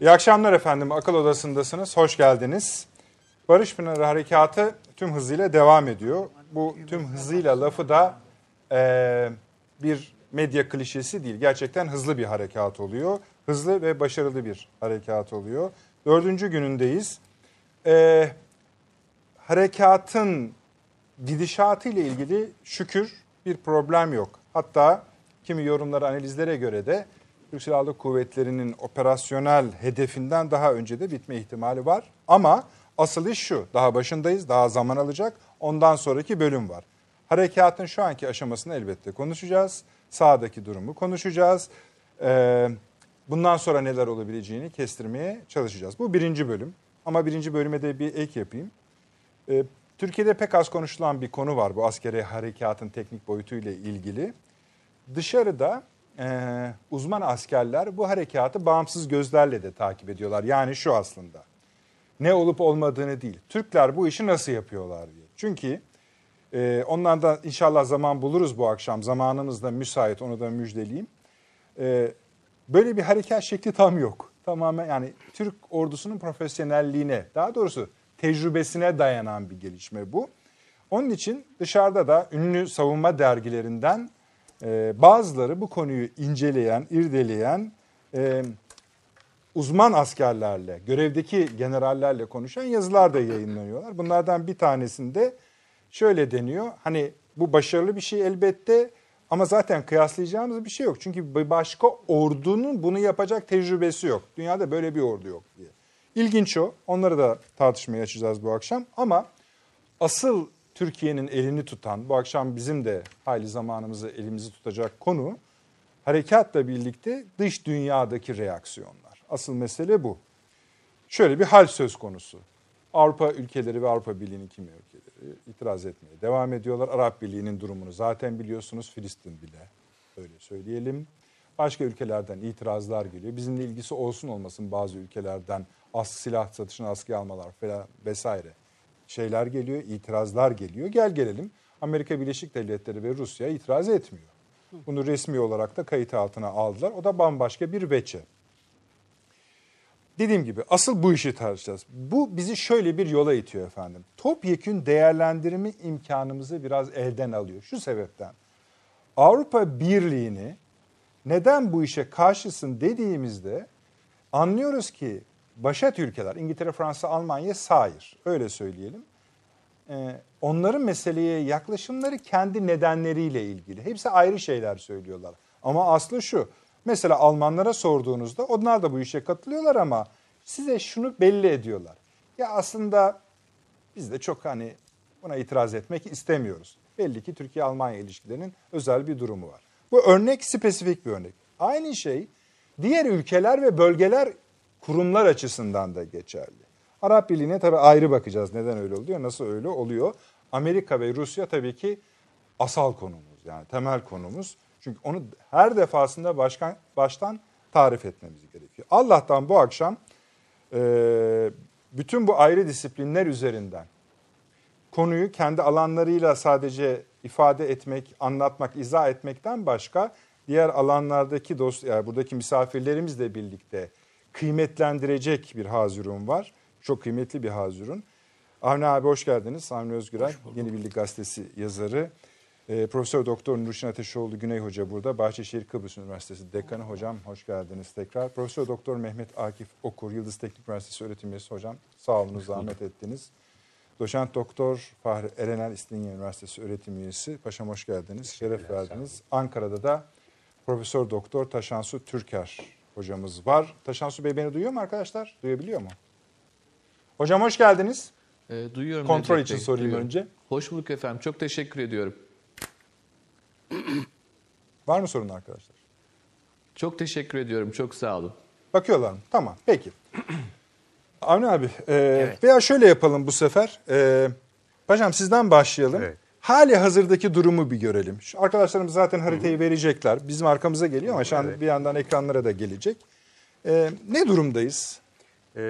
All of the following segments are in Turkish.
İyi akşamlar efendim. Akıl Odası'ndasınız. Hoş geldiniz. Barış Pınarı Harekatı tüm hızıyla devam ediyor. Bu tüm hızıyla lafı da e, bir medya klişesi değil. Gerçekten hızlı bir harekat oluyor. Hızlı ve başarılı bir harekat oluyor. Dördüncü günündeyiz. E, harekatın gidişatı ile ilgili şükür bir problem yok. Hatta kimi yorumlara, analizlere göre de Türk Silahlı Kuvvetleri'nin operasyonel hedefinden daha önce de bitme ihtimali var. Ama asıl iş şu, daha başındayız, daha zaman alacak. Ondan sonraki bölüm var. Harekatın şu anki aşamasını elbette konuşacağız. Sağdaki durumu konuşacağız. Ee, bundan sonra neler olabileceğini kestirmeye çalışacağız. Bu birinci bölüm. Ama birinci bölüme de bir ek yapayım. Ee, Türkiye'de pek az konuşulan bir konu var bu askeri harekatın teknik boyutuyla ilgili. Dışarıda e, uzman askerler bu harekatı bağımsız gözlerle de takip ediyorlar. Yani şu aslında ne olup olmadığını değil. Türkler bu işi nasıl yapıyorlar diye. Çünkü e, onlardan inşallah zaman buluruz bu akşam. Zamanımız da müsait onu da müjdeleyeyim. E, böyle bir harekat şekli tam yok. Tamamen yani Türk ordusunun profesyonelliğine daha doğrusu tecrübesine dayanan bir gelişme bu. Onun için dışarıda da ünlü savunma dergilerinden e, bazıları bu konuyu inceleyen, irdeleyen e, uzman askerlerle, görevdeki generallerle konuşan yazılar da yayınlanıyorlar. Bunlardan bir tanesinde şöyle deniyor. Hani bu başarılı bir şey elbette ama zaten kıyaslayacağımız bir şey yok. Çünkü bir başka ordunun bunu yapacak tecrübesi yok. Dünyada böyle bir ordu yok diye. İlginç o. Onları da tartışmaya açacağız bu akşam. Ama asıl Türkiye'nin elini tutan, bu akşam bizim de hayli zamanımızı elimizi tutacak konu harekatla birlikte dış dünyadaki reaksiyonlar. Asıl mesele bu. Şöyle bir hal söz konusu. Avrupa ülkeleri ve Avrupa Birliği'nin kimi ülkeleri itiraz etmeye devam ediyorlar. Arap Birliği'nin durumunu zaten biliyorsunuz. Filistin bile öyle söyleyelim. Başka ülkelerden itirazlar geliyor. Bizimle ilgisi olsun olmasın bazı ülkelerden as silah satışını askıya almalar falan vesaire şeyler geliyor, itirazlar geliyor. Gel gelelim Amerika Birleşik Devletleri ve Rusya itiraz etmiyor. Bunu resmi olarak da kayıt altına aldılar. O da bambaşka bir veçe. Dediğim gibi asıl bu işi tartışacağız. Bu bizi şöyle bir yola itiyor efendim. Topyekün değerlendirme imkanımızı biraz elden alıyor. Şu sebepten. Avrupa Birliği'ni neden bu işe karşısın dediğimizde anlıyoruz ki başat ülkeler İngiltere, Fransa, Almanya sahir öyle söyleyelim. Ee, onların meseleye yaklaşımları kendi nedenleriyle ilgili. Hepsi ayrı şeyler söylüyorlar. Ama aslı şu. Mesela Almanlara sorduğunuzda onlar da bu işe katılıyorlar ama size şunu belli ediyorlar. Ya aslında biz de çok hani buna itiraz etmek istemiyoruz. Belli ki Türkiye-Almanya ilişkilerinin özel bir durumu var. Bu örnek spesifik bir örnek. Aynı şey diğer ülkeler ve bölgeler kurumlar açısından da geçerli. Arap Birliği'ne tabii ayrı bakacağız. Neden öyle oluyor, nasıl öyle oluyor. Amerika ve Rusya tabii ki asal konumuz yani temel konumuz. Çünkü onu her defasında başkan, baştan tarif etmemiz gerekiyor. Allah'tan bu akşam e, bütün bu ayrı disiplinler üzerinden konuyu kendi alanlarıyla sadece ifade etmek, anlatmak, izah etmekten başka diğer alanlardaki dost, yani buradaki misafirlerimizle birlikte kıymetlendirecek bir hazırun var. Çok kıymetli bir hazırun. Avni abi hoş geldiniz. Avni Özgüray, Yeni Birlik Gazetesi yazarı. E, Profesör Doktor Nurşin Ateşoğlu Güney Hoca burada. Bahçeşehir Kıbrıs Üniversitesi Dekanı hocam hoş geldiniz tekrar. Profesör Doktor Mehmet Akif Okur Yıldız Teknik Üniversitesi öğretim üyesi hocam. Sağ olun zahmet ettiniz. Doçent Doktor Fahri Erenel İstinye Üniversitesi öğretim üyesi. Paşam hoş geldiniz. Şeref verdiniz. Ankara'da da Profesör Doktor Taşansu Türker hocamız var. Taşansu Bey beni duyuyor mu arkadaşlar? Duyabiliyor mu? Hocam hoş geldiniz. E, duyuyorum. Kontrol için Bey, sorayım duyuyorum. önce. Hoş bulduk efendim. Çok teşekkür ediyorum. Var mı sorun arkadaşlar? Çok teşekkür ediyorum. Çok sağ olun. Bakıyorlar mı? Tamam. Peki. Avni abi e, evet. veya şöyle yapalım bu sefer. E, paşam sizden başlayalım. Evet. Hali hazırdaki durumu bir görelim. Şu arkadaşlarımız zaten haritayı verecekler. Bizim arkamıza geliyor ama şu an evet. bir yandan ekranlara da gelecek. E, ne durumdayız? E,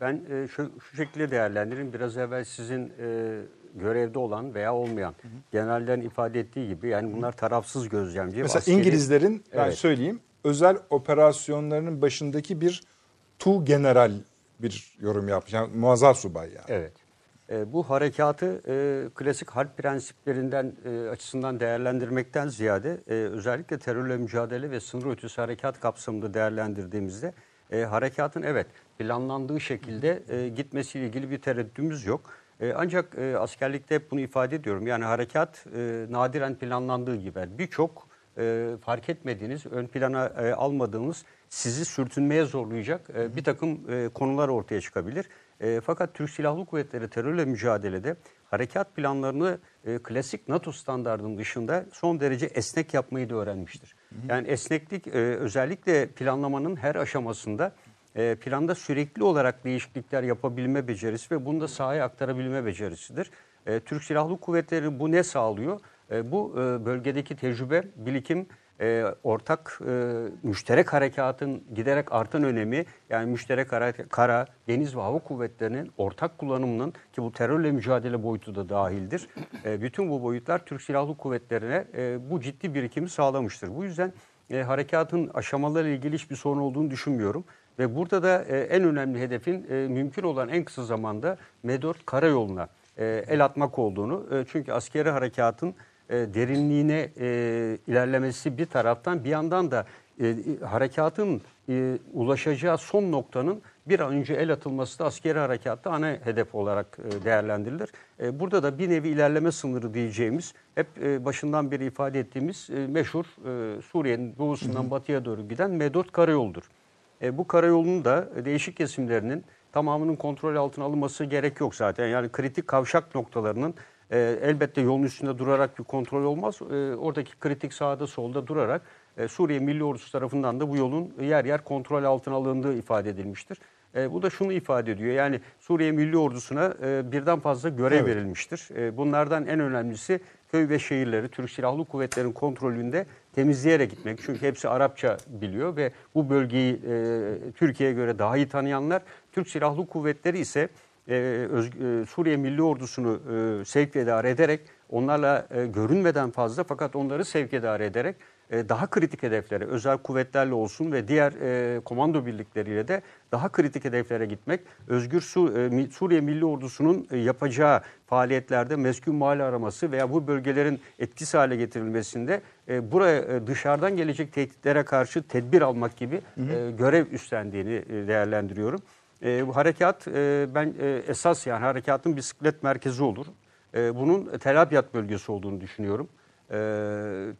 ben e, şu, şu şekilde değerlendiririm. Biraz evvel sizin e, görevde olan veya olmayan hı hı. generallerin ifade ettiği gibi yani bunlar tarafsız gözlemci. Mesela askeri, İngilizlerin ben evet. söyleyeyim özel operasyonlarının başındaki bir tu general bir yorum yapmış. Yani muazzam subay yani. Evet. E, bu harekatı e, klasik harp prensiplerinden e, açısından değerlendirmekten ziyade e, özellikle terörle mücadele ve sınır ötesi harekat kapsamında değerlendirdiğimizde e, harekatın evet planlandığı şekilde e, gitmesiyle ilgili bir tereddütümüz yok. E, ancak e, askerlikte hep bunu ifade ediyorum. Yani harekat e, nadiren planlandığı gibi birçok e, fark etmediğiniz, ön plana e, almadığınız, sizi sürtünmeye zorlayacak e, bir takım e, konular ortaya çıkabilir. E, fakat Türk Silahlı Kuvvetleri terörle mücadelede harekat planlarını e, klasik NATO standartının dışında son derece esnek yapmayı da öğrenmiştir. Yani esneklik e, özellikle planlamanın her aşamasında e, planda sürekli olarak değişiklikler yapabilme becerisi ve bunu da sahaya aktarabilme becerisidir. E, Türk Silahlı Kuvvetleri bu ne sağlıyor? E, bu e, bölgedeki tecrübe, birikim, e, ortak e, müşterek harekatın giderek artan önemi yani müşterek hara- kara, deniz ve hava kuvvetlerinin ortak kullanımının ki bu terörle mücadele boyutu da dahildir. E, bütün bu boyutlar Türk Silahlı Kuvvetleri'ne e, bu ciddi birikimi sağlamıştır. Bu yüzden e, harekatın aşamalarıyla ilgili hiçbir sorun olduğunu düşünmüyorum. Ve burada da e, en önemli hedefin e, mümkün olan en kısa zamanda M4 karayoluna e, el atmak olduğunu. E, çünkü askeri harekatın e, derinliğine e, ilerlemesi bir taraftan bir yandan da e, harekatın e, ulaşacağı son noktanın bir an önce el atılması da askeri harekatta ana hedef olarak e, değerlendirilir. E, burada da bir nevi ilerleme sınırı diyeceğimiz hep e, başından beri ifade ettiğimiz e, meşhur e, Suriye'nin doğusundan batıya doğru giden M4 karayoludur. E, bu karayolunun da değişik kesimlerinin tamamının kontrol altına alınması gerek yok zaten. Yani kritik kavşak noktalarının e, elbette yolun üstünde durarak bir kontrol olmaz. E, oradaki kritik sağda solda durarak e, Suriye Milli Ordusu tarafından da bu yolun yer yer kontrol altına alındığı ifade edilmiştir. E, bu da şunu ifade ediyor. Yani Suriye Milli Ordusu'na e, birden fazla görev Evet. verilmiştir. E, bunlardan en önemlisi köy ve şehirleri Türk Silahlı Kuvvetleri'nin kontrolünde temizleyerek gitmek. Çünkü hepsi Arapça biliyor ve bu bölgeyi e, Türkiye'ye göre daha iyi tanıyanlar. Türk Silahlı Kuvvetleri ise e, Öz- e, Suriye Milli Ordusu'nu e, sevk idare ederek onlarla e, görünmeden fazla fakat onları sevk idare ederek e, daha kritik hedeflere, özel kuvvetlerle olsun ve diğer e, komando birlikleriyle de daha kritik hedeflere gitmek, Özgür Su, e, Suriye Milli Ordusu'nun e, yapacağı faaliyetlerde meskun mahalle araması veya bu bölgelerin etkisiz hale getirilmesinde e, buraya e, dışarıdan gelecek tehditlere karşı tedbir almak gibi e, görev üstlendiğini e, değerlendiriyorum. E, bu harekat e, ben e, esas yani harekatın bisiklet merkezi olur. E, bunun Tel Abyad bölgesi olduğunu düşünüyorum. E,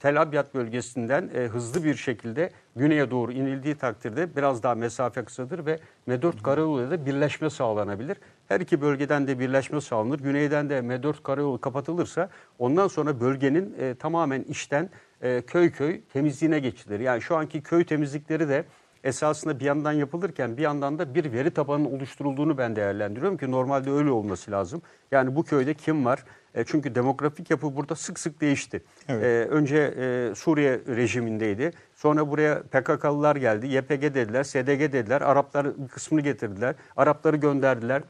Tel Abyad bölgesinden e, hızlı bir şekilde güneye doğru inildiği takdirde biraz daha mesafe kısadır ve M4 karayoluyla da birleşme sağlanabilir. Her iki bölgeden de birleşme sağlanır. Güneyden de M4 karayolu kapatılırsa ondan sonra bölgenin e, tamamen işten e, köy köy temizliğine geçilir. Yani şu anki köy temizlikleri de esasında bir yandan yapılırken bir yandan da bir veri tabanının oluşturulduğunu ben değerlendiriyorum ki normalde öyle olması lazım. Yani bu köyde kim var? E, çünkü demografik yapı burada sık sık değişti. Evet. E, önce e, Suriye rejimindeydi. Sonra buraya PKK'lılar geldi. YPG dediler, SDG dediler. Araplar bir kısmını getirdiler. Arapları gönderdiler.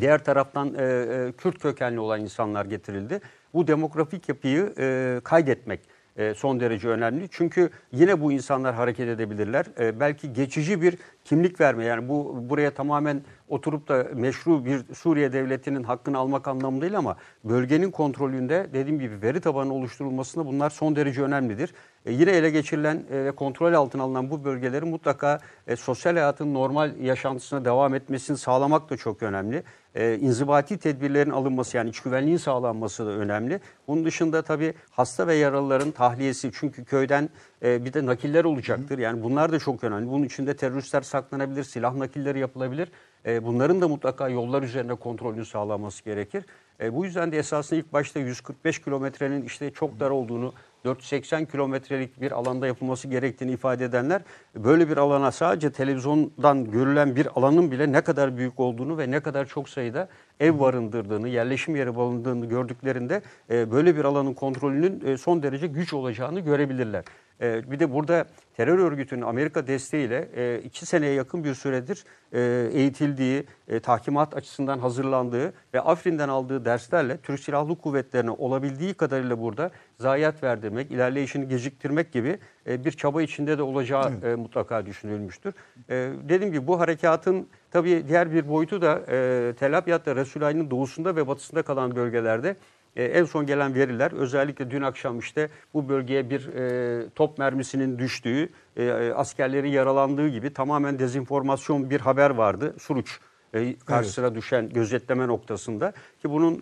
Diğer taraftan e, e, Kürt kökenli olan insanlar getirildi. Bu demografik yapıyı e, kaydetmek e, son derece önemli. Çünkü yine bu insanlar hareket edebilirler. E, belki geçici bir kimlik verme yani bu buraya tamamen oturup da meşru bir Suriye devletinin hakkını almak anlamında değil ama bölgenin kontrolünde dediğim gibi veri tabanı oluşturulmasında bunlar son derece önemlidir. E, yine ele geçirilen ve kontrol altına alınan bu bölgeleri mutlaka sosyal hayatın normal yaşantısına devam etmesini sağlamak da çok önemli. E, inzibati tedbirlerin alınması yani iç güvenliğin sağlanması da önemli. Bunun dışında tabii hasta ve yaralıların tahliyesi çünkü köyden e, bir de nakiller olacaktır. Yani bunlar da çok önemli. Bunun içinde teröristler saklanabilir, silah nakilleri yapılabilir. E, bunların da mutlaka yollar üzerinde kontrolünün sağlanması gerekir. E, bu yüzden de esasında ilk başta 145 kilometrenin işte çok dar olduğunu, 480 kilometrelik bir alanda yapılması gerektiğini ifade edenler böyle bir alana sadece televizyondan görülen bir alanın bile ne kadar büyük olduğunu ve ne kadar çok sayıda ev barındırdığını, yerleşim yeri barındırdığını gördüklerinde e, böyle bir alanın kontrolünün e, son derece güç olacağını görebilirler. E, bir de burada terör örgütünün Amerika desteğiyle e, iki seneye yakın bir süredir e, eğitildiği, e, tahkimat açısından hazırlandığı ve Afrin'den aldığı derslerle Türk Silahlı Kuvvetleri'ne olabildiği kadarıyla burada zayiat verdirmek, ilerleyişini geciktirmek gibi e, bir çaba içinde de olacağı e, mutlaka düşünülmüştür. E, dediğim gibi bu harekatın tabii diğer bir boyutu da e, Tel Abyad'da Resulayn'ın doğusunda ve batısında kalan bölgelerde e, en son gelen veriler özellikle dün akşam işte bu bölgeye bir e, top mermisinin düştüğü, e, askerlerin yaralandığı gibi tamamen dezinformasyon bir haber vardı. Suruç e, karşısına düşen gözetleme noktasında ki bunun e,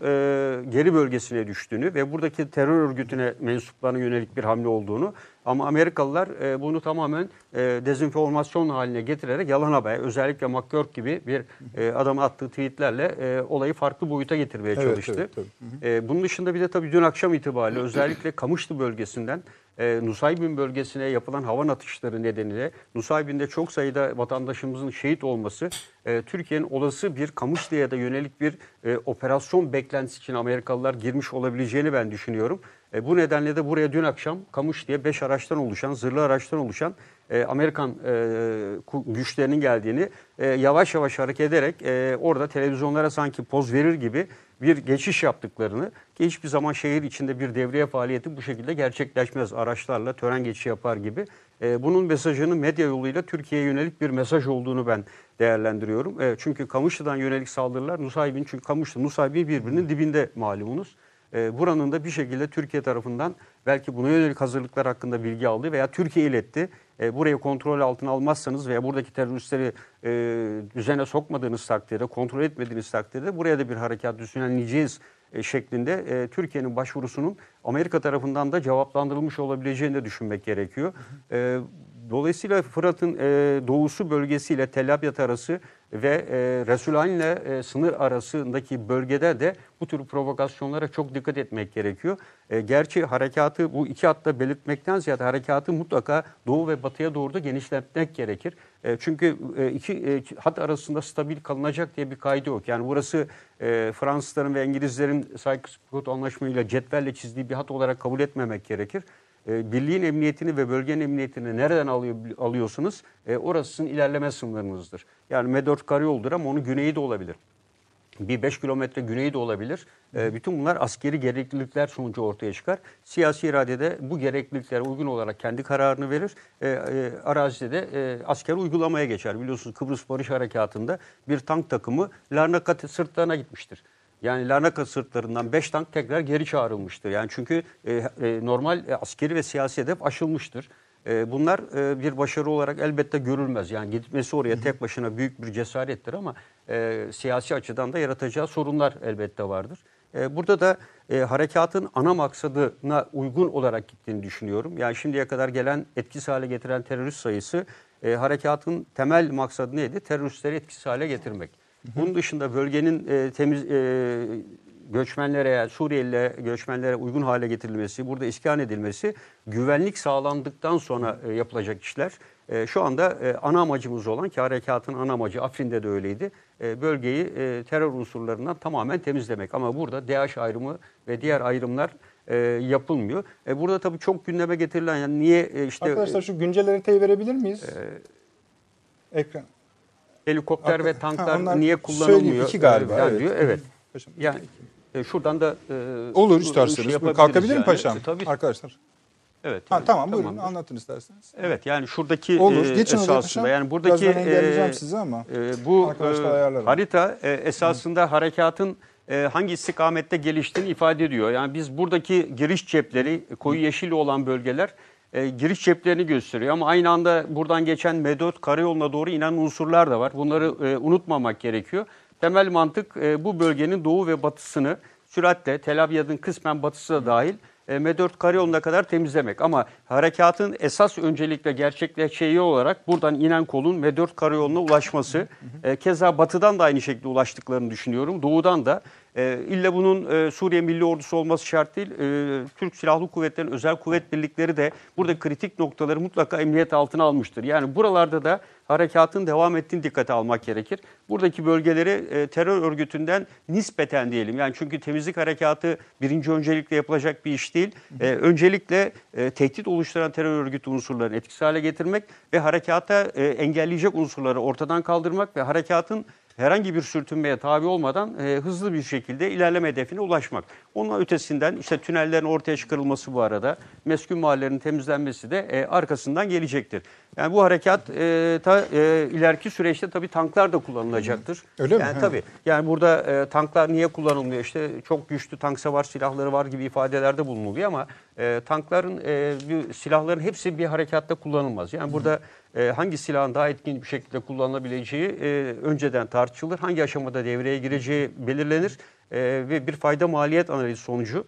geri bölgesine düştüğünü ve buradaki terör örgütüne mensuplarına yönelik bir hamle olduğunu ama Amerikalılar e, bunu tamamen e, dezenformasyon haline getirerek yalan haber özellikle McGurk gibi bir e, adamın attığı tweetlerle e, olayı farklı boyuta getirmeye Evet, çalıştı. evet. E, bunun dışında bir de tabii dün akşam itibariyle özellikle Kamışlı bölgesinden e, Nusaybin bölgesine yapılan hava atışları nedeniyle Nusaybin'de çok sayıda vatandaşımızın şehit olması e, Türkiye'nin olası bir Kamışlı'ya da yönelik bir e, operasyon beklentisi için Amerikalılar girmiş olabileceğini ben düşünüyorum. E, bu nedenle de buraya dün akşam Kamış diye 5 araçtan oluşan, zırhlı araçtan oluşan e, Amerikan e, güçlerinin geldiğini e, yavaş yavaş hareket ederek e, orada televizyonlara sanki poz verir gibi bir geçiş yaptıklarını ki hiçbir zaman şehir içinde bir devriye faaliyeti bu şekilde gerçekleşmez. Araçlarla tören geçişi yapar gibi. E, bunun mesajının medya yoluyla Türkiye'ye yönelik bir mesaj olduğunu ben değerlendiriyorum. E, çünkü Kamışlı'dan yönelik saldırılar Nusaybin çünkü Kamışlı Nusaybin birbirinin dibinde malumunuz. E, buranın da bir şekilde Türkiye tarafından belki buna yönelik hazırlıklar hakkında bilgi aldı veya Türkiye iletti. E, burayı kontrol altına almazsanız veya buradaki teröristleri e, düzene sokmadığınız takdirde, kontrol etmediğiniz takdirde buraya da bir harekat düzenleyeceğiz e, şeklinde e, Türkiye'nin başvurusunun Amerika tarafından da cevaplandırılmış olabileceğini de düşünmek gerekiyor. E, Dolayısıyla Fırat'ın e, doğusu bölgesiyle Tel Abyad arası ve e, Resulayn ile e, sınır arasındaki bölgede de bu tür provokasyonlara çok dikkat etmek gerekiyor. E, gerçi harekatı bu iki hatta belirtmekten ziyade harekatı mutlaka doğu ve batıya doğru da genişletmek gerekir. E, çünkü e, iki e, hat arasında stabil kalınacak diye bir kaydı yok. Yani burası e, Fransızların ve İngilizlerin Sykes-Picot anlaşmayla cetvelle çizdiği bir hat olarak kabul etmemek gerekir. E, birliğin emniyetini ve bölgenin emniyetini nereden alıyor, alıyorsunuz? E, orası sizin ilerleme sınırınızdır. Yani M4 karayoldur ama onun güneyi de olabilir. Bir 5 kilometre güneyi de olabilir. E, bütün bunlar askeri gereklilikler sonucu ortaya çıkar. Siyasi iradede bu gerekliliklere uygun olarak kendi kararını verir. E, e, arazide de e, asker uygulamaya geçer. Biliyorsunuz Kıbrıs Barış Harekatı'nda bir tank takımı Larnaca sırtlarına gitmiştir. Yani Larnaca sırtlarından 5 tank tekrar geri çağrılmıştır. Yani çünkü e, e, normal e, askeri ve siyasi hedef aşılmıştır. E, bunlar e, bir başarı olarak elbette görülmez. Yani gitmesi oraya tek başına büyük bir cesarettir ama e, siyasi açıdan da yaratacağı sorunlar elbette vardır. E, burada da e, harekatın ana maksadına uygun olarak gittiğini düşünüyorum. Yani şimdiye kadar gelen etkisiz hale getiren terörist sayısı e, harekatın temel maksadı neydi? Teröristleri etkisiz hale getirmek. Bunun dışında bölgenin e, temiz e, göçmenlere, Suriyeli göçmenlere uygun hale getirilmesi, burada iskan edilmesi, güvenlik sağlandıktan sonra e, yapılacak işler. E, şu anda e, ana amacımız olan ki harekatın ana amacı Afrin'de de öyleydi. E, bölgeyi e, terör unsurlarından tamamen temizlemek. Ama burada DH ayrımı ve diğer ayrımlar e, yapılmıyor. E, burada tabii çok gündeme getirilen yani niye e, işte Arkadaşlar şu güncel haritayı verebilir miyiz? Ekran. Helikopter ve Ha, tanklar onlar niye kullanılmıyor? iki galiba, Yani evet. diyor. Evet. Paşam. Yani e, şuradan da e, Olur isterseniz. yapabiliriz Kalkabilir mi yani. paşam? E, tabii. Arkadaşlar. Evet. Ha, yani, tamam buyurun tamamdır. anlatın isterseniz. Evet yani şuradaki Olur. e, Geçin oraya esasında yani buradaki e, sizi ama e, bu e, harita e, esasında harekatın e, hangi istikamette geliştiğini ifade ediyor. Yani biz buradaki giriş cepleri koyu yeşil olan bölgeler e, giriş ceplerini gösteriyor ama aynı anda buradan geçen M4 karayoluna doğru inen unsurlar da var. Bunları e, unutmamak gerekiyor. Temel mantık e, bu bölgenin doğu ve batısını süratle Tel Abyad'ın kısmen batısı da dahil e, M4 karayoluna kadar temizlemek. Ama harekatın esas öncelikle gerçekleşeceği olarak buradan inen kolun M4 karayoluna ulaşması. E, keza batıdan da aynı şekilde ulaştıklarını düşünüyorum. Doğudan da E, illa bunun e, Suriye Milli Ordusu olması şart değil. E, Türk Silahlı Kuvvetleri'nin özel kuvvet birlikleri de burada kritik noktaları mutlaka emniyet altına almıştır. Yani buralarda da harekatın devam ettiğini dikkate almak gerekir. Buradaki bölgeleri e, terör örgütünden nispeten diyelim. Yani çünkü temizlik harekatı birinci öncelikle yapılacak bir iş değil. E, öncelikle e, tehdit oluşturan terör örgütü unsurlarını etkisiz hale getirmek ve harekata engelleyecek unsurları ortadan kaldırmak ve harekatın herhangi bir sürtünmeye tabi olmadan e, hızlı bir şekilde ilerleme hedefine ulaşmak. Onun ötesinden işte tünellerin ortaya çıkarılması bu arada, meskun mahallenin temizlenmesi de e, arkasından gelecektir. Yani bu harekat e, ta, e, ileriki süreçte tabii tanklar da kullanılacaktır. Öyle mi? yani. Tabii. Yani burada e, tanklar niye kullanılmıyor? İşte çok güçlü tank savar silahları var gibi ifadelerde bulunuluyor ama e, tankların, e, bir, silahların hepsi bir harekatta kullanılmaz. Yani burada e, hangi silahın daha etkin bir şekilde kullanılabileceği e, önceden tartışılır. Hangi aşamada devreye gireceği belirlenir e, ve bir fayda maliyet analizi sonucu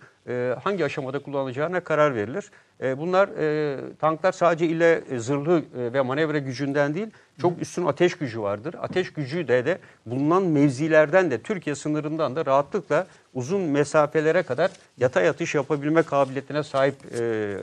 hangi aşamada kullanılacağına karar verilir. Bunlar tanklar sadece ile zırhlı ve manevra gücünden değil çok üstün ateş gücü vardır. Ateş gücü de de bulunan mevzilerden de Türkiye sınırından da rahatlıkla uzun mesafelere kadar yatay atış yapabilme kabiliyetine sahip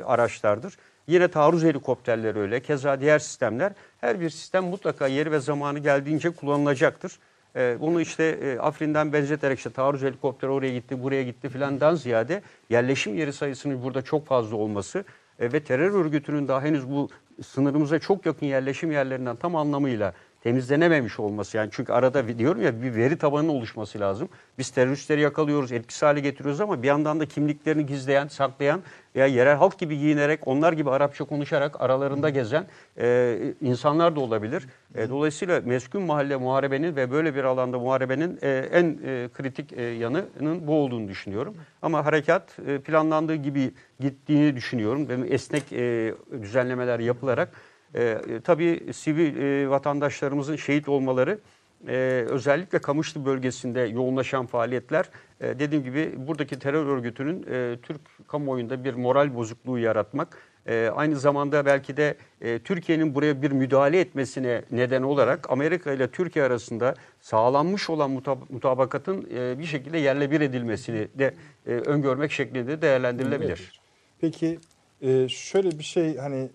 araçlardır. Yine taarruz helikopterleri öyle. Keza diğer sistemler. Her bir sistem mutlaka yeri ve zamanı geldiğince kullanılacaktır. Ee, bunu işte e, Afrin'den benzeterek işte taarruz helikopteri oraya gitti, buraya gitti filandan ziyade yerleşim yeri sayısının burada çok fazla olması e, ve terör örgütünün daha henüz bu sınırımıza çok yakın yerleşim yerlerinden tam anlamıyla temizlenememiş olması yani çünkü arada diyorum ya bir veri tabanının oluşması lazım. Biz teröristleri yakalıyoruz, etkisiz hale getiriyoruz ama bir yandan da kimliklerini gizleyen, saklayan veya yerel halk gibi giyinerek, onlar gibi Arapça konuşarak aralarında gezen e, insanlar da olabilir. E, dolayısıyla meskun mahalle muharebenin ve böyle bir alanda muharebenin e, en e, kritik e, yanının bu olduğunu düşünüyorum. Ama harekat e, planlandığı gibi gittiğini düşünüyorum. Esnek e, düzenlemeler yapılarak e, e, tabii sivil e, vatandaşlarımızın şehit olmaları e, özellikle Kamışlı bölgesinde yoğunlaşan faaliyetler e, dediğim gibi buradaki terör örgütünün e, Türk kamuoyunda bir moral bozukluğu yaratmak e, aynı zamanda belki de e, Türkiye'nin buraya bir müdahale etmesine neden olarak Amerika ile Türkiye arasında sağlanmış olan mutab- mutabakatın e, bir şekilde yerle bir edilmesini de e, öngörmek şeklinde değerlendirilebilir. Peki e, şöyle bir şey hani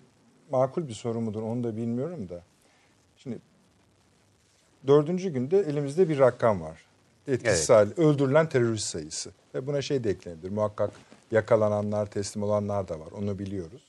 makul bir soru mudur onu da bilmiyorum da. Şimdi dördüncü günde elimizde bir rakam var. Etkisiz Evet. hali, öldürülen terörist sayısı. Ve buna şey de eklenebilir. Muhakkak yakalananlar, teslim olanlar da var. Onu biliyoruz.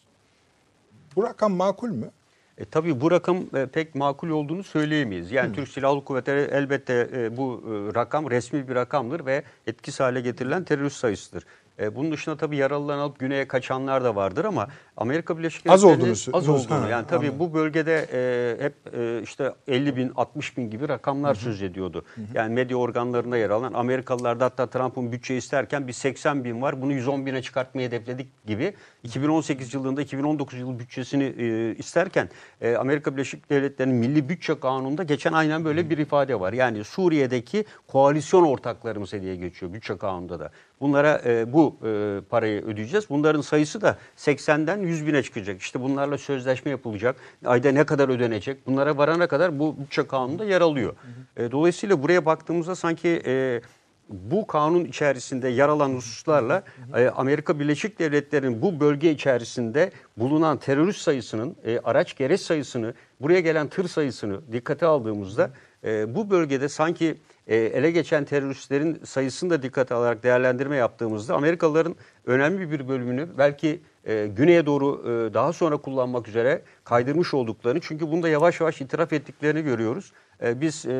Bu rakam makul mü? E, tabii bu rakam e, pek makul olduğunu söyleyemeyiz. Yani Türk Silahlı Kuvvetleri elbette e, bu e, rakam resmi bir rakamdır ve etkisiz hale getirilen terörist sayısıdır. E, bunun dışında tabii yaralıların alıp güneye kaçanlar da vardır ama Amerika Birleşik Az Devletleri'nin az diyorsun. olduğunu Ha, yani tabii anladım. bu bölgede e, hep e, işte 50 bin 60 bin gibi rakamlar söz ediyordu. Yani medya organlarında yer alan Amerikalılar da hatta Trump'ın bütçe isterken bir 80 bin var bunu 110 bine çıkartmayı hedefledik gibi 2018 yılında 2019 yılı bütçesini e, isterken e, Amerika Birleşik Devletleri'nin milli bütçe kanununda geçen aynen böyle bir ifade var. Yani Suriye'deki koalisyon ortaklarımız diye geçiyor bütçe kanununda da. Bunlara e, bu e, parayı ödeyeceğiz. Bunların sayısı da 80'den 100 bine çıkacak. İşte bunlarla sözleşme yapılacak. Ayda ne kadar ödenecek? Bunlara varana kadar bu bütçe kanununda yer alıyor. E, dolayısıyla buraya baktığımızda sanki e, bu kanun içerisinde yer alan hususlarla e, Amerika Birleşik Devletleri'nin bu bölge içerisinde bulunan terörist sayısının, e, araç gereç sayısını, buraya gelen tır sayısını dikkate aldığımızda e, bu bölgede sanki e, ele geçen teröristlerin sayısını da dikkate alarak değerlendirme yaptığımızda Amerikalıların önemli bir bölümünü belki e, güneye doğru e, daha sonra kullanmak üzere kaydırmış olduklarını çünkü bunda yavaş yavaş itiraf ettiklerini görüyoruz. E, biz e,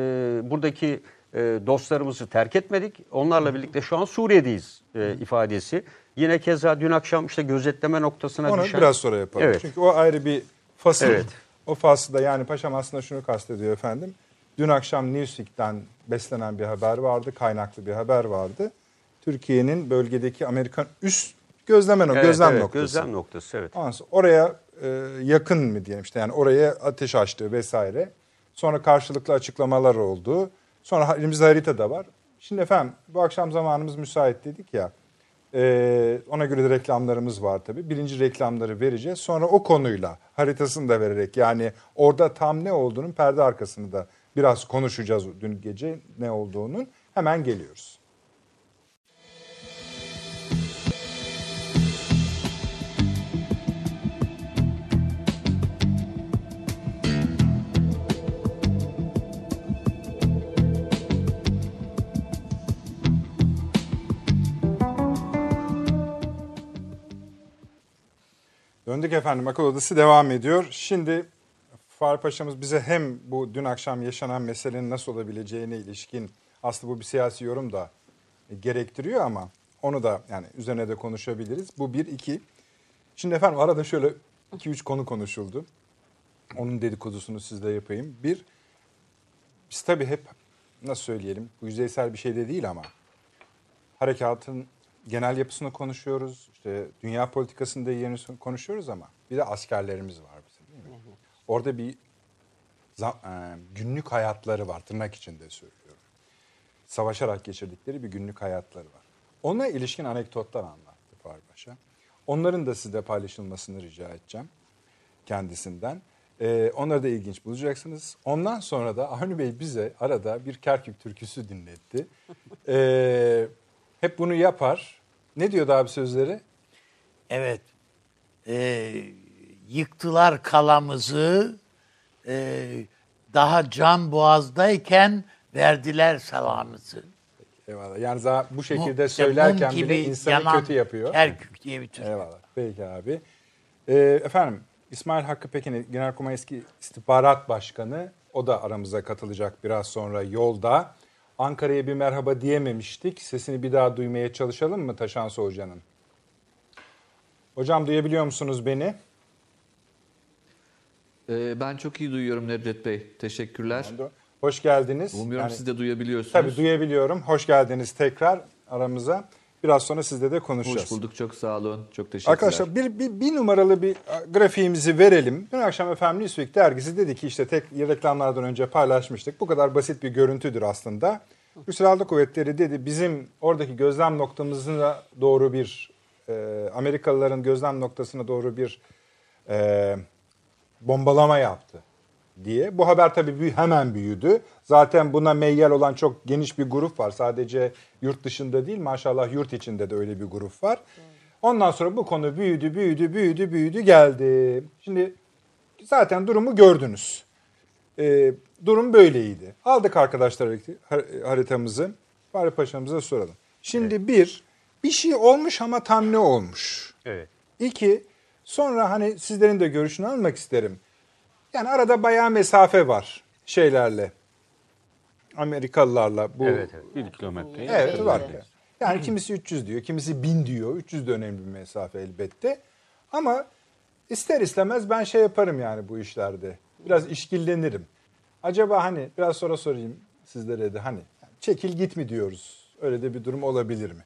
buradaki e, dostlarımızı terk etmedik. Onlarla birlikte şu an Suriye'deyiz e, ifadesi. Yine keza dün akşam işte gözetleme noktasına Onu düşen... biraz sonra yapalım. Evet. Çünkü o ayrı bir fasıl. Evet. O fasılda yani paşam aslında şunu kastediyor efendim. Dün akşam Newsweek'ten beslenen bir haber vardı. Kaynaklı bir haber vardı. Türkiye'nin bölgedeki Amerikan üst gözleme noktası, Evet, gözlem evet, noktası. Gözlem noktası evet. Ondan sonra oraya e, yakın mı diyelim işte yani oraya ateş açtığı vesaire. Sonra karşılıklı açıklamalar oldu. Sonra elimizde harita da var. Şimdi efendim bu akşam zamanımız müsait dedik ya. E, ona göre de reklamlarımız var tabii. Birinci reklamları vereceğiz. Sonra o konuyla haritasını da vererek yani orada tam ne olduğunun perde arkasını da biraz konuşacağız dün gece ne olduğunun. Hemen geliyoruz. Döndük efendim akıl odası devam ediyor. Şimdi Fahri Paşa'mız bize hem bu dün akşam yaşanan meselenin nasıl olabileceğine ilişkin aslında bu bir siyasi yorum da gerektiriyor ama onu da yani üzerine de konuşabiliriz. Bu bir, iki. Şimdi efendim arada şöyle iki üç konu konuşuldu. Onun dedikodusunu sizle yapayım. Bir, biz tabii hep nasıl söyleyelim bu yüzeysel bir şey de değil ama harekatın genel yapısını konuşuyoruz. İşte dünya politikasında yerini konuşuyoruz ama bir de askerlerimiz var bizim değil mi? Orada bir e, günlük hayatları var tırnak içinde söylüyorum. Savaşarak geçirdikleri bir günlük hayatları var. Ona ilişkin anekdotlar anlattı Fahri Paşa. Onların da sizde paylaşılmasını rica edeceğim kendisinden. Ee, onları da ilginç bulacaksınız. Ondan sonra da Avni Bey bize arada bir Kerkük türküsü dinletti. Ee, hep bunu yapar. Ne diyordu abi sözleri? Evet. Ee, yıktılar kalamızı. Ee, daha can boğazdayken verdiler salamızı. Eyvallah. Yani bu Mu- şekilde işte söylerken mum bile gibi insanı kötü yapıyor. Kerkük diye bir türkü. Eyvallah. Peki abi. Ee, efendim İsmail Hakkı Pekin, Genelkurmay eski istihbarat başkanı. O da aramıza katılacak biraz sonra yolda. Ankara'ya bir merhaba diyememiştik. Sesini bir daha duymaya çalışalım mı Taşansı Hoca'nın? Hocam duyabiliyor musunuz beni? Ee, ben çok iyi duyuyorum Nedret Bey. Teşekkürler. Hoş geldiniz. Umuyorum Yani- siz de duyabiliyorsunuz. Tabii duyabiliyorum. Hoş geldiniz tekrar aramıza. Biraz sonra sizle de konuşacağız. Hoş bulduk. Çok sağ olun. Çok teşekkürler. Arkadaşlar bir, bir, bir numaralı bir grafiğimizi verelim. Dün akşam efendim Newsweek dergisi dedi ki işte tek reklamlardan önce paylaşmıştık. Bu kadar basit bir görüntüdür aslında. Türk Silahlı Kuvvetleri dedi bizim oradaki gözlem noktamızına doğru bir e, Amerikalıların gözlem noktasına doğru bir e, bombalama yaptı diye. Bu haber tabii hemen büyüdü. Zaten buna meyyal olan çok geniş bir grup var. Sadece yurt dışında değil maşallah yurt içinde de öyle bir grup var. Ondan sonra bu konu büyüdü, büyüdü, büyüdü, büyüdü geldi. Şimdi zaten durumu gördünüz. Ee, durum böyleydi. Aldık arkadaşlar har- haritamızı. Fahri Paşa'mıza soralım. Şimdi bir, bir şey olmuş ama tam ne olmuş? Evet. İki, sonra hani sizlerin de görüşünü almak isterim. Yani arada bayağı mesafe var şeylerle. Amerikalılarla bu. Evet, evet. Bir kilometre. Evet var. Yani kimisi 300 diyor, kimisi 1000 diyor. 300 de önemli bir mesafe elbette. Ama ister istemez ben şey yaparım yani bu işlerde. Biraz işkillenirim. Acaba hani biraz sonra sorayım sizlere de hani çekil git mi diyoruz? Öyle de bir durum olabilir mi?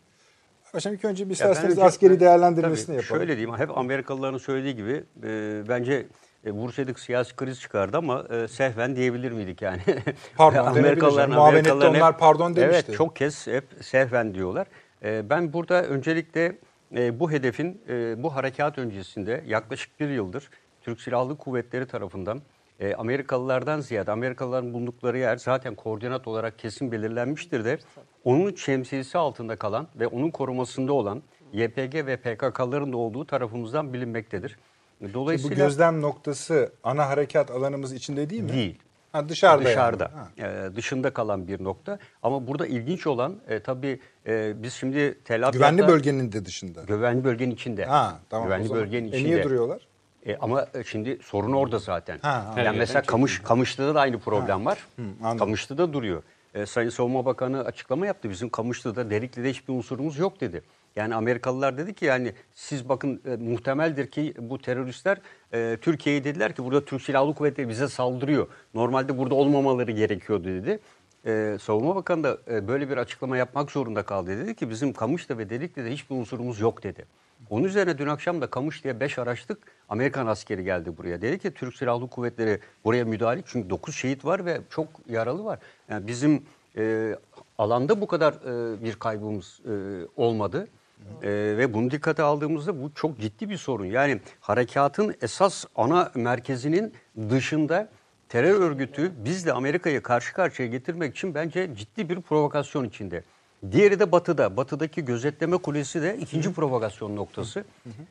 Başım ilk önce bir ben isterseniz önce- askeri değerlendirmesini Tabii, yapalım. Şöyle diyeyim, hep Amerikalıların söylediği gibi e, bence e, vursaydık siyasi kriz çıkardı ama e, sehven diyebilir miydik yani? Pardon canım. Muavenette onlar pardon demişti. Evet çok kez hep sehven diyorlar. E, ben burada öncelikle e, bu hedefin e, bu harekat öncesinde yaklaşık bir yıldır Türk Silahlı Kuvvetleri tarafından e, Amerikalılardan ziyade Amerikalıların bulundukları yer zaten koordinat olarak kesin belirlenmiştir de onun şemsiyesi altında kalan ve onun korumasında olan YPG ve PKK'ların da olduğu tarafımızdan bilinmektedir. Bu Dolayısıyla gözlem noktası ana harekat alanımız içinde değil mi? Değil. Ha, dışarıda. yani. dışarıda, Ha. e, dışında kalan bir nokta. Ama burada ilginç olan e, tabii e, biz şimdi Tel Abyad'da... Güvenli bölgenin de dışında. Güvenli bölgenin içinde. Ha, tamam. Güvenli bölgenin E içinde. niye duruyorlar? E, ama e, şimdi sorun orada zaten. Ha, anladım. yani mesela Kamış, Kamışlı'da da aynı problem var. anladım. Kamışlı'da duruyor. E, Sayın Savunma Bakanı açıklama yaptı. Bizim Kamışlı'da, Derikli'de hiçbir unsurumuz yok dedi. Yani Amerikalılar dedi ki yani siz bakın e, muhtemeldir ki bu teröristler e, Türkiye'ye dediler ki burada Türk Silahlı Kuvvetleri bize saldırıyor. Normalde burada olmamaları gerekiyordu dedi. E, Savunma Bakanı da e, böyle bir açıklama yapmak zorunda kaldı. Dedi ki bizim Kamış'ta ve Derikli'de hiçbir unsurumuz yok dedi. Onun üzerine dün akşam da Kamış diye 5 araçlık Amerikan askeri geldi buraya. Dedi ki Türk Silahlı Kuvvetleri buraya müdahale çünkü 9 şehit var ve çok yaralı var. Yani bizim e, alanda bu kadar e, bir kaybımız e, olmadı. E, ve bunu dikkate aldığımızda bu çok ciddi bir sorun. Yani harekatın esas ana merkezinin dışında terör örgütü bizle Amerika'yı karşı karşıya getirmek için bence ciddi bir provokasyon içinde. Diğeri de batıda. Batıdaki gözetleme kulesi de ikinci provokasyon noktası.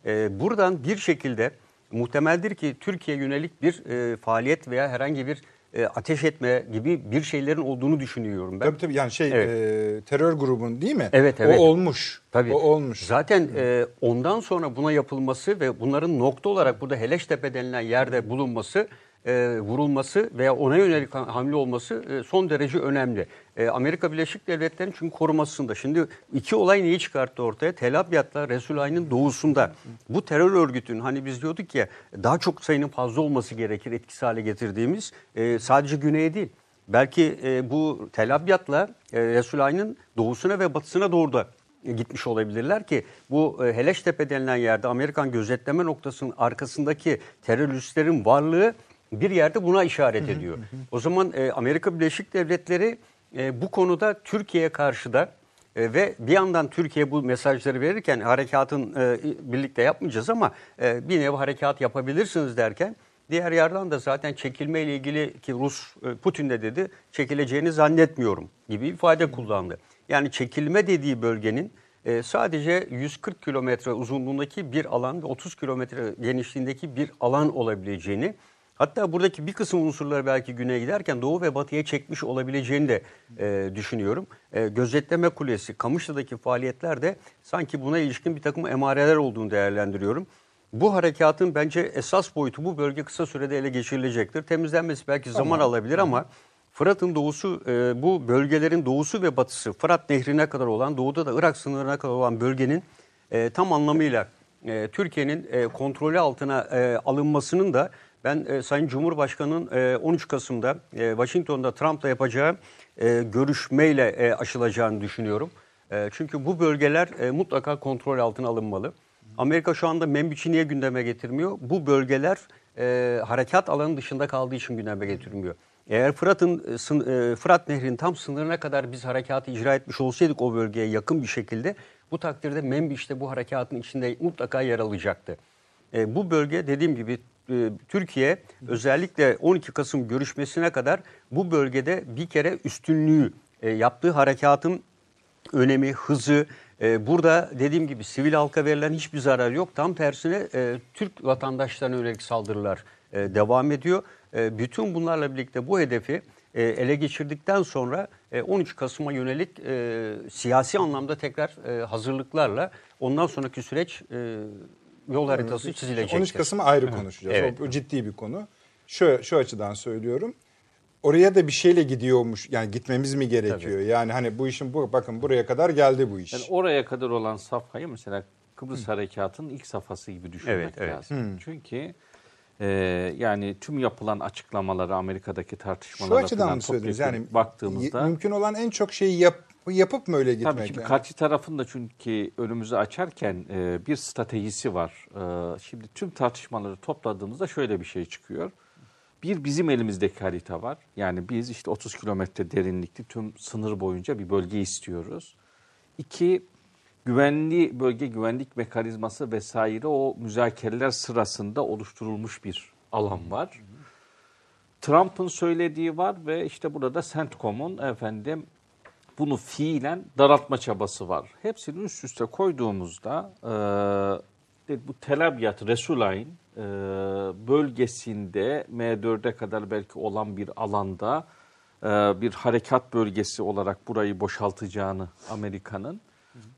Ee, buradan bir şekilde muhtemeldir ki Türkiye yönelik bir e, faaliyet veya herhangi bir e, ateş etme gibi bir şeylerin olduğunu düşünüyorum ben. Tabii tabii yani şey Evet. e, terör grubun değil mi? Evet, evet. O olmuş. Tabii. O olmuş. Zaten e, ondan sonra buna yapılması ve bunların nokta olarak burada Heleştepe denilen yerde bulunması, e, vurulması veya ona yönelik ha- hamle olması e, son derece önemli. E, Amerika Birleşik Devletleri'nin çünkü korumasında. Şimdi iki olay neyi çıkarttı ortaya? Tel Abyad'la Resulayn'ın doğusunda. Bu terör örgütünün hani biz diyorduk ya daha çok sayının fazla olması gerekir etkisiz hale getirdiğimiz e, sadece güneye değil. Belki e, bu Tel Abyad'la e, Resulayn'ın doğusuna ve batısına doğru da gitmiş olabilirler ki bu e, Heleştepe denilen yerde Amerikan gözetleme noktasının arkasındaki teröristlerin varlığı bir yerde buna işaret ediyor. O zaman e, Amerika Birleşik Devletleri e, bu konuda Türkiye'ye karşı da e, ve bir yandan Türkiye bu mesajları verirken harekatın e, birlikte yapmayacağız ama e, bir nevi harekat yapabilirsiniz derken diğer yerden de zaten çekilme ile ilgili ki Rus e, Putin de dedi çekileceğini zannetmiyorum gibi ifade kullandı. Yani çekilme dediği bölgenin e, sadece 140 kilometre uzunluğundaki bir alan ve 30 kilometre genişliğindeki bir alan olabileceğini Hatta buradaki bir kısım unsurları belki güneye giderken doğu ve batıya çekmiş olabileceğini de e, düşünüyorum. E, gözetleme kulesi, Kamışlı'daki faaliyetler de sanki buna ilişkin bir takım emareler olduğunu değerlendiriyorum. Bu harekatın bence esas boyutu bu bölge kısa sürede ele geçirilecektir. Temizlenmesi belki zaman alabilir ama Fırat'ın doğusu, e, bu bölgelerin doğusu ve batısı, Fırat nehrine kadar olan, doğuda da Irak sınırına kadar olan bölgenin e, tam anlamıyla e, Türkiye'nin e, kontrolü altına e, alınmasının da ben e, Sayın Cumhurbaşkanı'nın e, 13 Kasım'da e, Washington'da Trump'la yapacağı e, görüşmeyle e, aşılacağını düşünüyorum. E, çünkü bu bölgeler e, mutlaka kontrol altına alınmalı. Amerika şu anda Membiç'i niye gündeme getirmiyor? Bu bölgeler e, harekat alanı dışında kaldığı için gündeme getirmiyor. Eğer Fırat'ın e, e, Fırat Nehri'nin tam sınırına kadar biz harekatı icra etmiş olsaydık o bölgeye yakın bir şekilde bu takdirde Membiç de bu harekatın içinde mutlaka yer alacaktı. E, bu bölge dediğim gibi Türkiye özellikle 12 Kasım görüşmesine kadar bu bölgede bir kere üstünlüğü e, yaptığı harekatın önemi, hızı, e, burada dediğim gibi sivil halka verilen hiçbir zarar yok. Tam tersine e, Türk vatandaşlarına yönelik saldırılar e, devam ediyor. E, bütün bunlarla birlikte bu hedefi e, ele geçirdikten sonra e, 13 Kasım'a yönelik e, siyasi anlamda tekrar e, hazırlıklarla ondan sonraki süreç e, yol haritası çizilecektir. 13 Kasım'ı ayrı konuşacağız. Evet. O, o ciddi bir konu. Şu, şu açıdan söylüyorum. Oraya da bir şeyle gidiyormuş. Yani gitmemiz mi gerekiyor? Yani hani bu işin bu bakın buraya kadar geldi bu iş. Yani oraya kadar olan safhayı mesela Kıbrıs Harekatı'nın ilk safhası gibi düşünmek Evet, evet. lazım. Çünkü e, yani tüm yapılan açıklamaları Amerika'daki Şu tartışmalara açıdan mı söylediniz? topyekun Yani baktığımızda mümkün olan en çok şeyi yap, yapıp mı öyle gitmek? Tabii şimdi yani? karşı tarafın da çünkü önümüzü açarken e, bir stratejisi var. E, şimdi tüm tartışmaları topladığımızda şöyle bir şey çıkıyor. Bir bizim elimizdeki harita var. Yani biz işte 30 kilometre derinlikli tüm sınır boyunca bir bölge istiyoruz. İki, güvenli bölge güvenlik mekanizması vesaire o müzakereler sırasında oluşturulmuş bir alan var. Trump'ın söylediği var ve işte burada CENTCOM'un efendim bunu fiilen daraltma çabası var. Hepsini üst üste koyduğumuzda e, bu Tel Abyad, Resulayn e, bölgesinde M4'e kadar belki olan bir alanda e, bir harekat bölgesi olarak burayı boşaltacağını Amerika'nın.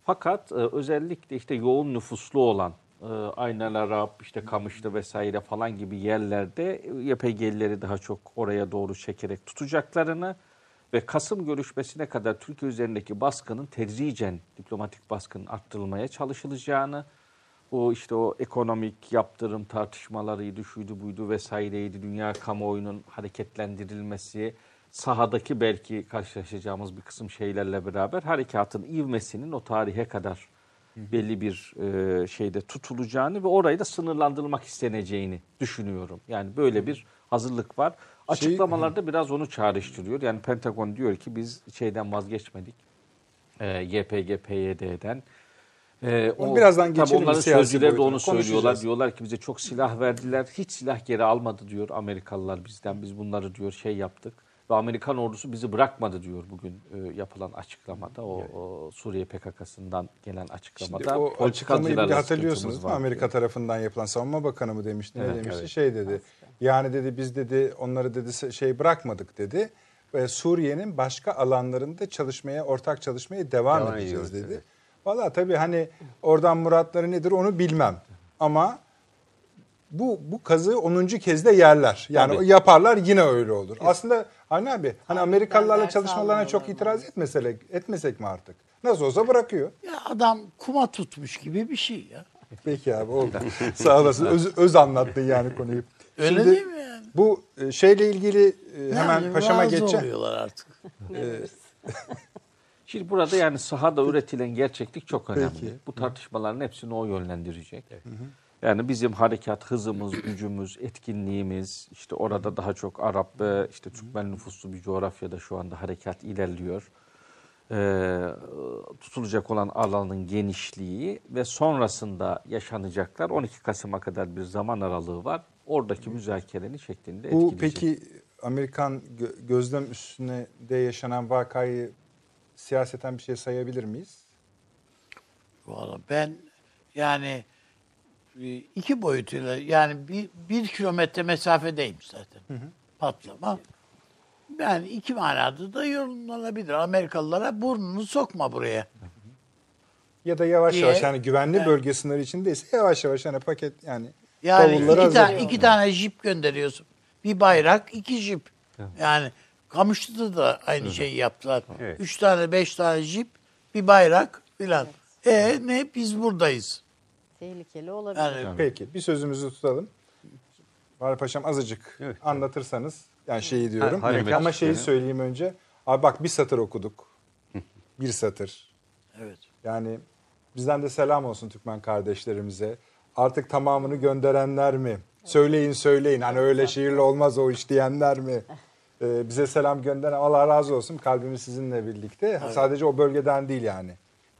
Fakat e, özellikle işte yoğun nüfuslu olan e, Aynel Arap, işte Kamışlı vesaire falan gibi yerlerde YPG'lileri daha çok oraya doğru çekerek tutacaklarını ve Kasım görüşmesine kadar Türkiye üzerindeki baskının tedricen diplomatik baskının arttırılmaya çalışılacağını, o işte o ekonomik yaptırım tartışmalarıydı, şuydu buydu vesaireydi, dünya kamuoyunun hareketlendirilmesi, sahadaki belki karşılaşacağımız bir kısım şeylerle beraber harekatın ivmesinin o tarihe kadar belli bir e, şeyde tutulacağını ve orayı da sınırlandırmak isteneceğini düşünüyorum. Yani böyle bir hazırlık var. Açıklamalarda biraz onu çağrıştırıyor. Yani Pentagon diyor ki biz şeyden vazgeçmedik. E, YPG, PYD'den. E, Onu birazdan geçelim, Onların sözcüleri de onu söylüyorlar. Diyorlar ki bize çok silah verdiler. Hiç silah geri almadı diyor Amerikalılar bizden. Biz bunları diyor şey yaptık. Ve Amerikan ordusu bizi bırakmadı diyor bugün e, yapılan açıklamada. O, o Suriye PKK'sından gelen açıklamada. Şimdi o açıklamayı bir hatırlıyorsunuz değil mi? Amerika diyor. tarafından yapılan savunma bakanı mı demişti ne Evet, demişti evet. şey dedi. Yani dedi biz dedi onları dedi şey bırakmadık dedi. Ve Suriye'nin başka alanlarında çalışmaya ortak çalışmaya devam, Devam edeceğiz ediyoruz, dedi. evet. Valla tabii hani oradan muratları nedir onu bilmem. Ama bu bu kazığı 10. kez de yerler. Yani Tabii. yaparlar yine öyle olur. Aslında Avni abi hani Amerikalılarla çalışmalarına çok itiraz etmesek, etmesek mi artık? Nasıl olsa bırakıyor. Ya adam kuma tutmuş gibi bir şey ya. Peki abi oldu. Sağ olasın. Öz, öz anlattın yani konuyu. Öyle değil mi yani? Bu e, şeyle ilgili e, hemen Yani paşama geçeceğim. oluyorlar artık. Şimdi burada yani sahada üretilen gerçeklik çok önemli. Peki. Bu tartışmaların hepsini o yönlendirecek. Yani bizim harekat hızımız, gücümüz, etkinliğimiz, işte orada daha çok Arap ve işte Türkmen nüfuslu bir coğrafyada şu anda harekat ilerliyor. Ee, tutulacak olan alanın genişliği ve sonrasında yaşanacaklar 12 Kasım'a kadar bir zaman aralığı var. Oradaki müzakerenin şeklinde Bu etkileyecek. peki Amerikan gö- gözlem üstüne de yaşanan vakayı siyaseten bir şey sayabilir miyiz? Valla ben yani e, iki boyutuyla yani bir, bir kilometre mesafedeyim zaten. Patlama. Yani iki manada da yorumlanabilir. Amerikalılara burnunu sokma buraya. Ya da yavaş Diye- yavaş yani güvenli Evet. bölge sınırı içindeyse yavaş yavaş hani paket yani Yani iki, tane, iki tane jip gönderiyorsun. Bir bayrak, iki jip. Yani Kamışlı'da da aynı şeyi yaptılar. Evet. Üç tane, beş tane jip, bir bayrak filan. E ne? Biz buradayız. Tehlikeli olabilir. Yani Peki bir sözümüzü tutalım. Var Paşam azıcık Evet. anlatırsanız yani şeyi diyorum. Ha, harekat Ama şeyi yani. söyleyeyim önce. Abi bak bir satır okuduk. bir satır. evet. Yani bizden de selam olsun Türkmen kardeşlerimize. Artık tamamını gönderenler mi? Söyleyin söyleyin. Hani öyle şiirle olmaz o iş diyenler mi? Ee, bize selam gönderen Allah razı olsun. Kalbimiz sizinle birlikte. Sadece o bölgeden değil yani.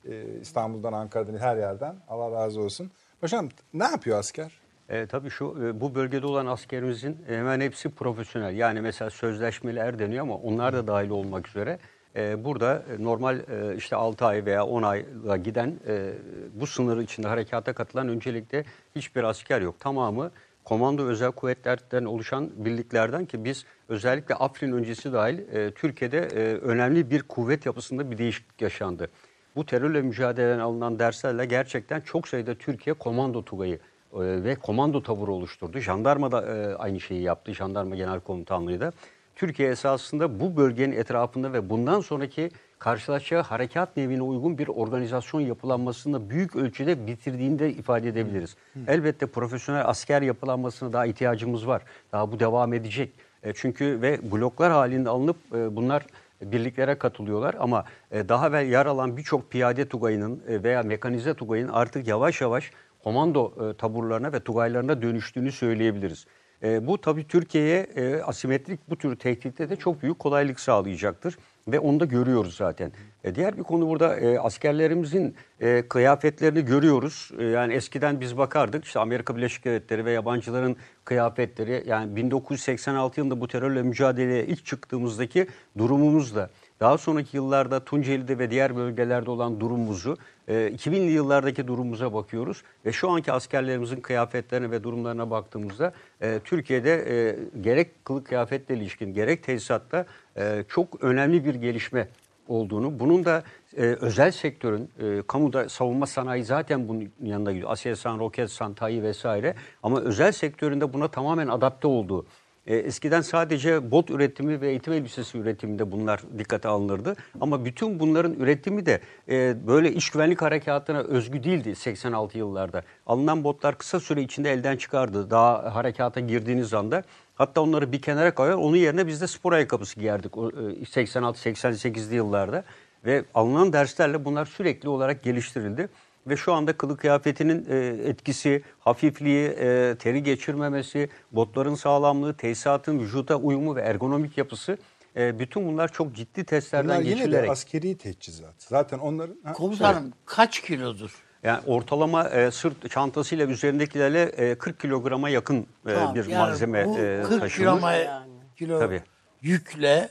Ee, İstanbul'dan, Ankara'dan her yerden. Allah razı olsun. Paşam ne yapıyor asker? E, tabii şu e, bu bölgede olan askerimizin hemen hepsi profesyonel. Yani mesela sözleşmeli er deniyor ama onlar da dahil olmak üzere e, burada e, normal e, işte 6 ay veya 10 ayla giden e, bu sınır içinde harekata katılan öncelikle hiçbir asker yok. Tamamı komando özel kuvvetlerden oluşan birliklerden ki biz özellikle Afrin öncesi dahil Türkiye'de önemli bir kuvvet yapısında bir değişiklik yaşandı. Bu terörle mücadeleden alınan derslerle gerçekten çok sayıda Türkiye komando tugayı ve komando taburu oluşturdu. Jandarma da aynı şeyi yaptı. Jandarma Genel Komutanlığı da. Türkiye esasında bu bölgenin etrafında ve bundan sonraki karşılaşacağı harekat nevine uygun bir organizasyon yapılanmasını büyük ölçüde bitirdiğini de ifade edebiliriz. Elbette profesyonel asker yapılanmasına daha ihtiyacımız var. Daha bu devam edecek. E, çünkü ve bloklar halinde alınıp e, bunlar birliklere katılıyorlar ama e, daha evvel yer alan birçok piyade tugayının e, veya mekanize tugayın artık yavaş yavaş komando e, taburlarına ve tugaylarına dönüştüğünü söyleyebiliriz. E, bu tabii Türkiye'ye e, asimetrik bu tür tehditte de çok büyük kolaylık sağlayacaktır ve onu da görüyoruz zaten. E, diğer bir konu burada e, askerlerimizin e, kıyafetlerini görüyoruz. E, yani eskiden biz bakardık işte Amerika Birleşik Devletleri ve yabancıların kıyafetleri yani 1986 yılında bu terörle mücadeleye ilk çıktığımızdaki durumumuzla daha sonraki yıllarda Tunceli'de ve diğer bölgelerde olan durumumuzu, e, 2000'li yıllardaki durumumuza bakıyoruz ve şu anki askerlerimizin kıyafetlerine ve durumlarına baktığımızda e, Türkiye'de e, gerek kılık kıyafetle ilişkin gerek tesisatta e, çok önemli bir gelişme olduğunu, bunun da e, özel sektörün, e, kamuda savunma sanayi zaten bunun yanında gidiyor. Aselsan, Roketsan, TAİ vesaire ama özel sektöründe buna tamamen adapte olduğu, e, eskiden sadece bot üretimi ve eğitim elbisesi üretiminde bunlar dikkate alınırdı. Ama bütün bunların üretimi de e, böyle iş güvenlik harekatına özgü değildi 86 yıllarda. Alınan botlar kısa süre içinde elden çıkardı. Daha harekata girdiğiniz anda. Hatta onları bir kenara koyar. Onun yerine biz de spor ayakkabısı giyerdik o, e, 86-88'li yıllarda. Ve alınan derslerle bunlar sürekli olarak geliştirildi. Ve şu anda kılık kıyafetinin e, etkisi, hafifliği, e, teri geçirmemesi, botların sağlamlığı, tesisatın vücuda uyumu ve ergonomik yapısı e, bütün bunlar çok ciddi testlerden Bunlar yine de askeri teçhizat. Zaten onların... Ha, Komutanım kaç kilodur? Yani ortalama e, sırt çantasıyla üzerindekilerle e, 40 kilograma yakın e, Tamam, bir yani malzeme bu e, 40 taşınır. kiloma- Yani. kilo Tabii. yükle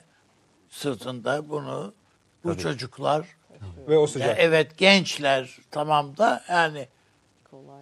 sırtında bunu bu çocuklar Ve o ya sıcak. evet gençler tamam da yani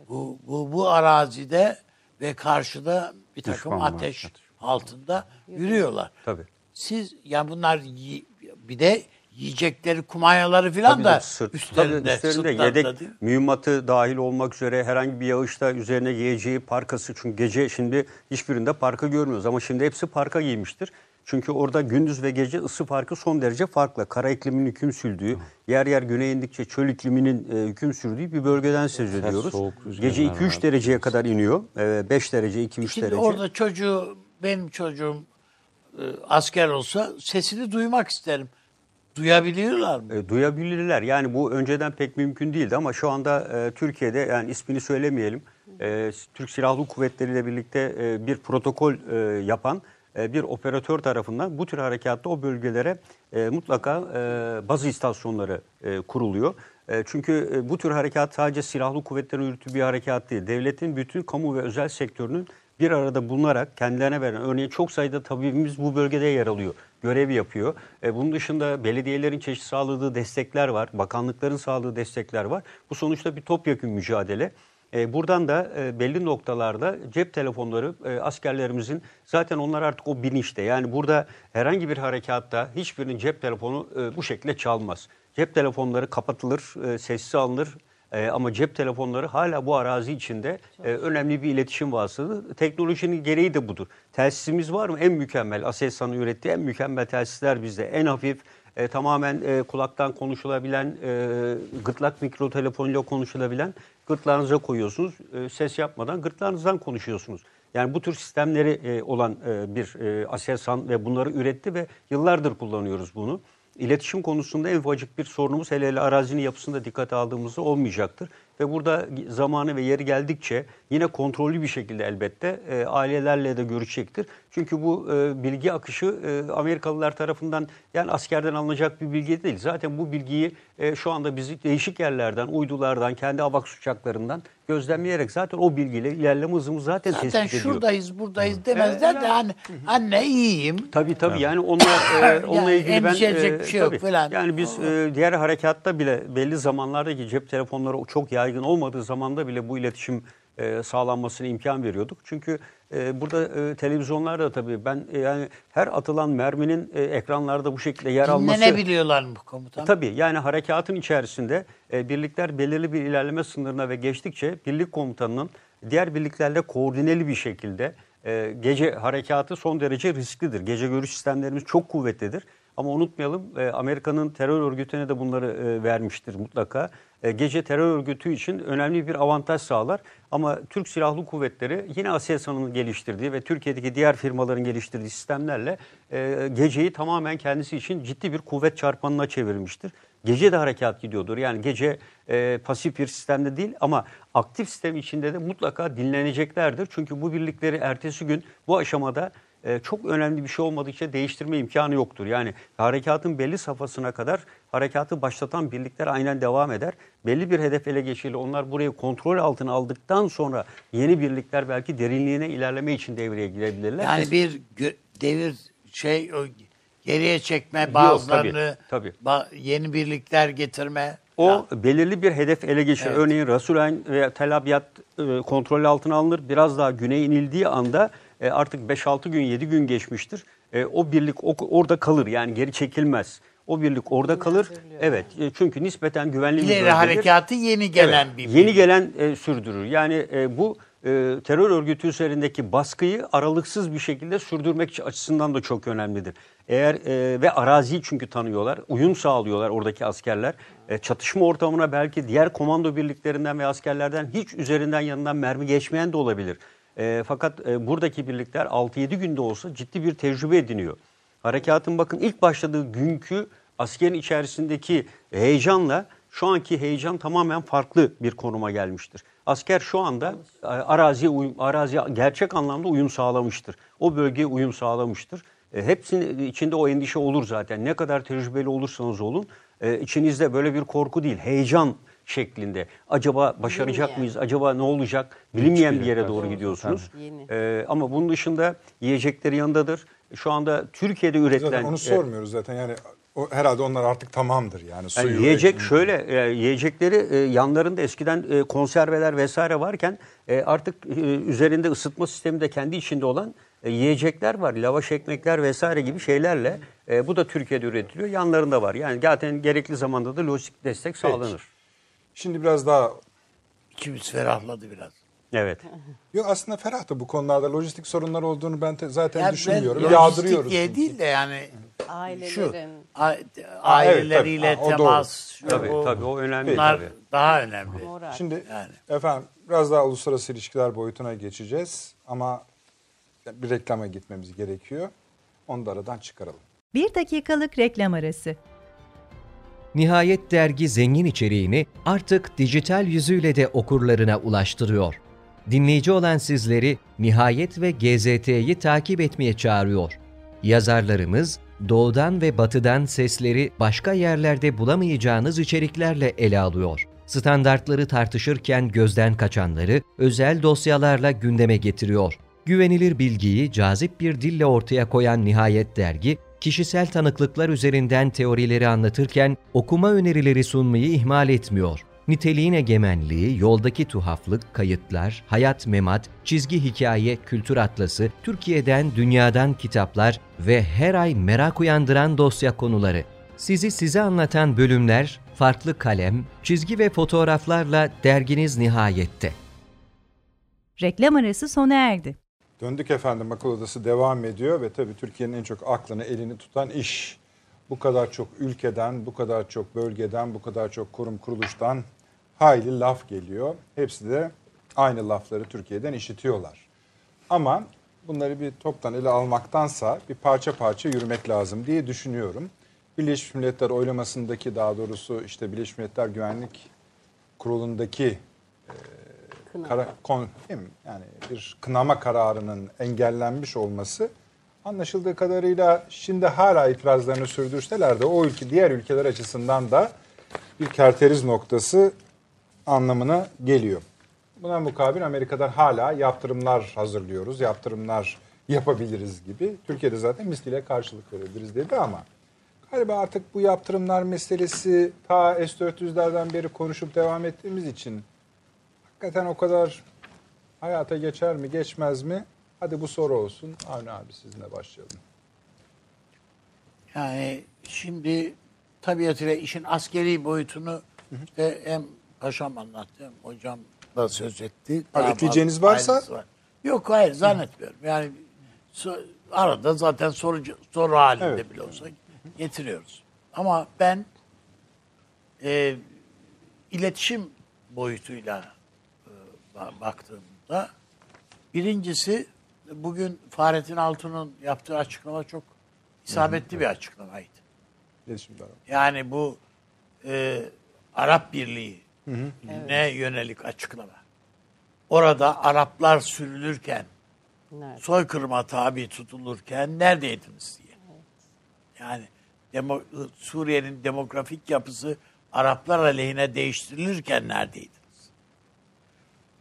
bu, bu, bu arazide ve karşıda bir takım Düşman var, ateş ateş. altında yürüyorlar. Tabii. Siz ya bunlar yi- bir de yiyecekleri kumanyaları falan Tabii da de sırt, üstlerinde, tabii üstlerinde yedek değil mühimmatı dahil olmak üzere herhangi bir yağışta üzerine giyeceği parkası. Çünkü gece şimdi hiçbirinde parka görmüyoruz ama şimdi hepsi parka giymiştir. Çünkü orada gündüz ve gece ısı farkı son derece farklı. Kara ikliminin hüküm sürdüğü, yer yer güneye indikçe çöl ikliminin e, hüküm sürdüğü bir bölgeden söz ediyoruz. soğuk Gece 2-3 var. dereceye kadar iniyor. E, 5 derece, 2-3 Şimdi derece. orada çocuğu, benim çocuğum e, asker olsa sesini duymak isterim. Duyabiliyorlar mı? E, duyabilirler. Yani bu önceden pek mümkün değildi ama şu anda e, Türkiye'de yani ismini söylemeyelim. e, Türk Silahlı Kuvvetleri ile birlikte e, bir protokol e, yapan bir operatör tarafından bu tür harekatta o bölgelere e, mutlaka e, bazı istasyonları e, kuruluyor. E, çünkü e, bu tür harekat sadece silahlı kuvvetlerin yürüttüğü bir harekat değil. Devletin bütün kamu ve özel sektörünün bir arada bulunarak kendilerine veren, örneğin çok sayıda tabibimiz bu bölgede yer alıyor, görev yapıyor. E, bunun dışında belediyelerin çeşitli sağladığı destekler var, bakanlıkların sağladığı destekler var. Bu sonuçta bir topyekun mücadele. E, buradan da e, belli noktalarda cep telefonları e, askerlerimizin zaten onlar artık o bilinçte. Yani burada herhangi bir harekatta hiçbirinin cep telefonu bu şekilde çalmaz. Cep telefonları kapatılır, sessiz alınır. E, ama cep telefonları hala bu arazi içinde e, önemli bir iletişim vasıtası. Teknolojinin gereği de budur. Telsizimiz var mı? En mükemmel, Aselsan'ın ürettiği en mükemmel telsizler bizde. En hafif, e, tamamen e, kulaktan konuşulabilen, e, gırtlak mikrotelefonuyla konuşulabilen gırtlağınıza koyuyorsunuz. E, ses yapmadan gırtlağınızdan konuşuyorsunuz. Yani bu tür sistemleri e, olan e, bir e, Aselsan ve bunları üretti ve yıllardır kullanıyoruz bunu. İletişim konusunda en ufacık bir sorunumuz hele hele arazinin yapısında dikkate aldığımızda olmayacaktır. Ve burada zamanı ve yeri geldikçe yine kontrollü bir şekilde elbette e, ailelerle de görüşecektir. Çünkü bu e, bilgi akışı e, Amerikalılar tarafından yani askerden alınacak bir bilgi değil. Zaten bu bilgiyi e, şu anda biz değişik yerlerden, uydulardan, kendi AVAX uçaklarından gözlemleyerek zaten o bilgiyle ilerleme hızımız zaten, Zaten tespit ediyor. şuradayız, buradayız demezler de hani anne iyiyim. Tabii tabii yani onunla, e, onunla Yani ilgili ben... bir şey yok tabii. falan. Yani biz e, diğer harekatta bile belli zamanlardaki cep telefonları çok yaygın olmadığı zamanda bile bu iletişim e, sağlanmasına imkan veriyorduk. Çünkü e, burada e, televizyonlarda tabii ben e, yani her atılan merminin e, ekranlarda bu şekilde yer alması... Dinlenebiliyorlar mı komutan? E, Tabii yani harekatın içerisinde e, birlikler belirli bir ilerleme sınırına ve geçtikçe birlik komutanının diğer birliklerle koordineli bir şekilde e, gece harekatı son derece risklidir. Gece görüş sistemlerimiz çok kuvvetlidir. Ama unutmayalım e, Amerika'nın terör örgütüne de bunları e, vermiştir mutlaka. E, gece terör örgütü için önemli bir avantaj sağlar. Ama Türk Silahlı Kuvvetleri yine Aselsan'ın geliştirdiği ve Türkiye'deki diğer firmaların geliştirdiği sistemlerle e, geceyi tamamen kendisi için ciddi bir kuvvet çarpanına çevirmiştir. Gece de harekat gidiyordur. Yani gece e, pasif bir sistemde değil ama aktif sistem içinde de mutlaka dinleneceklerdir. Çünkü bu birlikleri ertesi gün bu aşamada e, çok önemli bir şey olmadıkça değiştirme imkanı yoktur. Yani harekatın belli safhasına kadar harekatı başlatan birlikler aynen devam eder. Belli bir hedef ele geçirilir. Onlar burayı kontrol altına aldıktan sonra yeni birlikler belki derinliğine ilerleme için devreye girebilirler. Yani bir devir şey geriye çekme bazılarını tabii. ba- yeni birlikler getirme. O falan. belirli bir hedef ele geçirir. Evet. Örneğin Rasulayn ve Tel Abyad e, kontrol altına alınır. Biraz daha güneye inildiği anda e, artık 5-6 gün 7 gün geçmiştir. E, o birlik o- orada kalır yani geri çekilmez. O birlik orada kalır. Evet e, çünkü nispeten güvenli bir ileri bölgedir. harekatı yeni gelen Evet, bir Yeni gelen e, sürdürür. Yani e, bu e, terör örgütü üzerindeki baskıyı aralıksız bir şekilde sürdürmek açısından da çok önemlidir. Eğer e, ve araziyi çünkü tanıyorlar, uyum sağlıyorlar oradaki askerler. E, çatışma ortamına belki diğer komando birliklerinden ve askerlerden hiç üzerinden yanından mermi geçmeyen de olabilir. E, fakat e, buradaki birlikler 6-7 günde olsa ciddi bir tecrübe ediniyor. Harekatın bakın ilk başladığı günkü askerin içerisindeki heyecanla şu anki heyecan tamamen farklı bir konuma gelmiştir. Asker şu anda e, araziye uyum, araziye gerçek anlamda uyum sağlamıştır. O bölgeye uyum sağlamıştır. E, hepsinin içinde o endişe olur zaten. Ne kadar tecrübeli olursanız olun e, içinizde böyle bir korku değil, heyecan şeklinde. Acaba başaracak Bilinmeyen. mıyız? Acaba ne olacak? Bilinmeyen bir yere doğru gidiyorsunuz. Ee, ama bunun dışında yiyecekleri yanındadır. şu anda Türkiye'de üretilen Zaten onu e, sormuyoruz zaten yani o, herhalde onlar artık tamamdır yani. Yani Suyu, yiyecek ekmeği. şöyle e, yiyecekleri e, yanlarında eskiden e, konserveler vesaire varken e, artık e, üzerinde ısıtma sistemi de kendi içinde olan e, yiyecekler var. Lavaş ekmekler vesaire gibi şeylerle e, bu da Türkiye'de üretiliyor. Yanlarında var. Yani zaten gerekli zamanda da lojistik destek sağlanır. Şimdi biraz daha İçimiz ferahladı biraz. Evet. Yok aslında ferah da bu konularda lojistik sorunlar olduğunu ben te- zaten Yani düşünmüyorum. ben Yağdırıyoruz. lojistik diye çünkü. değil de yani şu Ailelerin. a- aileleriyle tabii. Ha, o doğru. temas, şu, Tabii o- tabii o önemli bunlar tabii. daha önemli. Moral. Şimdi Yani. efendim biraz daha uluslararası ilişkiler boyutuna geçeceğiz ama bir reklama gitmemiz gerekiyor. Onu da aradan çıkaralım. Bir dakikalık reklam arası. Nihayet dergi zengin içeriğini artık dijital yüzüyle de okurlarına ulaştırıyor. Dinleyici olan sizleri Nihayet ve GZT'yi takip etmeye çağırıyor. Yazarlarımız doğudan ve batıdan sesleri başka yerlerde bulamayacağınız içeriklerle ele alıyor. Standartları tartışırken gözden kaçanları özel dosyalarla gündeme getiriyor. Güvenilir bilgiyi cazip bir dille ortaya koyan Nihayet dergi, kişisel tanıklıklar üzerinden teorileri anlatırken okuma önerileri sunmayı ihmal etmiyor. Niteliğin egemenliği, yoldaki tuhaflık, kayıtlar, hayat memat, çizgi hikaye, kültür atlası, Türkiye'den, dünyadan kitaplar ve her ay merak uyandıran dosya konuları. Sizi size anlatan bölümler, farklı kalem, çizgi ve fotoğraflarla derginiz nihayette. Reklam arası sona erdi. Döndük efendim akıl odası devam ediyor ve tabii Türkiye'nin en çok aklını elini tutan iş. Bu kadar çok ülkeden, bu kadar çok bölgeden, bu kadar çok kurum kuruluştan hayli laf geliyor. Hepsi de aynı lafları Türkiye'den işitiyorlar. Ama bunları bir toptan ele almaktansa bir parça parça yürümek lazım diye düşünüyorum. Birleşmiş Milletler oylamasındaki daha doğrusu işte Birleşmiş Milletler Güvenlik Kurulu'ndaki kara, kon, değil mi? yani bir kınama kararının engellenmiş olması anlaşıldığı kadarıyla şimdi hala itirazlarını sürdürseler de o ülke diğer ülkeler açısından da bir kerteriz noktası anlamına geliyor. Buna mukabil Amerika'dan hala yaptırımlar hazırlıyoruz, yaptırımlar yapabiliriz gibi. Türkiye'de zaten misliyle karşılık verebiliriz dedi ama galiba artık bu yaptırımlar meselesi ta S-400'lerden beri konuşup devam ettiğimiz için hakikaten o kadar hayata geçer mi geçmez mi? Hadi bu soru olsun. Avni abi sizinle başlayalım. Yani şimdi tabiatıyla işin askeri boyutunu işte hem paşam anlattı hem hocam da söz etti. Abi ekleyeceğiniz varsa? var. Yok hayır zannetmiyorum. Yani so- arada zaten soru, soru halinde Evet. bile olsa getiriyoruz. Ama ben e, iletişim boyutuyla baktığımda birincisi bugün Fahrettin Altun'un yaptığı açıklama çok isabetli bir açıklamaydı. Yani bu e, Arap Birliği ne yönelik açıklama. Orada Araplar sürülürken, Nerede? soykırıma tabi tutulurken neredeydiniz diye. Yani demo, Suriye'nin demografik yapısı Araplar aleyhine değiştirilirken neredeydiniz?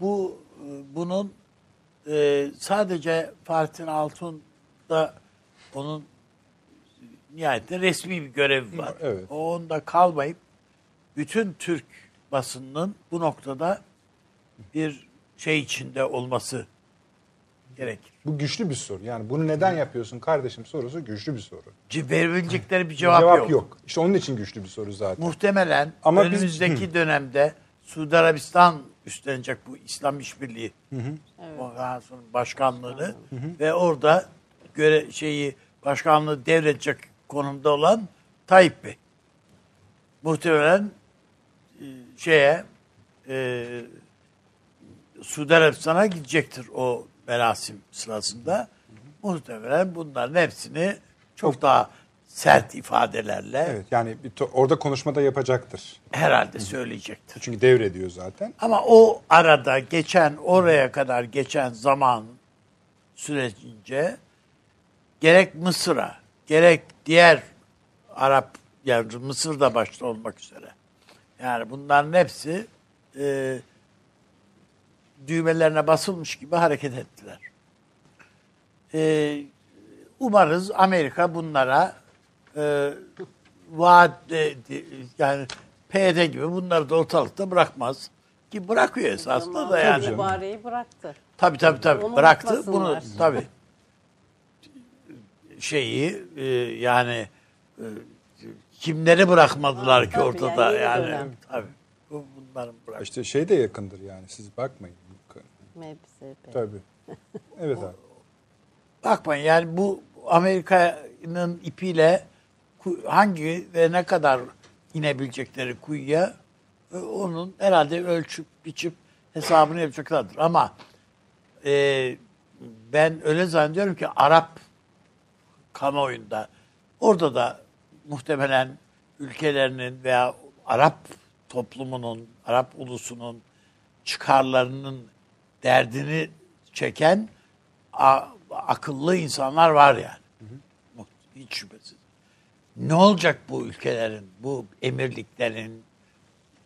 Bu e, bunun e, sadece Fahrettin Altun'da onun nihayetinde resmi bir görevi var. Evet. O onda kalmayıp bütün Türk basınının bu noktada bir şey içinde olması gerekir. Bu güçlü bir soru. Yani bunu neden yapıyorsun kardeşim sorusu güçlü bir soru. C- Verebilecekleri bir Bir cevap, yok. İşte onun için güçlü bir soru zaten. Muhtemelen Ama biz- önümüzdeki dönemde Suudi Arabistan üstlenecek bu İslam İşbirliği. Organizasyonu başkanlığını ve orada göre şeyi başkanlığı devredecek konumda olan Tayyip Bey. Muhtemelen e, şeye e, Suudi Arabistan'a gidecektir o merasim sırasında. Muhtemelen bunların hepsini çok daha sert ifadelerle Evet yani orada konuşmada yapacaktır. herhalde söyleyecektir. Çünkü devrediyor zaten. Ama o arada geçen, oraya kadar geçen zaman sürecince gerek Mısır'a, gerek diğer Arap, yani Mısır'da başta olmak üzere. Yani bunların hepsi e, düğmelerine basılmış gibi hareket ettiler. E, umarız Amerika bunlara e, vaat e, yani PYD gibi bunları da ortalıkta bırakmaz. Ki bırakıyor esasında da yani. Mübareği bıraktı. Tabii tabii tabii. Onu Bıraktı bunu tabii. Şeyi e, yani e, kimleri bırakmadılar ki tabii, ortada yani yani. Tabii. Bu bunların bırak. İşte şey de yakındır yani siz bakmayın. MBSP. Tabii. Evet abi. Bakmayın yani bu Amerika'nın ipiyle hangi ve ne kadar inebilecekleri kuyuya e, onun herhalde ölçüp biçip hesabını yapacaklardır. Ama e, ben öyle zannediyorum ki Arap kamuoyunda orada da muhtemelen ülkelerinin veya Arap toplumunun, Arap ulusunun çıkarlarının derdini çeken a- akıllı insanlar var yani. Muht- Hiç şüphesiz. Ne olacak bu ülkelerin, bu emirliklerin,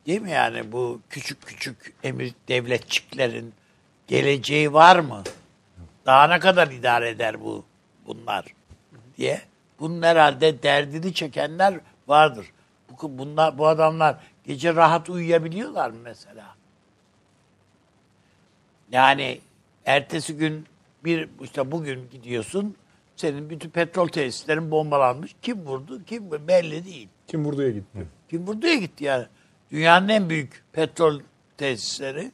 değil mi yani bu küçük küçük emir devletçiklerin geleceği var mı? Daha ne kadar idare eder bu bunlar diye. Bunun herhalde derdini çekenler vardır. Bu, bunlar, bu adamlar gece rahat uyuyabiliyorlar mı mesela? Yani ertesi gün bir işte bugün gidiyorsun senin bütün petrol tesislerin bombalanmış. Kim vurdu? Kim belli değil. Kim vurduya gitti? Kim vurduya gitti yani. Dünyanın en büyük petrol tesisleri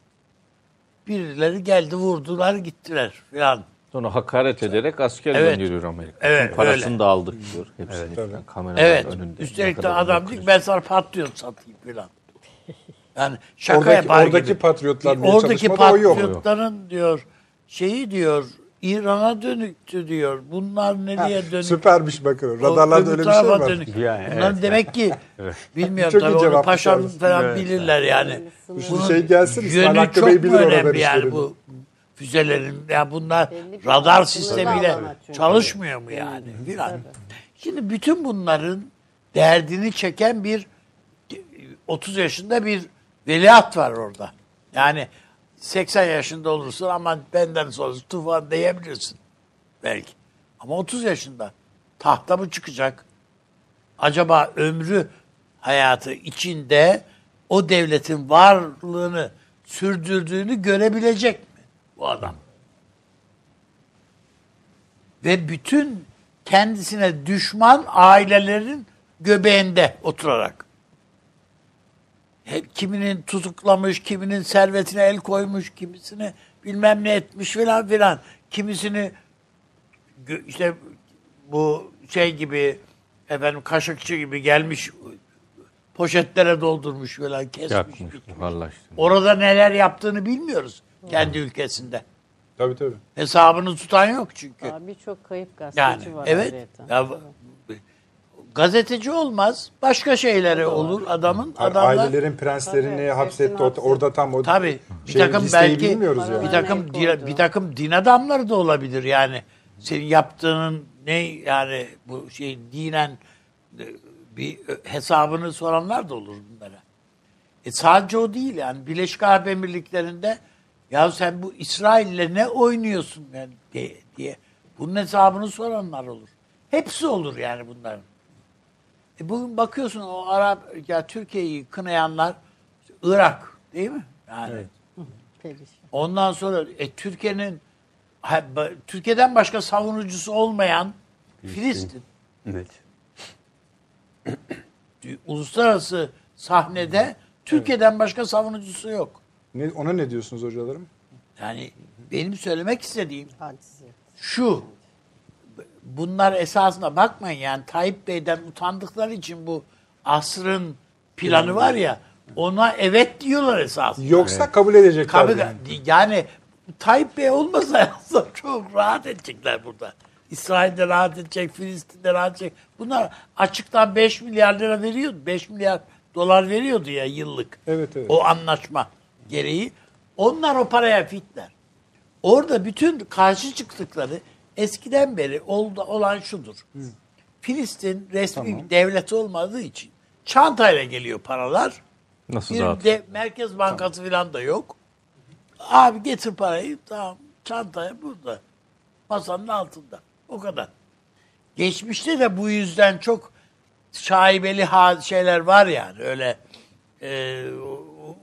birileri geldi vurdular gittiler filan. Sonra hakaret ederek asker Evet. gönderiyor Amerika. Evet, Parasını öyle. da aldık diyor. Hepsini falan kameralar Evet. önünde. Üstelik de adam diyor ben sana patriot satayım filan. Yani şaka Oradaki- yapar oradaki gibi. patriotlar Oradaki çalışmada o yok. patriotların diyor şeyi diyor İran'a dönüktü diyor. Bunlar nereye dönük? Süpermiş bakın. Radarlarda öyle bir şey var. dönük. Yani, Bunların evet. demek ki bilmiyorum Çok tabii onu cevap paşam falan Evet. bilirler yani. Şu şey gelsin İsmail Yönü Hakkı çok Bey bilir önemli yani bu füzelerin? Ya bunlar Belli radar sistemiyle çalışmıyor mu yani? Filan. Şimdi bütün bunların derdini çeken bir 30 yaşında bir veliaht var orada. Yani 80 yaşında olursun ama benden sonrası tufan diyebilirsin belki. Ama 30 yaşında tahta mı çıkacak? Acaba ömrü hayatı içinde o devletin varlığını sürdürdüğünü görebilecek mi bu adam? Ve bütün kendisine düşman ailelerin göbeğinde oturarak. Hep kiminin tutuklamış, kiminin servetine el koymuş, kimisini bilmem ne etmiş filan filan. Kimisini işte bu şey gibi efendim kaşıkçı gibi gelmiş poşetlere doldurmuş falan kesmiş. Yakmış, buharlaştı. Orada neler yaptığını bilmiyoruz kendi ülkesinde. Tabii tabii. Hesabını tutan yok çünkü. Birçok kayıp gazeteci Yani var. evet. Ya, gazeteci olmaz. Başka şeyleri olur adamın. Adamlar Ailelerin prenslerini Tabii, hapsetti. hepsini Orada, orada tam o tabii bir şey, takım listeyi belki bilmiyoruz yani. bir takım din, koydu. bir takım din adamları da olabilir yani. Senin yaptığının ne yani bu şey dinen e, bir hesabını soranlar da olur bunlara. E sadece o değil yani Birleşik Arap Emirlikleri'nde ya sen bu İsrail'le ne oynuyorsun yani diye, diye bunun hesabını soranlar olur. Hepsi olur yani bunların. E bugün bakıyorsun o Arap ya Türkiye'yi kınayanlar Irak değil mi? Yani Perişan. ondan sonra e, Türkiye'nin Türkiye'den başka savunucusu olmayan Filistin. Evet. Uluslararası sahnede Türkiye'den başka savunucusu yok. Ne, ona ne diyorsunuz hocalarım? Yani benim söylemek istediğim şu. Bunlar esasında bakmayın yani Tayyip Bey'den utandıkları için bu asrın planı var ya ona evet diyorlar esasında. Yoksa kabul edecekler. Tabii yani. yani Tayyip Bey olmasa aslında çok rahat edecekler burada. İsrail'de rahat edecek, Filistin'de rahat edecek. Bunlar açıktan 5 milyar lira veriyordu. 5 milyar dolar veriyordu ya yıllık. Evet, evet. O anlaşma gereği. Onlar o paraya fitler. Orada bütün karşı çıktıkları eskiden beri oldu, olan şudur. Filistin resmi bir devlet olmadığı için çantayla geliyor paralar. Nasıl Bir dağıtıyor? de Merkez Bankası falan da yok. Abi getir parayı tamam çantaya burada. Masanın altında. O kadar. geçmişte de bu yüzden çok şaibeli şeyler var yani öyle e,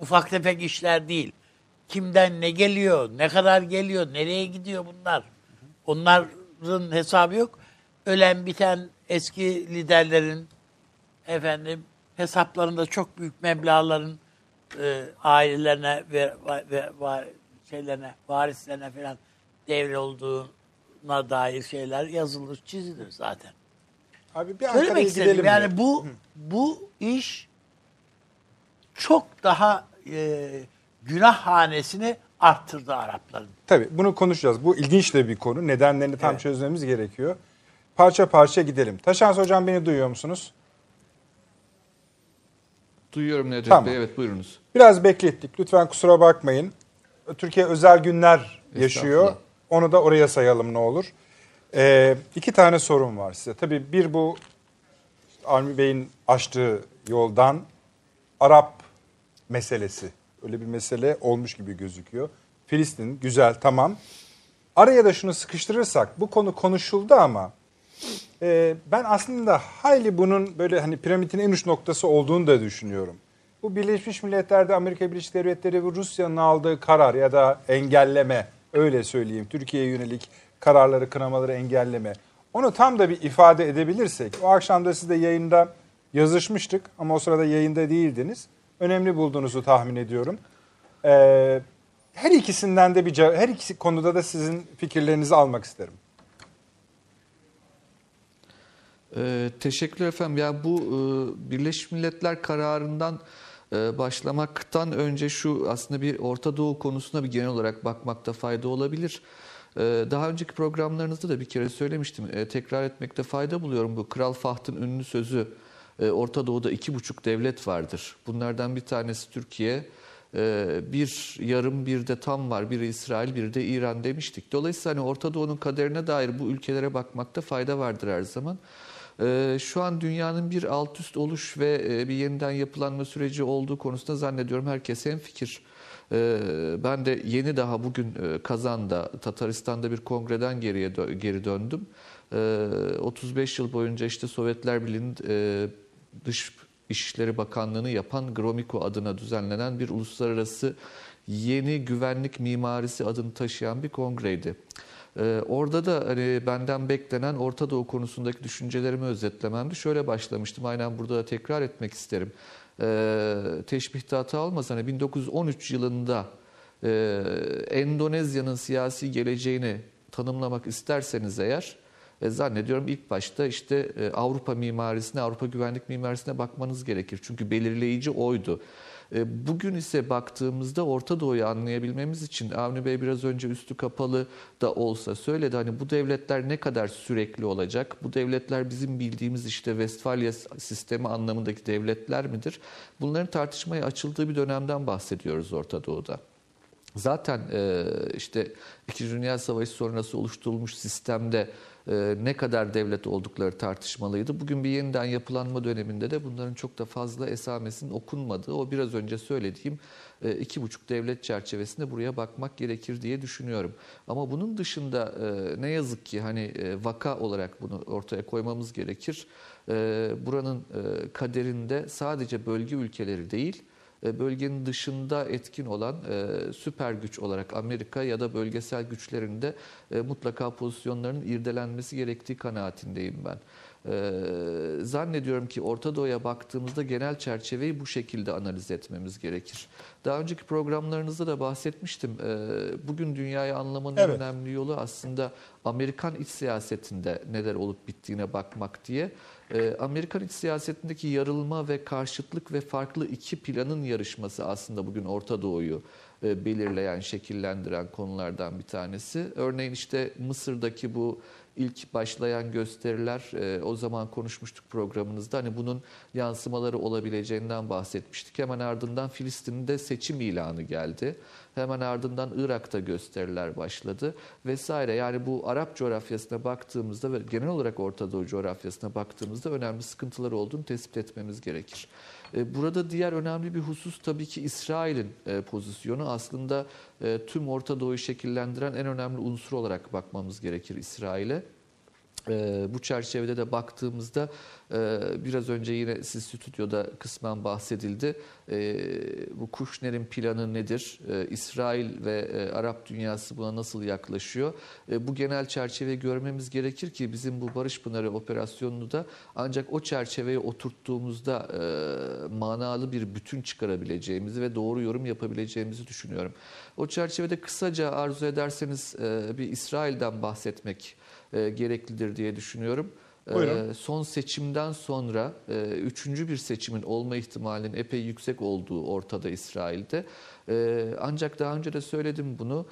ufak tefek işler değil. Kimden ne geliyor, ne kadar geliyor, nereye gidiyor bunlar? Onların hesabı yok. Ölen biten eski liderlerin efendim hesaplarında çok büyük meblağların e, ailelerine ve, ve, ve şeylerine, varislerine falan devre olduğuna dair şeyler yazılır, çizilir zaten. Abi bir Söylemek istedim. mi? Yani bu bu iş çok daha e, günah hanesini arttırdı Arapların. Tabii bunu konuşacağız. Bu ilginç de bir konu. Nedenlerini tam çözmemiz gerekiyor. Parça parça gidelim. Taşans Hocam beni duyuyor musunuz? Duyuyorum Nedret Tamam. Bey. Evet buyurunuz. Biraz beklettik. Lütfen kusura bakmayın. Türkiye özel günler yaşıyor. Onu da oraya sayalım ne olur. Ee, iki tane sorum var size. Tabii bir bu Avni Bey'in açtığı yoldan Arap meselesi. Öyle bir mesele olmuş gibi gözüküyor. Filistin güzel tamam. Araya da şunu sıkıştırırsak bu konu konuşuldu ama e, ben aslında hayli bunun böyle hani piramidin en uç noktası olduğunu da düşünüyorum. Bu Birleşmiş Milletler'de Amerika Birleşik Devletleri ve Rusya'nın aldığı karar ya da engelleme öyle söyleyeyim Türkiye'ye yönelik kararları kınamaları engelleme. Onu tam da bir ifade edebilirsek o akşam da siz de yayında yazışmıştık ama o sırada yayında değildiniz. Önemli bulduğunuzu tahmin ediyorum. Ee, her ikisinden de bir cev- her ikisi konuda da sizin fikirlerinizi almak isterim. Ee, teşekkürler efendim. Ya bu e, Birleşmiş Milletler kararından e, başlamaktan önce şu aslında bir Orta Doğu konusuna bir genel olarak bakmakta fayda olabilir. E, daha önceki programlarınızda da bir kere söylemiştim. E, tekrar etmekte fayda buluyorum. Bu Kral Fahd'ın ünlü sözü e, Orta Doğu'da iki buçuk devlet vardır. Bunlardan bir tanesi Türkiye. E, bir yarım bir de tam var. Biri İsrail bir de İran demiştik. Dolayısıyla hani Orta Doğu'nun kaderine dair bu ülkelere bakmakta fayda vardır her zaman. Ee, Şu an dünyanın bir alt üst oluş ve e, bir yeniden yapılanma süreci olduğu konusunda zannediyorum herkes hemfikir. Ee, Ben de yeni daha bugün e, Kazan'da, Tataristan'da bir kongreden geriye geri döndüm. Ee, 35 yıl boyunca işte Sovyetler Birliği'nin e, dış İşleri Bakanlığı'nı yapan Gromyko adına düzenlenen bir uluslararası yeni güvenlik mimarisi adını taşıyan bir kongreydi. Ee, orada da hani benden beklenen Orta Doğu konusundaki düşüncelerimi özetlememdi. Şöyle başlamıştım. Aynen burada da tekrar etmek isterim. Ee, teşbihte hata olmasın. Hani 1913 yılında e, Endonezya'nın siyasi geleceğini tanımlamak isterseniz eğer e, zannediyorum ilk başta işte e, Avrupa mimarisine, Avrupa güvenlik mimarisine bakmanız gerekir. Çünkü belirleyici oydu. E, Bugün ise baktığımızda Orta Doğu'yu anlayabilmemiz için Avni Bey biraz önce üstü kapalı da olsa söyledi. Hani bu devletler ne kadar sürekli olacak? Bu devletler bizim bildiğimiz işte Westfalia sistemi anlamındaki devletler midir? Bunların tartışmaya açıldığı bir dönemden bahsediyoruz Orta Doğu'da. Zaten e, işte İkinci Dünya Savaşı sonrası oluşturulmuş sistemde e, ne kadar devlet oldukları tartışmalıydı. Bugün bir yeniden yapılanma döneminde de bunların çok da fazla esamesinin okunmadığı, o biraz önce söylediğim e, iki buçuk devlet çerçevesinde buraya bakmak gerekir diye düşünüyorum. Ama bunun dışında e, ne yazık ki hani vaka olarak bunu ortaya koymamız gerekir. Buranın kaderinde sadece bölge ülkeleri değil, bölgenin dışında etkin olan e, süper güç olarak Amerika ya da bölgesel güçlerinde e, mutlaka pozisyonlarının irdelenmesi gerektiği kanaatindeyim ben. E, zannediyorum ki Orta Doğu'ya baktığımızda genel çerçeveyi bu şekilde analiz etmemiz gerekir. Daha önceki programlarınızda da bahsetmiştim. E, bugün dünyayı anlamanın Evet. önemli yolu aslında Amerikan iç siyasetinde neler olup bittiğine bakmak diye. Ee, Amerikan iç siyasetindeki yarılma ve karşıtlık ve farklı iki planın yarışması aslında bugün Orta Doğu'yu e, belirleyen, şekillendiren konulardan bir tanesi. Örneğin işte Mısır'daki bu ilk başlayan gösteriler e, o zaman konuşmuştuk programınızda. Hani bunun yansımaları olabileceğinden bahsetmiştik. Hemen ardından Filistin'de seçim ilanı geldi. Hemen ardından Irak'ta gösteriler başladı vesaire. Yani bu Arap coğrafyasına baktığımızda ve genel olarak Orta Doğu coğrafyasına baktığımızda önemli sıkıntılar olduğunu tespit etmemiz gerekir. E, Burada diğer önemli bir husus tabii ki İsrail'in e, pozisyonu. Aslında e, tüm Orta Doğu'yu şekillendiren en önemli unsur olarak bakmamız gerekir İsrail'e. Ee, bu çerçevede de baktığımızda e, biraz önce yine siz stüdyoda kısmen bahsedildi. Ee, bu Kuşner'in planı nedir? Ee, İsrail ve e, Arap dünyası buna nasıl yaklaşıyor? Ee, bu genel çerçeveyi görmemiz gerekir ki bizim bu Barış Pınarı operasyonunu da ancak o çerçeveye oturttuğumuzda e, manalı bir bütün çıkarabileceğimizi ve doğru yorum yapabileceğimizi düşünüyorum. O çerçevede kısaca arzu ederseniz e, bir İsrail'den bahsetmek e, gereklidir diye düşünüyorum. E, Buyurun. son seçimden sonra e, üçüncü bir seçimin olma ihtimalinin epey yüksek olduğu ortada İsrail'de. Ancak daha önce de söyledim bunu.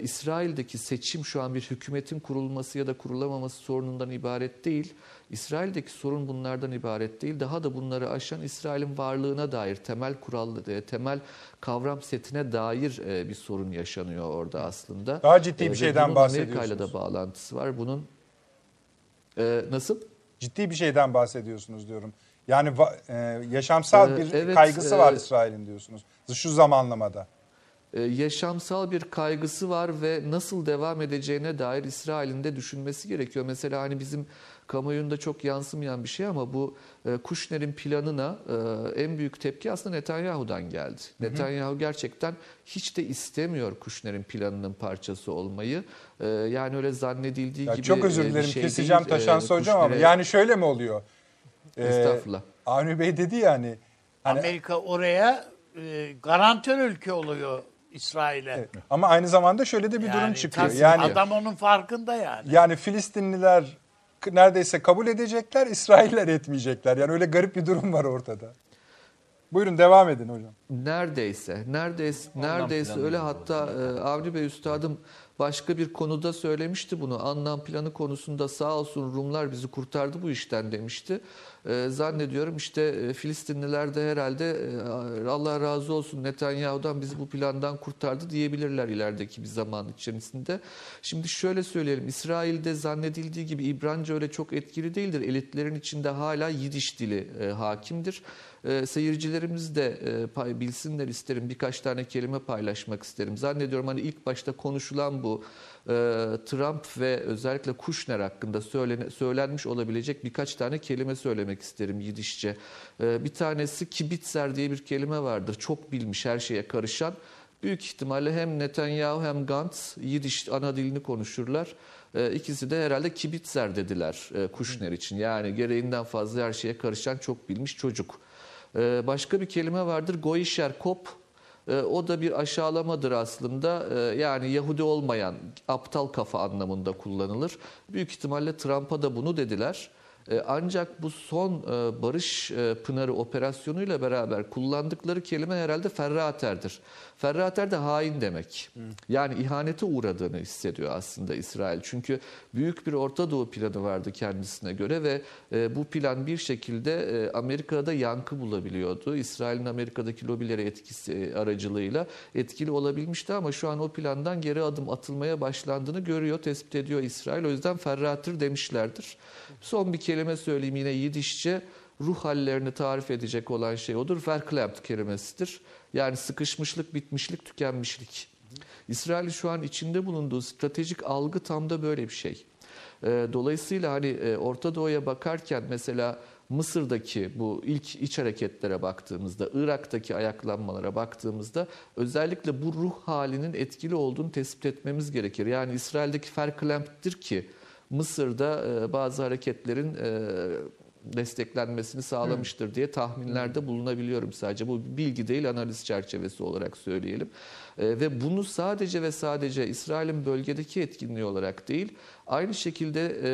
İsrail'deki seçim şu an bir hükümetin kurulması ya da kurulamaması sorunundan ibaret değil. İsrail'deki sorun bunlardan ibaret değil. Daha da bunları aşan İsrail'in varlığına dair temel kural, e, temel kavram setine dair e, bir sorun yaşanıyor orada aslında. Daha ciddi bir ve şeyden bunun Amerika ile bahsediyorsunuz. de bağlantısı var. Bunun e, nasıl? Ciddi bir şeyden bahsediyorsunuz diyorum. Yani e, yaşamsal bir evet, kaygısı var e, İsrail'in diyorsunuz. Şu zamanlamada. Yaşamsal bir kaygısı var ve nasıl devam edeceğine dair İsrail'in de düşünmesi gerekiyor. Mesela hani bizim kamuoyunda çok yansımayan bir şey ama bu e, Kuşner'in planına e, en büyük tepki aslında Netanyahu'dan geldi. Netanyahu gerçekten hiç de istemiyor Kuşner'in planının parçası olmayı. E, yani öyle zannedildiği Ya gibi çok özür e, bir dilerim şey keseceğim değil. taşan E, soracağım ama yani şöyle mi oluyor? Ee, Estağfurullah. Avni Bey dedi yani hani Amerika oraya e, garantör ülke oluyor İsrail'e. Evet. ama aynı zamanda şöyle de bir durum Yani çıkıyor. tas- Yani adam onun farkında yani. yani Filistinliler neredeyse kabul edecekler, İsrailler etmeyecekler. Yani öyle garip bir durum var ortada. Buyurun devam edin hocam. Neredeyse, neredeyse, neredeyse öyle hatta e, Avni Bey Üstadım başka bir konuda söylemişti bunu. Anlam planı konusunda sağ olsun Rumlar bizi kurtardı bu işten demişti. E, zannediyorum işte e, Filistinliler de herhalde e, Allah razı olsun Netanyahu'dan bizi bu plandan kurtardı diyebilirler ilerideki bir zaman içerisinde. Şimdi şöyle söyleyelim İsrail'de zannedildiği gibi İbranice öyle çok etkili değildir. Elitlerin içinde hala Yidiş dili e, hakimdir. E, seyircilerimiz de e, pay, bilsinler isterim. Birkaç tane kelime paylaşmak isterim. Zannediyorum hani ilk başta konuşulan bu e, Trump ve özellikle Kushner hakkında söylene, söylenmiş olabilecek birkaç tane kelime söylemek isterim Yidişçe. E, bir tanesi kibitzer diye bir kelime vardır. Çok bilmiş her şeye karışan. Büyük ihtimalle hem Netanyahu hem Gantz Yidiş ana dilini konuşurlar. E, İkisi de herhalde kibitzer dediler e, Kushner için. Yani gereğinden fazla her şeye karışan çok bilmiş çocuk. Ee, Başka bir kelime vardır. Goyişer kop. Ee, O da bir aşağılamadır aslında. Ee, Yani Yahudi olmayan aptal kafa anlamında kullanılır. Büyük ihtimalle Trump'a da bunu dediler. Ancak bu son e, Barış e, Pınarı operasyonuyla beraber kullandıkları kelime herhalde ferraterdir. Ferrater de hain demek. Yani ihanete uğradığını hissediyor aslında İsrail. Çünkü büyük bir Orta Doğu planı vardı kendisine göre ve e, bu plan bir şekilde e, Amerika'da yankı bulabiliyordu. İsrail'in Amerika'daki lobileri etkisi e, aracılığıyla etkili olabilmişti ama şu an o plandan geri adım atılmaya başlandığını görüyor, tespit ediyor İsrail. O yüzden ferratır demişlerdir. Son bir kelime söyleyeyim yine Yidişçe ruh hallerini tarif edecek olan şey odur. Verklempt kelimesidir. Yani sıkışmışlık, bitmişlik, tükenmişlik. İsrail'in şu an içinde bulunduğu stratejik algı tam da böyle bir şey. Ee, Dolayısıyla hani e, Orta Doğu'ya bakarken mesela Mısır'daki bu ilk iç hareketlere baktığımızda, Irak'taki ayaklanmalara baktığımızda özellikle bu ruh halinin etkili olduğunu tespit etmemiz gerekir. Yani İsrail'deki Verklempt'tir ki Mısır'da e, bazı hareketlerin e, desteklenmesini sağlamıştır diye tahminlerde bulunabiliyorum sadece. Bu bilgi değil analiz çerçevesi olarak söyleyelim. E, ve bunu sadece ve sadece İsrail'in bölgedeki etkinliği olarak değil, aynı şekilde e,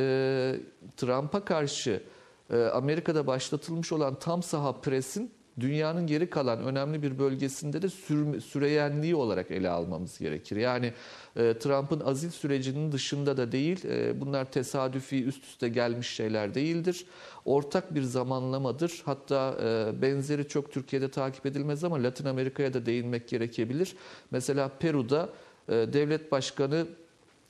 Trump'a karşı e, Amerika'da başlatılmış olan tam saha presin dünyanın geri kalan önemli bir bölgesinde de sür, süreyenliği olarak ele almamız gerekir. Yani e, Trump'ın azil sürecinin dışında da değil, e, bunlar tesadüfi üst üste gelmiş şeyler değildir. Ortak bir zamanlamadır. Hatta e, benzeri çok Türkiye'de takip edilmez ama Latin Amerika'ya da değinmek gerekebilir. Mesela Peru'da e, devlet başkanı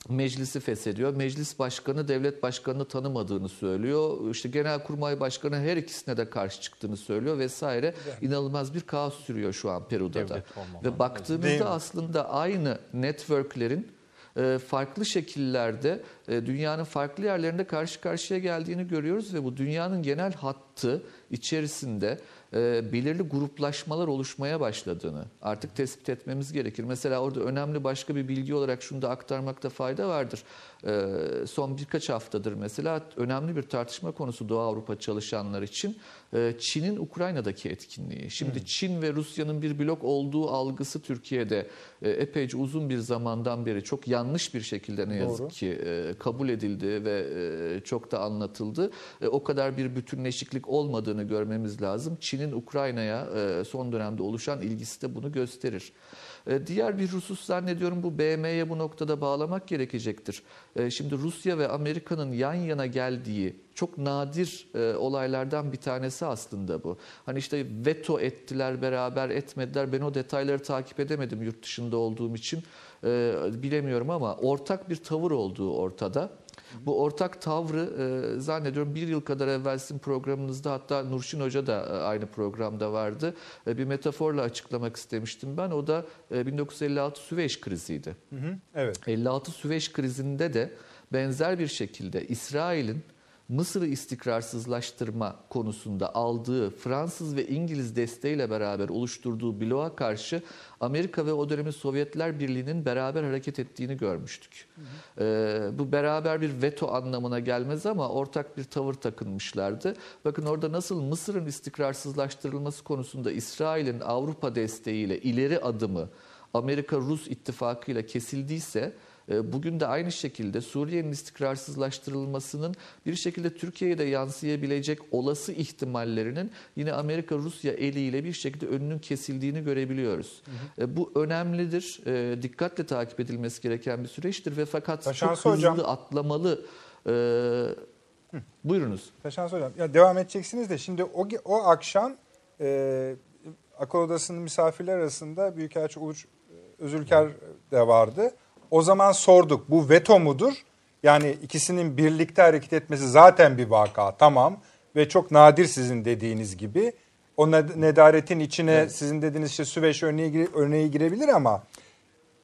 meclisi feshediyor. Meclis başkanı devlet başkanını tanımadığını söylüyor. İşte genelkurmay başkanı her ikisine de karşı çıktığını söylüyor vesaire. İnanılmaz bir kaos sürüyor şu an Peru'da da. Ve baktığımızda aslında aynı networklerin e, farklı şekillerde e, dünyanın farklı yerlerinde karşı karşıya geldiğini görüyoruz ve bu dünyanın genel hattı içerisinde e, belirli gruplaşmalar oluşmaya başladığını artık tespit etmemiz gerekir. Mesela orada önemli başka bir bilgi olarak şunu da aktarmakta fayda vardır. E, son birkaç haftadır mesela önemli bir tartışma konusu Doğu Avrupa çalışanlar için e, Çin'in Ukrayna'daki etkinliği. Şimdi Çin ve Rusya'nın bir blok olduğu algısı Türkiye'de e, epeyce uzun bir zamandan beri çok yanlış bir şekilde ne yazık Doğru. ki e, kabul edildi ve e, çok da anlatıldı. E, o kadar bir bütünleşiklik olmadığını görmemiz lazım. Çin'in Ukrayna'ya e, son dönemde oluşan ilgisi de bunu gösterir. E, Diğer bir husus zannediyorum bu BM'ye bu noktada bağlamak gerekecektir. E, Şimdi Rusya ve Amerika'nın yan yana geldiği çok nadir olaylardan bir tanesi aslında bu. Hani işte veto ettiler beraber etmediler. Ben o detayları takip edemedim yurt dışında olduğum için bilemiyorum ama ortak bir tavır olduğu ortada. Bu ortak tavrı e, zannediyorum bir yıl kadar evvel sizin programınızda hatta Nurşin Hoca da e, aynı programda vardı. E, bir metaforla açıklamak istemiştim ben. O da e, 1956 Süveyş kriziydi. Evet. 56 Süveyş krizinde de benzer bir şekilde İsrail'in Mısır'ı istikrarsızlaştırma konusunda aldığı Fransız ve İngiliz desteğiyle beraber oluşturduğu bloğa karşı Amerika ve o dönemin Sovyetler Birliği'nin beraber hareket ettiğini görmüştük. Ee, bu beraber bir veto anlamına gelmez ama ortak bir tavır takınmışlardı. Bakın orada nasıl Mısır'ın istikrarsızlaştırılması konusunda İsrail'in Avrupa desteğiyle ileri adımı Amerika-Rus ittifakıyla kesildiyse Bugün de aynı şekilde Suriye'nin istikrarsızlaştırılmasının bir şekilde Türkiye'ye de yansıyabilecek olası ihtimallerinin yine Amerika-Rusya eliyle bir şekilde önünün kesildiğini görebiliyoruz. E, Bu önemlidir, e, dikkatle takip edilmesi gereken bir süreçtir ve fakat Taşansı çok hızlı hocam. atlamalı. e, Buyurunuz. Taşans Hocam ya devam edeceksiniz de şimdi o, o akşam e, akıl odasının misafirler arasında Büyükelçi Uluç e, Özülker de vardı. O zaman sorduk bu veto mudur? Yani ikisinin birlikte hareket etmesi zaten bir vaka tamam ve çok nadir sizin dediğiniz gibi. O ned- nedaretin içine sizin dediğiniz işte Süveyş örneği, örneği girebilir ama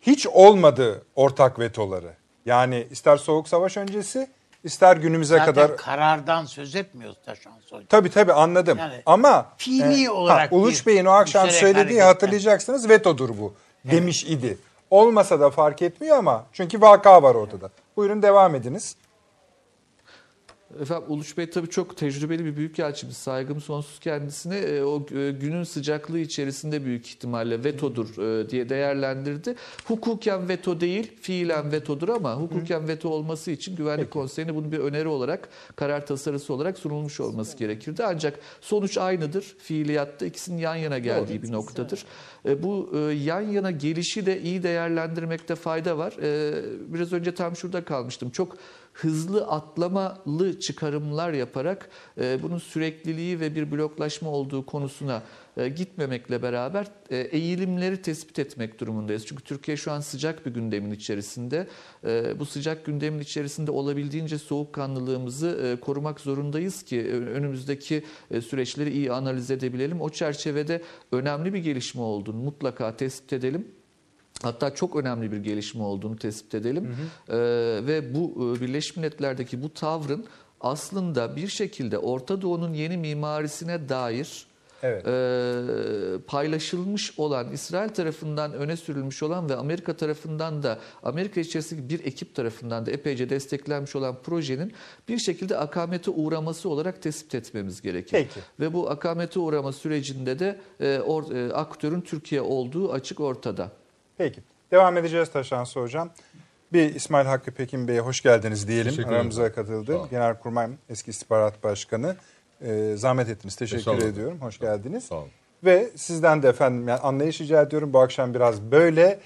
hiç olmadı ortak vetoları. Yani ister soğuk savaş öncesi ister günümüze Zaten kadar karardan söz etmiyoruz Taşan Soy. Tabii tabii anladım. Yani Ama fiili olarak Uluç bir Bey'in o akşam söylediği hareketten. hatırlayacaksınız vetodur bu demiş idi. Olmasa da fark etmiyor ama çünkü vaka var ortada. Buyurun devam ediniz. Efendim Uluç Bey tabii çok tecrübeli bir büyükelçimiz. Saygım sonsuz kendisine. E, o e, günün sıcaklığı içerisinde büyük ihtimalle vetodur e, diye değerlendirdi. Hukuken veto değil, fiilen vetodur ama hukuken veto olması için Güvenlik Konseyi'ne bunun bir öneri olarak, karar tasarısı olarak sunulmuş olması gerekirdi. Ancak sonuç aynıdır. Fiiliyatta ikisinin yan yana geldiği bir noktadır. Bu yan yana gelişi de iyi değerlendirmekte fayda var. Biraz önce tam şurada kalmıştım. Çok hızlı atlamalı çıkarımlar yaparak e, bunun sürekliliği ve bir bloklaşma olduğu konusuna e, gitmemekle beraber e, eğilimleri tespit etmek durumundayız. Çünkü Türkiye şu an sıcak bir gündemin içerisinde. E, bu sıcak gündemin içerisinde olabildiğince soğukkanlılığımızı e, korumak zorundayız ki e, önümüzdeki e, süreçleri iyi analiz edebilelim. O çerçevede önemli bir gelişme olduğunu mutlaka tespit edelim. Hatta çok önemli bir gelişme olduğunu tespit edelim. Ee, ve bu e, Birleşmiş Milletler'deki bu tavrın aslında bir şekilde Orta Doğu'nun yeni mimarisine dair Evet. e, paylaşılmış olan, İsrail tarafından öne sürülmüş olan ve Amerika tarafından da, Amerika içerisindeki bir ekip tarafından da epeyce desteklenmiş olan projenin bir şekilde akamete uğraması olarak tespit etmemiz gerekir. Peki. Ve bu akamete uğrama sürecinde de e, or- e, aktörün Türkiye olduğu açık ortada. Peki. Devam edeceğiz Taşansı Hocam. Bir İsmail Hakkı Pekin Bey'e hoş geldiniz diyelim. Aramıza katıldı. Genelkurmay eski istihbarat başkanı. Ee, zahmet ettiniz. Teşekkür Estağfurullah. ediyorum. Hoş geldiniz. Sağ olun. Ve sizden de efendim yani anlayış rica ediyorum. Bu akşam biraz böyle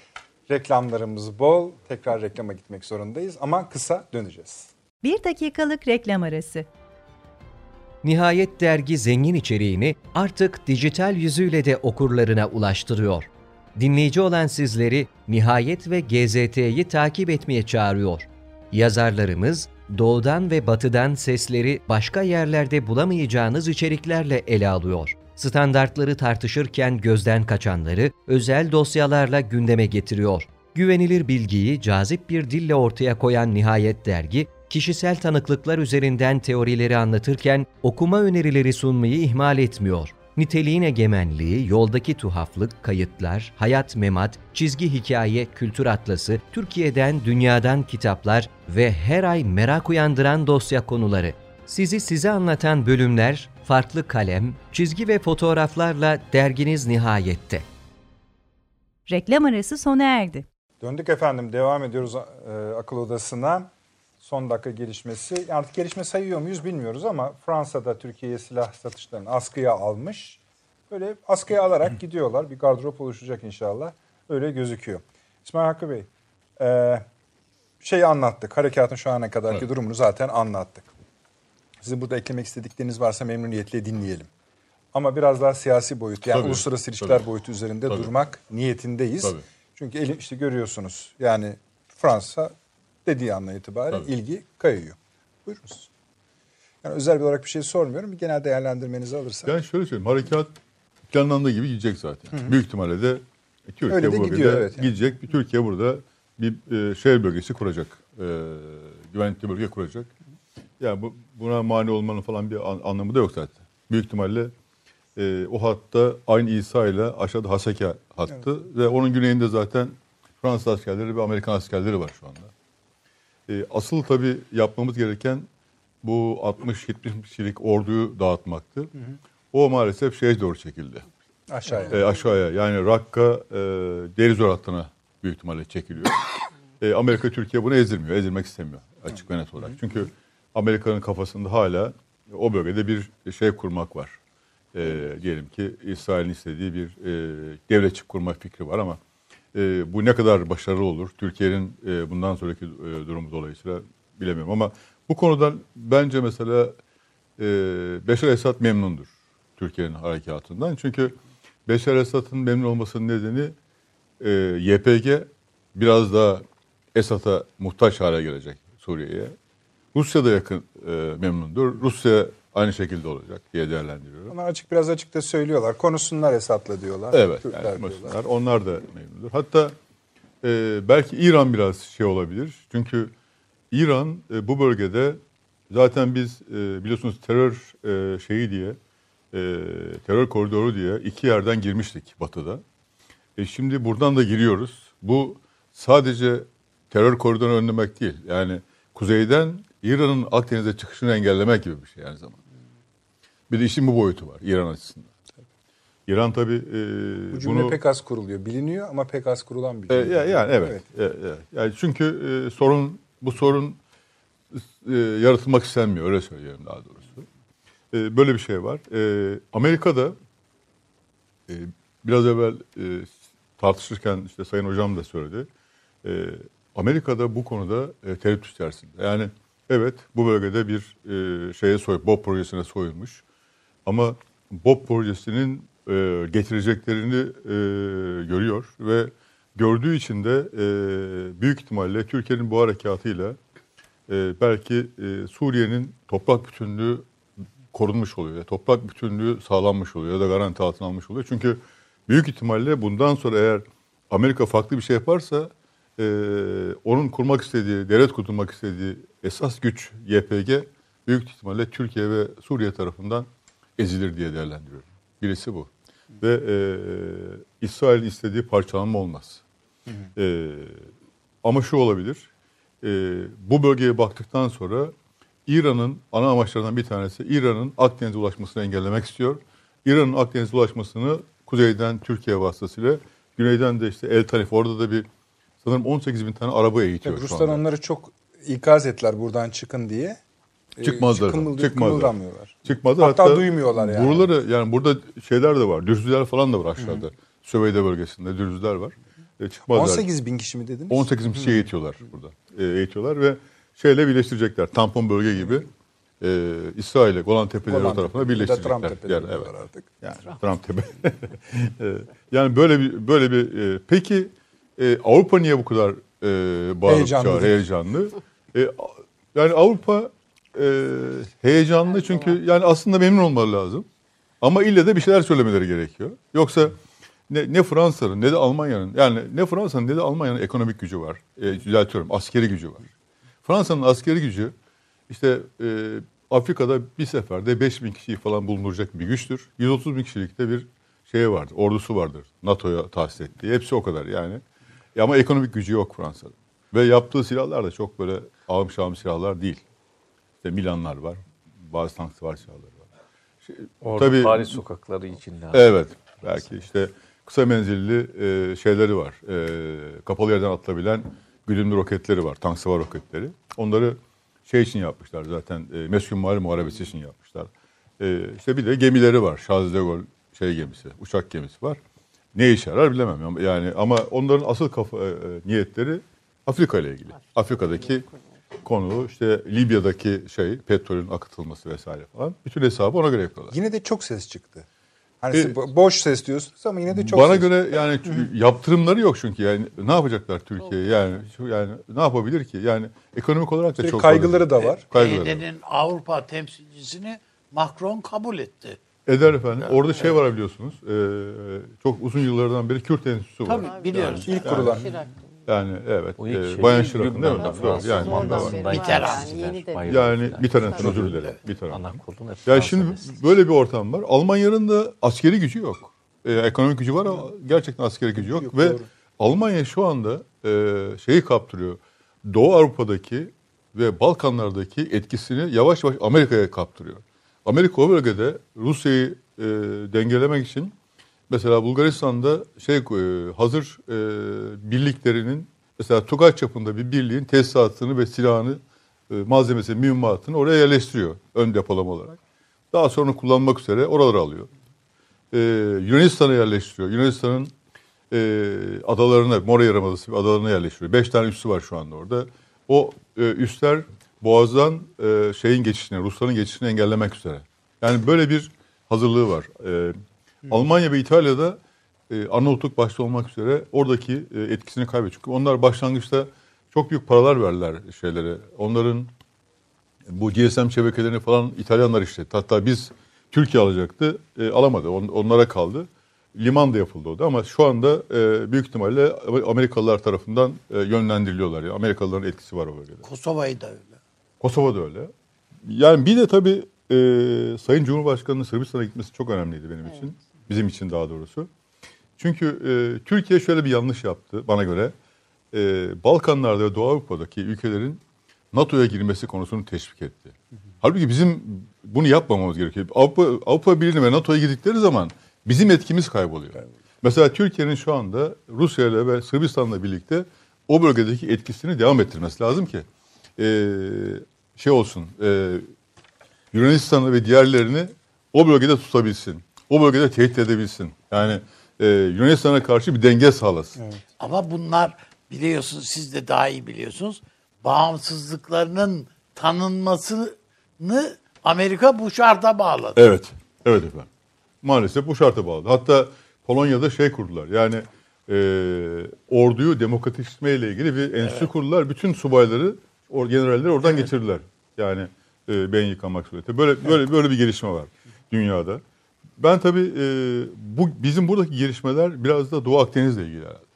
reklamlarımız bol. Tekrar reklama gitmek zorundayız ama kısa döneceğiz. Bir dakikalık reklam arası. Nihayet dergi zengin içeriğini artık dijital yüzüyle de okurlarına ulaştırıyor. Dinleyici olan sizleri Nihayet ve GZT'yi takip etmeye çağırıyor. Yazarlarımız doğudan ve batıdan sesleri başka yerlerde bulamayacağınız içeriklerle ele alıyor. Standartları tartışırken gözden kaçanları özel dosyalarla gündeme getiriyor. Güvenilir bilgiyi cazip bir dille ortaya koyan Nihayet Dergi, kişisel tanıklıklar üzerinden teorileri anlatırken okuma önerileri sunmayı ihmal etmiyor. Niteliğin egemenliği, yoldaki tuhaflık, kayıtlar, hayat memat, çizgi hikaye, kültür atlası, Türkiye'den, dünyadan kitaplar ve her ay merak uyandıran dosya konuları. Sizi size anlatan bölümler, farklı kalem, çizgi ve fotoğraflarla derginiz nihayette. Reklam arası sona erdi. Döndük efendim devam ediyoruz e, akıl odasına. Son dakika gelişmesi. Artık gelişme sayıyor muyuz bilmiyoruz ama Fransa'da Türkiye'ye silah satışlarını askıya almış. Böyle askıya alarak gidiyorlar. Bir gardırop oluşacak inşallah. Öyle gözüküyor. İsmail Hakkı Bey, e, şeyi anlattık. Harekatın şu ana kadarki durumunu zaten anlattık. Sizin burada eklemek istedikleriniz varsa memnuniyetle dinleyelim. Ama biraz daha siyasi boyut yani Tabii, uluslararası ilişkiler tabii. boyutu üzerinde Tabii. durmak niyetindeyiz. Tabii. Çünkü eli, işte görüyorsunuz yani Fransa dediği andan itibaren Tabii. ilgi kayıyor. Buyurunuz. Yani özel bir olarak bir şey sormuyorum. Bir genel değerlendirmenizi alırsak. Yani şöyle söyleyeyim. Harekat planlandığı gibi gidecek zaten. Büyük ihtimalle de Türkiye Öyle de bu gidiyor, evet yani. gidecek. Bir Türkiye burada bir e, şehir bölgesi kuracak. E, güvenlikli bölge kuracak. Yani bu, buna mani olmanın falan bir an- anlamı da yok zaten. Büyük ihtimalle e, o hatta aynı İsa ile aşağıda Haseka hattı ve onun güneyinde zaten Fransız askerleri ve Amerikan askerleri var şu anda. E, asıl tabii yapmamız gereken bu 60-70 kişilik orduyu dağıtmaktı. O maalesef şeye doğru çekildi. Aşağıya. E, aşağıya yani Rakka e, Derizor hattına büyük ihtimalle çekiliyor. E, Amerika Türkiye bunu ezdirmiyor, ezdirmek istemiyor açık ve net olarak. Çünkü Amerika'nın kafasında hala o bölgede bir şey kurmak var. E, diyelim ki İsrail'in istediği bir e, devletçik kurma fikri var ama e, bu ne kadar başarılı olur? Türkiye'nin e, bundan sonraki e, durumu dolayısıyla bilemiyorum ama bu konudan bence mesela e, Beşar Esad memnundur Türkiye'nin harekatından. Çünkü Beşar Esad'ın memnun olmasının nedeni e, YPG biraz daha Esad'a muhtaç hale gelecek Suriye'ye. Rusya da yakın e, memnundur. Rusya aynı şekilde olacak diye değerlendiriyorum. Onlar açık biraz açık da söylüyorlar. Konuşsunlar Esad'la diyorlar. Evet, Türkler yani diyorlar. Onlar da memnundur. Hatta e, belki İran biraz şey olabilir. Çünkü İran e, bu bölgede zaten biz e, biliyorsunuz terör e, şeyi diye, e, terör koridoru diye iki yerden girmiştik batıda. E, şimdi buradan da giriyoruz. Bu sadece terör koridorunu önlemek değil. Yani kuzeyden İran'ın Akdeniz'e çıkışını engellemek gibi bir şey aynı zamanda. Bir de işin bu boyutu var İran açısından. İran tabii e, Bu cümle bunu... pek az kuruluyor. Biliniyor ama pek az kurulan bir E, cümle. ya- yani evet. E, e, yani çünkü e, sorun bu sorun e, yaratılmak istenmiyor öyle söyleyelim daha doğrusu. E, böyle bir şey var. E, Amerika'da e, biraz evvel e, tartışırken işte Sayın Hocam da söyledi. E, Amerika'da bu konuda e, tereddüt içerisinde. Yani evet bu bölgede bir e, şeye soy, BOP projesine soyulmuş. Ama BOP projesinin e, getireceklerini e, görüyor ve gördüğü için de e, büyük ihtimalle Türkiye'nin bu harekatıyla e, belki e, Suriye'nin toprak bütünlüğü korunmuş oluyor. Toprak bütünlüğü sağlanmış oluyor ya da garanti altına almış oluyor. Çünkü büyük ihtimalle bundan sonra eğer Amerika farklı bir şey yaparsa e, onun kurmak istediği, devlet kurmak istediği esas güç YPG büyük ihtimalle Türkiye ve Suriye tarafından ezilir diye değerlendiriyorum. Birisi bu. Ve e, İsrail'in istediği parçalanma olmaz. E, ama şu olabilir. e, bu bölgeye baktıktan sonra İran'ın ana amaçlarından bir tanesi İran'ın Akdeniz'e ulaşmasını engellemek istiyor. İran'ın Akdeniz'e ulaşmasını kuzeyden Türkiye vasıtasıyla, güneyden de işte El Tanif orada da bir sanırım 18 bin tane araba eğitiyor şu Ruslar onları çok ikaz ettiler buradan çıkın diye. Ee, Çıkmazlar. kımıldı- Çıkmazlar. Kımıldamıyorlar. Çıkmadı. Hatta duymuyorlar yani. Buraları yani burada şeyler de var. Dürzüler falan da var aşağıda. Söveyde bölgesinde dürzüler var. E, çıkmazlar. 18 bin kişi mi dediniz? 18 bin kişi eğitiyorlar burada. E, eğitiyorlar ve şeyle birleştirecekler. Tampon bölge gibi e, İsrail'e Golan Tepeleri Golan o tarafına birleştirecekler. Trump Tepeleri Yani, evet. artık. Yani Trump Tepe. E, yani böyle bir böyle bir e, peki e, Avrupa niye bu kadar e, bağırıp Heyecanlı çağır- heyecanlı? E, yani Avrupa e, heyecanlı çünkü yani aslında memnun olmaları lazım. Ama ille de bir şeyler söylemeleri gerekiyor. Yoksa ne, ne Fransa'nın ne de Almanya'nın yani ne Fransa'nın ne de Almanya'nın ekonomik gücü var. E, düzeltiyorum askeri gücü var. Fransa'nın askeri gücü işte e, Afrika'da bir seferde 5 bin kişiyi falan bulunduracak bir güçtür. 130 bin kişilikte bir şey vardır, ordusu vardır NATO'ya tahsis ettiği. Hepsi o kadar yani. E ama ekonomik gücü yok Fransa'da. Ve yaptığı silahlar da çok böyle ağım şahım silahlar değil. İşte Milanlar var, bazı tank savaş silahları var. Şey, Orada tabii- Paris sokakları içinde. Evet. Belki işte kısa menzilli e, şeyleri var. E, kapalı yerden atılabilen güdümlü roketleri var. Tank savar roketleri. Onları şey için yapmışlar zaten. E, Meskun Mali Muharebesi için yapmışlar. E, işte bir de gemileri var. Charles de Gaulle şey gemisi, uçak gemisi var. Ne işe yarar bilemem. Yani ama onların asıl kafa, e, e, niyetleri Afrika ile ilgili. Afrika'daki konu işte Libya'daki şey petrolün akıtılması vesaire falan. Bütün hesabı ona göre yapıyorlar. Yine de çok ses çıktı. Hani E, boş ses diyorsunuz ama yine de çok Bana ses. göre yani ç- yaptırımları yok çünkü yani ne yapacaklar Türkiye yani yani ne yapabilir ki yani ekonomik olarak da çok kaygıları fazla- da var. Var. BD'nin Avrupa temsilcisini Macron kabul etti. Eder efendim. Orada şey var biliyorsunuz. e, çok uzun yıllardan beri Kürt Enstitüsü var. Tabii biliyoruz. İlk kurulan. Yani evet. O ilk E, şey- Bayan Şirak'ın değil mi? Doğru, Yani, yani, de Bayılır. yani bir taraftan özür dilerim. Bir taraftan. Ana Ya şimdi böyle bir ortam var. Almanya'nın da askeri gücü yok. Ee, ekonomik gücü var ama gerçekten askeri gücü yok. Yok, Ve doğru. Almanya şu anda e, şeyi kaptırıyor. Doğu Avrupa'daki ve Balkanlardaki etkisini yavaş yavaş Amerika'ya kaptırıyor. Amerika o bölgede Rusya'yı e, dengelemek için mesela Bulgaristan'da şey e, hazır e, birliklerinin mesela Tugay çapında bir birliğin tesisatını ve silahını e, malzemesi, mühimmatını oraya yerleştiriyor ön depolama olarak. Daha sonra kullanmak üzere oraları alıyor. Ee, Yunanistan'a yerleştiriyor. Yunanistan'ın e, adalarına, Mora Yarımadası adalarına yerleştiriyor. Beş tane üssü var şu anda orada. O e, üsler Boğaz'dan e, şeyin geçişini, Rusların geçişini engellemek üzere. Yani böyle bir hazırlığı var. E, Almanya ve İtalya'da e, Arnavutluk başta olmak üzere oradaki e, etkisini kaybediyor. Çünkü onlar başlangıçta çok büyük paralar verdiler şeylere. Onların bu GSM şebekelerini falan İtalyanlar işletti. Hatta biz Türkiye alacaktı. E, alamadı. On- onlara kaldı. Liman da yapıldı o da ama şu anda e, büyük ihtimalle Amerikalılar tarafından e, yönlendiriliyorlar. Yani Amerikalıların etkisi var o bölgede. Kosova'yı da öyle. Kosova da öyle. Yani bir de tabii e, Sayın Cumhurbaşkanı'nın Sırbistan'a gitmesi çok önemliydi benim için. Bizim için daha doğrusu. Çünkü e, Türkiye şöyle bir yanlış yaptı bana göre. E, Balkanlarda ve Doğu Avrupa'daki ülkelerin NATO'ya girmesi konusunu teşvik etti. Halbuki bizim bunu yapmamamız gerekiyor. Avrupa, Avrupa Birliği ve NATO'ya girdikleri zaman bizim etkimiz kayboluyor. Mesela Türkiye'nin şu anda Rusya ile ve Sırbistan'la birlikte o bölgedeki etkisini devam ettirmesi lazım ki e, şey olsun e, Yunanistan'ı ve diğerlerini o bölgede tutabilsin. O bölgede tehdit edebilsin. Yani e, Yunanistan'a karşı bir denge sağlasın. Ama bunlar biliyorsunuz siz de daha iyi biliyorsunuz. Bağımsızlıklarının tanınmasını Amerika bu şarta bağladı. Evet. Evet efendim. Maalesef bu şarta bağlı. Hatta Polonya'da şey kurdular. Yani e, orduyu demokratikleştirme ile ilgili bir enstitü kurdular. Bütün subayları, or, generalleri oradan geçirdiler. Yani e, beyin yıkamak suretiyle. Böyle böyle böyle bir gelişme var dünyada. Ben tabii e, bu bizim buradaki gelişmeler biraz da Doğu Akdeniz'le ilgili herhalde.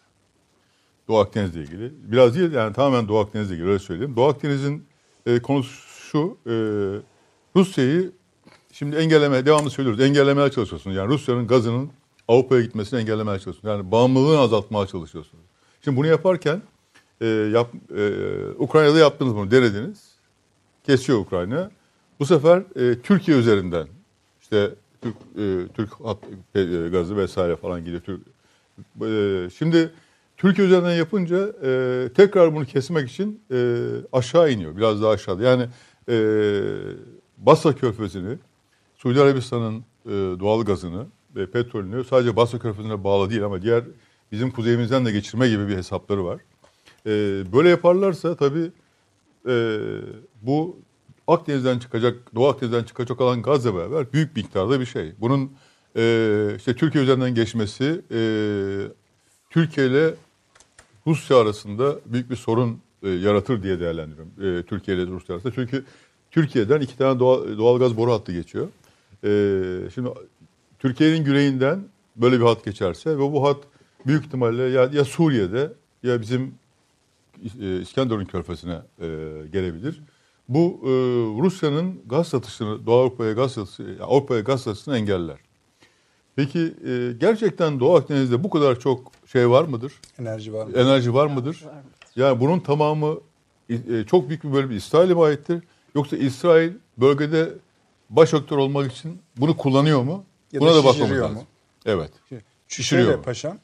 Doğu Akdeniz'le ilgili. Biraz değil yani tamamen Doğu Akdeniz'le ilgili öyle söyleyeyim. Doğu Akdeniz'in e, konusu şu. E, Rusya'yı şimdi engelleme, devamlı söylüyoruz. Engellemeye çalışıyorsunuz. Yani Rusya'nın gazının Avrupa'ya gitmesini engellemeye çalışıyorsunuz. Yani bağımlılığını azaltmaya çalışıyorsunuz. Şimdi bunu yaparken e, yap, e, Ukrayna'da yaptınız bunu, denediniz. Kesiyor Ukrayna. Bu sefer e, Türkiye üzerinden işte Türk, e, Türk hat, e, gazı vesaire falan gidiyor. Türk, e, şimdi Türkiye üzerinden yapınca e, tekrar bunu kesmek için e, aşağı iniyor. Biraz daha aşağıda. Yani e, Basra Körfezi'ni, Suudi Arabistan'ın e, doğal gazını ve petrolünü sadece Basra Körfezi'ne bağlı değil ama diğer bizim kuzeyimizden de geçirme gibi bir hesapları var. E, böyle yaparlarsa tabii e, bu Akdeniz'den çıkacak, Doğu Akdeniz'den çıkacak olan gazla beraber büyük miktarda bir şey. Bunun e, işte Türkiye üzerinden geçmesi e, Türkiye ile Rusya arasında büyük bir sorun e, yaratır diye değerlendiriyorum. E, Türkiye ile Rusya arasında. Çünkü Türkiye'den iki tane doğal, doğalgaz boru hattı geçiyor. E, şimdi Türkiye'nin güneyinden böyle bir hat geçerse ve bu hat büyük ihtimalle ya, ya Suriye'de ya bizim e, İskenderun körfezine e, gelebilir. Bu e, Rusya'nın gaz satışını, Doğu Avrupa'ya gaz satışı, Avrupa'ya gaz satışını engeller. Peki e, gerçekten Doğu Akdeniz'de bu kadar çok şey var mıdır? Enerji var mı? Enerji var mıdır? Yani bunun tamamı e, çok büyük bir bölümü İsrail'e mi aittir? Yoksa İsrail bölgede baş aktör olmak için bunu kullanıyor mu? Ya Buna da da bakmamız lazım. mu? Evet. Şöyle Şişiriyor. paşam.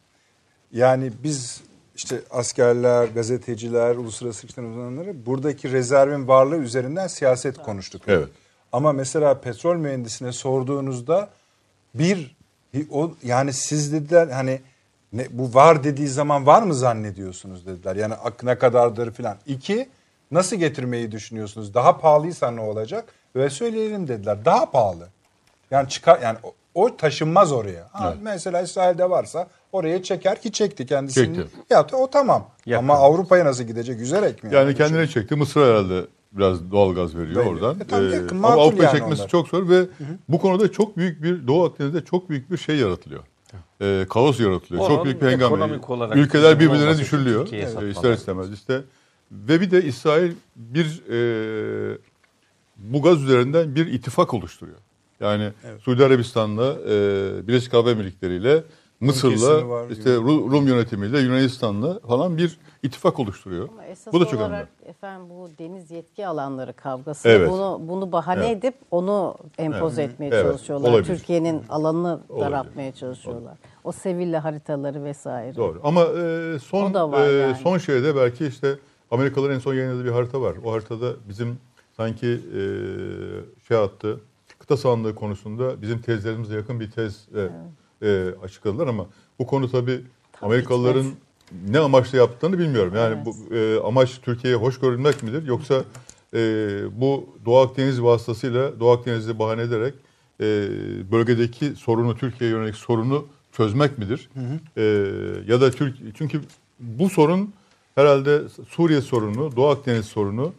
Yani biz işte askerler, gazeteciler, uluslararası ilişkiler uzmanları buradaki rezervin varlığı üzerinden siyaset konuştuk. Evet. Ama mesela petrol mühendisine sorduğunuzda bir o yani siz dediler hani ne, bu var dediği zaman var mı zannediyorsunuz dediler. Yani ak- ne kadardır filan. İki nasıl getirmeyi düşünüyorsunuz? Daha pahalıysa ne olacak? Ve söyleyelim dediler. Daha pahalı. Yani çıkar yani o, taşınmaz oraya. Ha, Mesela İsrail'de varsa oraya çeker ki çekti kendisini. Çekti. Ya o tamam. Yakın. Ama Avrupa'ya nasıl gidecek? Yüzerek mi? Yani Öyle kendine bir şey. çekti. Mısır herhalde biraz doğal gaz veriyor Veriyor. oradan. E tabii yakın, ama Avrupa'ya yani çekmesi onlar. çok zor ve bu konuda çok büyük bir Doğu Akdeniz'de çok büyük bir şey yaratılıyor. Ee, kaos yaratılıyor. Onun çok büyük bir hengame. Ülkeler birbirlerine düşürülüyor. Ee, satmaları ister istemez işte. Ve bir de İsrail bir e, bu gaz üzerinden bir ittifak oluşturuyor. Yani Suudi Arabistan'la e, Birleşik Arap Emirlikleri ile Mısır'la işte Ru- Rum yönetimiyle Yunanistan'la falan bir ittifak oluşturuyor. Ama esas Bu da çok olarak önemli. efendim bu deniz yetki alanları kavgası Evet. bunu bunu bahane Evet. edip onu empoze Evet. etmeye Evet. çalışıyorlar. Olabilir. Türkiye'nin alanını Olabilir. daraltmaya çalışıyorlar. O Sevilla haritaları vesaire. Doğru. Ama e, son e, yani. son şeyde belki işte Amerikalıların en son yayınladığı bir harita var. O haritada bizim sanki e, şey attı kıta sahanlığı konusunda bizim tezlerimize yakın bir tez e, e, açıkladılar ama bu konu tabii Amerikalıların ne amaçla yaptığını bilmiyorum. Yani Evet. bu e, amaç Türkiye'ye hoş görülmek midir yoksa e, bu Doğu Akdeniz vasıtasıyla Doğu Akdeniz'i bahane ederek e, bölgedeki sorunu Türkiye'ye yönelik sorunu çözmek midir? E, ya da Türk çünkü bu sorun herhalde Suriye sorunu, Doğu Akdeniz sorunu,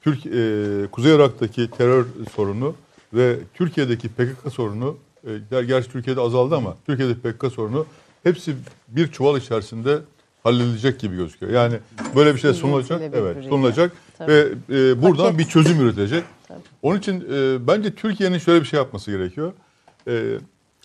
Türk e, Kuzey Irak'taki terör sorunu ve Türkiye'deki PKK sorunu e, ger- gerçi Türkiye'de azaldı ama Türkiye'deki PKK sorunu hepsi bir çuval içerisinde halledilecek gibi gözüküyor. Yani böyle bir şey sunulacak, evet sunulacak Tabii. ve e, buradan Paket. bir çözüm üretecek. Tabii. Onun için e, bence Türkiye'nin şöyle bir şey yapması gerekiyor. E,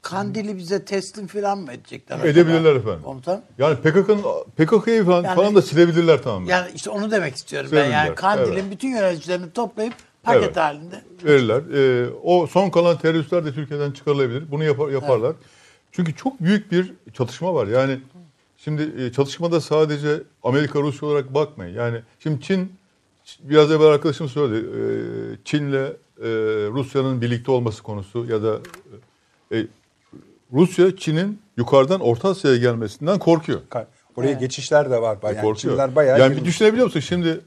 Kandil'i bize teslim falan mı edecekler? Edebilirler efendim. Komutan. yani PKK'nın PKK'yı falan, Yani- falan da silebilirler tamamen. Yani işte onu demek istiyorum ben. Yani Kandil'in evet. bütün yöneticilerini toplayıp paket Evet. halinde. verirler. Ee, o son kalan teröristler de Türkiye'den çıkarılabilir. Bunu yapar, yaparlar. Çünkü çok büyük bir çatışma var. Yani şimdi e, çatışmada sadece Amerika Rusya olarak bakmayın. Yani şimdi Çin biraz evvel arkadaşım söyledi. e, Çin'le e, Rusya'nın birlikte olması konusu ya da e, Rusya Çin'in yukarıdan Orta Asya'ya gelmesinden korkuyor. Oraya geçişler de var. Yani korkuyor. Çinliler bayağı yani bir düşünebiliyor musun? Şimdi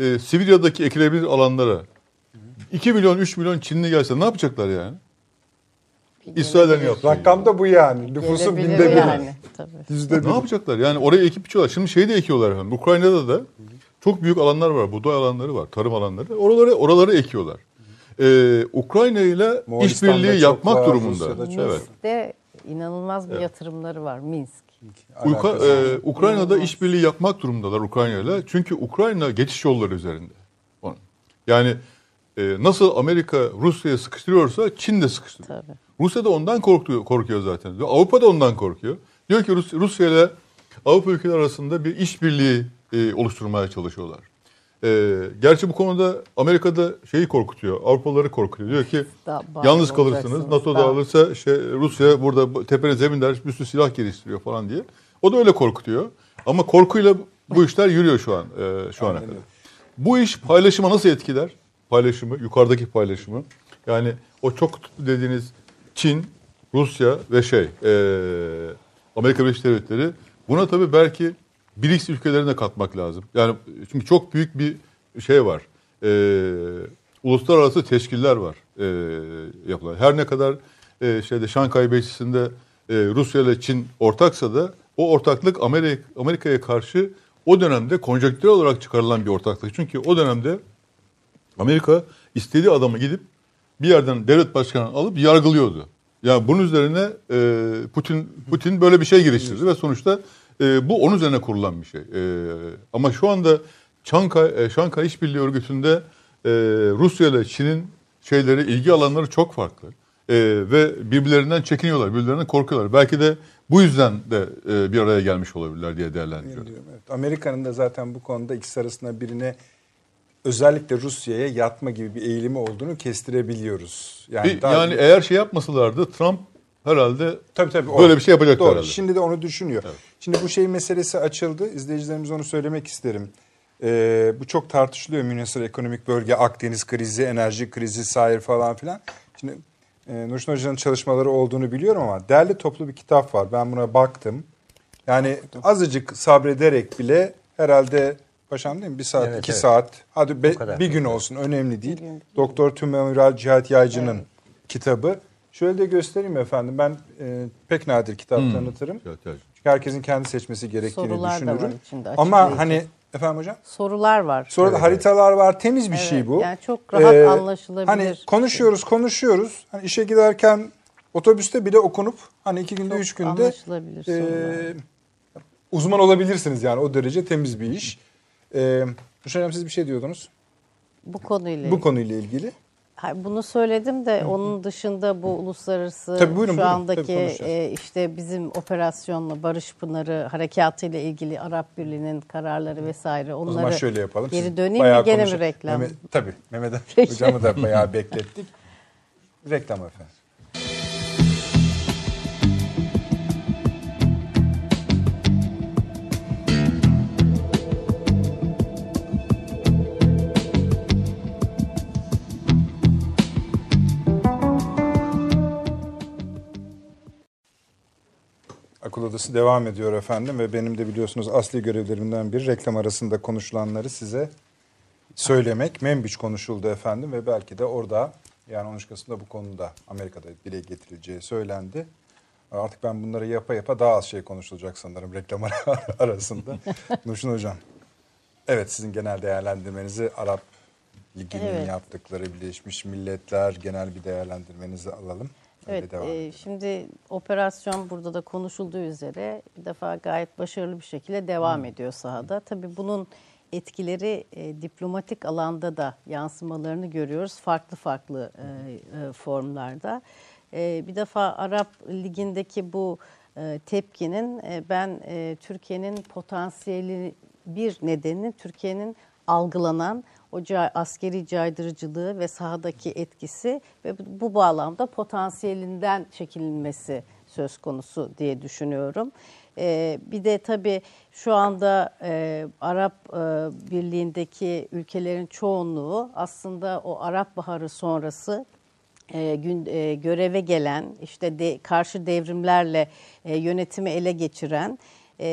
e, Sibirya'daki ekilebilir alanlara 2 milyon 3 milyon Çinli gelse ne yapacaklar yani? İsrail'den yaptı. Rakam da bu yani. Nüfusun binde biri. yani. Tabii. Yüzde Ne bir. yapacaklar? Yani oraya ekip biçiyorlar. Şimdi şeyi de ekiyorlar efendim. Ukrayna'da da çok büyük alanlar var. Buğday alanları var. Tarım alanları. Oraları oraları ekiyorlar. Ee, Ukrayna ile işbirliği yapmak var, durumunda. Evet. Minsk'te inanılmaz bir yatırımları var Minsk. Uka- Alakası e, Ukrayna'da işbirliği yapmak durumundalar Ukrayna ile. Çünkü Ukrayna geçiş yolları üzerinde. Onun. Yani e, nasıl Amerika Rusya'ya sıkıştırıyorsa Çin de sıkıştırıyor. Tabii. Rusya da ondan korkuyor, korkuyor zaten. Avrupa da ondan korkuyor. Diyor ki Rus, Rusya ile Avrupa ülkeleri arasında bir işbirliği e, oluşturmaya çalışıyorlar. E, gerçi bu konuda Amerika'da şeyi korkutuyor, Avrupalıları korkutuyor. Diyor ki Da- yalnız kalırsınız. NATO Da- dağılırsa işte Rusya burada tepenize biner, bir sürü silah geliştiriyor falan diye. O da öyle korkutuyor. Ama korkuyla bu işler yürüyor şu an, e, şu ana kadar. Bu iş paylaşıma nasıl etkiler? Paylaşımı, yukarıdaki paylaşımı. Yani o çok dediğiniz Çin, Rusya ve şey e, Amerika Birleşik Devletleri. Buna tabii belki BRICS ülkelerini de katmak lazım. Yani çünkü çok büyük bir şey var. E, uluslararası teşkiller var e, yapılan. Her ne kadar e, şeyde Şankay Beşisi'nde e, Rusya ile Çin ortaksa da o ortaklık Amerika Amerika'ya karşı o dönemde konjonktürel olarak çıkarılan bir ortaklık. Çünkü o dönemde Amerika istediği adamı gidip bir yerden devlet başkanı alıp yargılıyordu. Yani bunun üzerine e, Putin Putin böyle bir şey giriştirdi ve sonuçta e, bu onun üzerine kurulan bir şey. E, ama şu anda Şankay, e, Şankay İşbirliği Örgütü'nde e, Rusya ile Çin'in şeyleri ilgi alanları çok farklı. E, ve birbirlerinden çekiniyorlar, birbirlerinden korkuyorlar. Belki de bu yüzden de e, bir araya gelmiş olabilirler diye değerlendiriyorum. Evet. Amerika'nın da zaten bu konuda ikisi arasında birine özellikle Rusya'ya yatma gibi bir eğilimi olduğunu kestirebiliyoruz. Bir- daha- yani eğer şey yapmasalardı Trump herhalde Tabii tabii. o. böyle bir şey yapacaktı Doğru. herhalde. Şimdi de onu düşünüyor. Şimdi bu şey meselesi açıldı. İzleyicilerimize onu söylemek isterim. Ee, bu çok tartışılıyor. Münhasır ekonomik bölge, Akdeniz krizi, enerji krizi, sahil falan filan. Şimdi e, Nurşin Hoca'nın çalışmaları olduğunu biliyorum ama derli toplu bir kitap var. Ben buna baktım. Yani azıcık sabrederek bile herhalde Paşam değil mi? Bir saat, Evet, iki evet. saat. Hadi be- kadar. bir gün olsun önemli değil. Doktor Tümemiral Cihat Yaycı'nın kitabı. Şöyle de göstereyim efendim. Ben e, pek nadir kitap tanıtırım. Evet, evet. Çünkü herkesin kendi seçmesi gerektiğini Sorular da var düşünürüm. içinde, Ama hani efendim hocam? Sorular var. Sonra da haritalar var. Temiz bir Evet, şey bu. yani çok rahat anlaşılabilir. Hani konuşuyoruz, konuşuyoruz. Hani işe giderken otobüste bile okunup hani iki günde, Çok üç günde anlaşılabilir e, uzman olabilirsiniz yani o derece temiz bir iş. E, Nurşen Hanım siz bir şey diyordunuz Bu konuyla bu konuyla ilgili. Hayır, Bunu söyledim de onun dışında bu uluslararası Tabii buyurun, şu buyurun. andaki Tabii e, işte bizim operasyonla Barış Pınarı harekatı ile ilgili Arap Birliği'nin kararları vesaire O zaman onları şöyle yapalım. geri döneyim mi gene mi reklam? Mehmet, tabii Mehmet hocamı da bayağı beklettik. Reklam efendim. Odası devam ediyor efendim ve benim de biliyorsunuz asli görevlerimden biri reklam arasında konuşulanları size söylemek. Membiç konuşuldu efendim ve belki de orada yani 13 Kasım'da bu konuda Amerika'da dile getirileceği söylendi. Artık ben bunları yapa yapa daha az şey konuşulacak sanırım reklam ara- arasında. Nurşin Hocam. Evet sizin genel değerlendirmenizi Arap Ligi'nin Evet. yaptıkları Birleşmiş Milletler genel bir değerlendirmenizi alalım. Evet, e, şimdi operasyon burada da konuşulduğu üzere bir defa gayet başarılı bir şekilde devam ediyor sahada. Tabii bunun etkileri e, diplomatik alanda da yansımalarını görüyoruz farklı farklı e, e, formlarda. E, bir defa Arap Ligi'ndeki bu e, tepkinin e, ben e, Türkiye'nin potansiyeli bir nedeni Türkiye'nin algılanan o askeri caydırıcılığı ve sahadaki etkisi ve bu bağlamda potansiyelinden çekilmesi söz konusu diye düşünüyorum. Ee, bir de tabii şu anda e, Arap e, Birliği'ndeki ülkelerin çoğunluğu aslında o Arap Baharı sonrası e, gün e, göreve gelen işte de, karşı devrimlerle e, yönetimi ele geçiren e,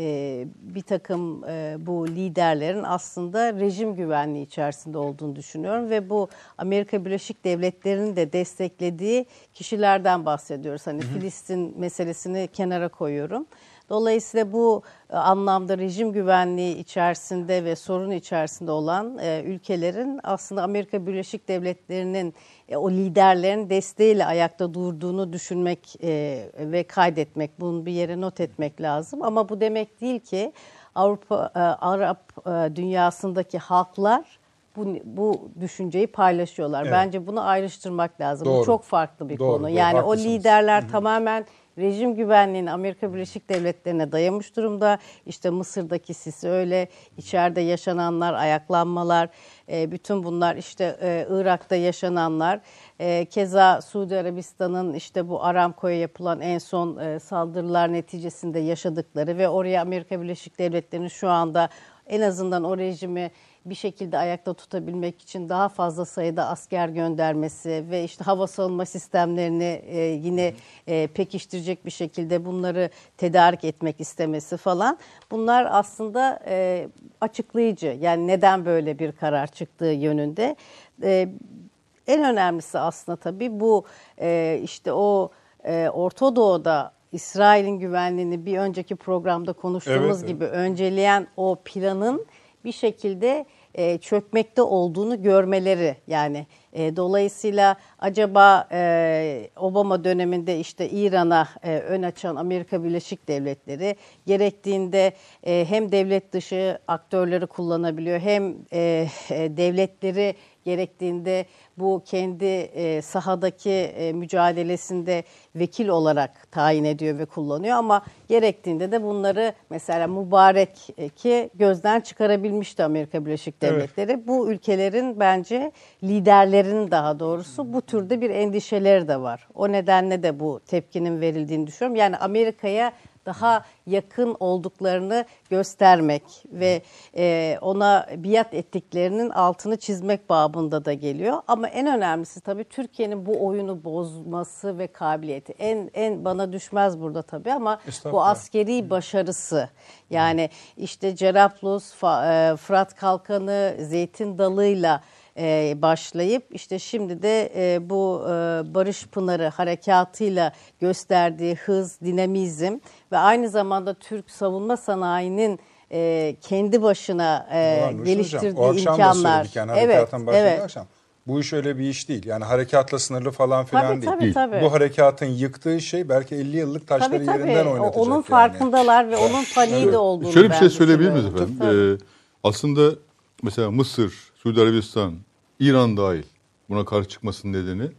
e, bir takım e, bu liderlerin aslında rejim güvenliği içerisinde olduğunu düşünüyorum ve bu Amerika Birleşik Devletleri'nin de desteklediği kişilerden bahsediyoruz. Hani Filistin meselesini kenara koyuyorum. Dolayısıyla bu e, anlamda rejim güvenliği içerisinde ve sorun içerisinde olan e, ülkelerin aslında Amerika Birleşik Devletleri'nin e, o liderlerin desteğiyle ayakta durduğunu düşünmek e, ve kaydetmek, bunu bir yere not etmek lazım. Ama bu demek değil ki Avrupa, e, Arap e, dünyasındaki halklar bu, bu düşünceyi paylaşıyorlar. Evet. Bence bunu ayrıştırmak lazım. Doğru. Bu çok farklı bir Doğru, konu. doğru, Yani o haklısınız. liderler tamamen rejim güvenliğini Amerika Birleşik Devletleri'ne dayamış durumda. İşte Mısır'daki Sisi öyle, içeride yaşananlar, ayaklanmalar, e, bütün bunlar işte e, Irak'ta yaşananlar. E, keza Suudi Arabistan'ın işte bu Aramco'ya yapılan en son e, saldırılar neticesinde yaşadıkları ve oraya Amerika Birleşik Devletleri'nin şu anda en azından o rejimi bir şekilde ayakta tutabilmek için daha fazla sayıda asker göndermesi ve işte hava savunma sistemlerini e, yine e, pekiştirecek bir şekilde bunları tedarik etmek istemesi falan. Bunlar aslında e, açıklayıcı. Yani neden böyle bir karar çıktığı yönünde. E, en önemlisi aslında tabii bu e, işte o e, Orta Doğu'da İsrail'in güvenliğini bir önceki programda konuştuğumuz Evet, evet. gibi önceleyen o planın bir şekilde e, çökmekte olduğunu görmeleri yani. E, dolayısıyla acaba e, Obama döneminde işte İran'a e, ön açan Amerika Birleşik Devletleri gerektiğinde e, hem devlet dışı aktörleri kullanabiliyor hem e, e, devletleri gerektiğinde bu kendi e, sahadaki e, mücadelesinde vekil olarak tayin ediyor ve kullanıyor ama gerektiğinde de bunları mesela Mübarek'i gözden çıkarabilmişti Amerika Birleşik Devletleri. Bu ülkelerin bence liderlerinin daha doğrusu bu türde bir endişeleri de var. O nedenle de bu tepkinin verildiğini düşünüyorum. Yani Amerika'ya daha yakın olduklarını göstermek ve e, ona biat ettiklerinin altını çizmek babında da geliyor. Ama en önemlisi tabii Türkiye'nin bu oyunu bozması ve kabiliyeti. En en bana düşmez burada tabii ama bu askeri başarısı. Yani işte Cerablus, e, Fırat Kalkanı, Zeytin Dalı'yla e, başlayıp işte şimdi de e, bu e, Barış Pınarı harekatıyla gösterdiği hız, dinamizm ve aynı zamanda Türk savunma sanayinin e, kendi başına e, Ulan geliştirdiği Hocam, o akşam da imkanlar. söyledik yani başında evet. akşam. Bu iş öyle bir iş değil. Yani harekatla sınırlı falan filan Tabii, değil. tabii, tabii. Bu harekatın yıktığı şey belki 50 yıllık taşları Tabii tabii. yerinden oynatacak. Onun yani. farkındalar ve onun paniği de olduğunu Şöyle bir şey söyleyebilir miyiz efendim? Ee, aslında mesela Mısır, Suudi Arabistan, İran dahil buna karşı çıkmasının nedeni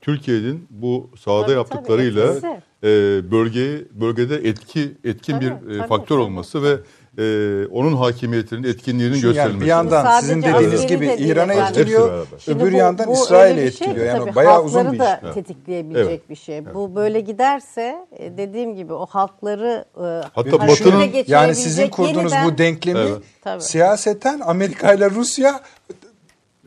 Türkiye'nin bu sahada Tabii, yaptıklarıyla tabii, etkisi. e, bölgeye bölgede etki etkin Tabii, bir e, tabii, faktör tabii. olması ve e, onun hakimiyetinin etkinliğinin yani gösterilmesi. bir yandan Sadece sizin dediğiniz gibi de İran'a efendim. etkiliyor. Şimdi öbür bu- yandan İsrail'e şey etkiliyor. ki Yani tabii bayağı uzun bir halkları iş. da tetikleyebilecek Evet. bir şey. Bu böyle giderse e, dediğim gibi o halkları e, Hatta Batı'nın- Yani sizin kurduğunuz yeniden- bu denklemi Evet. Siyaseten Amerika ile Rusya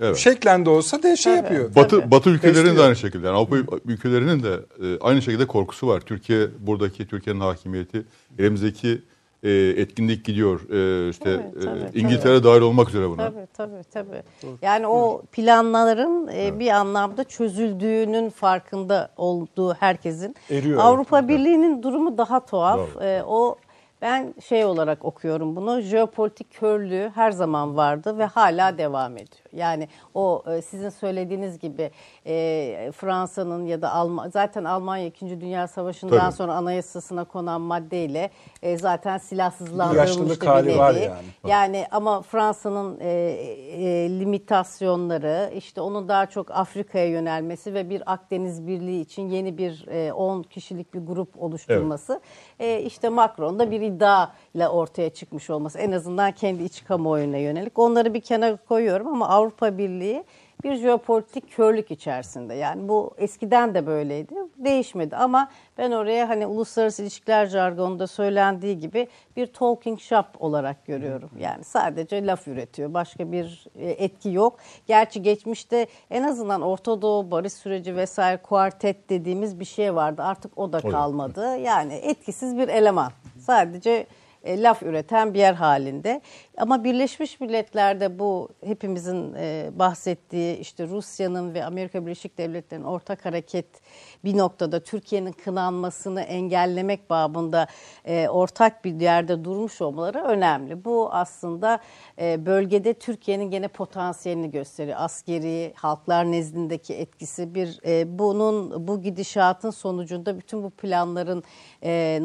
Evet. şeklen de olsa de şey yapıyor. Batı Tabii. Batı ülkelerinin de aynı şekilde. Yani Avrupa ülkelerinin de e, aynı şekilde korkusu var. Türkiye buradaki Türkiye'nin hakimiyeti, elimizdeki e, etkinlik gidiyor. E, işte Tabii, tabii, e, tabii. İngiltere dahil olmak üzere buna. Tabii tabii tabii. Yani o planların e, bir anlamda çözüldüğünün farkında olduğu herkesin. Eriyor, Avrupa Birliği'nin durumu daha tuhaf. Doğru. E, o ben şey olarak okuyorum bunu. Jeopolitik körlüğü her zaman vardı ve hala devam ediyor. Yani o e, sizin söylediğiniz gibi e, Fransa'nın ya da Alman zaten Almanya 2. Dünya Savaşı'ndan Tabii. sonra anayasasına konan maddeyle e, zaten silahsızlandırılmış bir var nevi. yani. Yani ama Fransa'nın e, e, limitasyonları, işte onun daha çok Afrika'ya yönelmesi ve bir Akdeniz Birliği için yeni bir e, 10 kişilik bir grup oluşturması, e, işte Macron'da bir iddia ile ortaya çıkmış olması, en azından kendi iç kamuoyuna yönelik. Onları bir kenara koyuyorum ama Avrupa Birliği bir jeopolitik körlük içerisinde. Yani bu eskiden de böyleydi. Değişmedi ama ben oraya hani uluslararası ilişkiler jargonunda söylendiği gibi bir talking shop olarak görüyorum. Yani sadece laf üretiyor. Başka bir e, etki yok. Gerçi geçmişte en azından Orta Doğu barış süreci vesaire kuartet dediğimiz bir şey vardı. Artık o da kalmadı. Yani etkisiz bir eleman. Sadece e, laf üreten bir yer halinde. Ama Birleşmiş Milletler'de bu hepimizin e, bahsettiği işte Rusya'nın ve Amerika Birleşik Devletleri'nin ortak hareket bir noktada Türkiye'nin kınanmasını engellemek babında e, ortak bir yerde durmuş olmaları önemli. Bu aslında bölgede Türkiye'nin gene potansiyelini gösteriyor. Askeri, halklar nezdindeki etkisi bir bunun bu gidişatın sonucunda bütün bu planların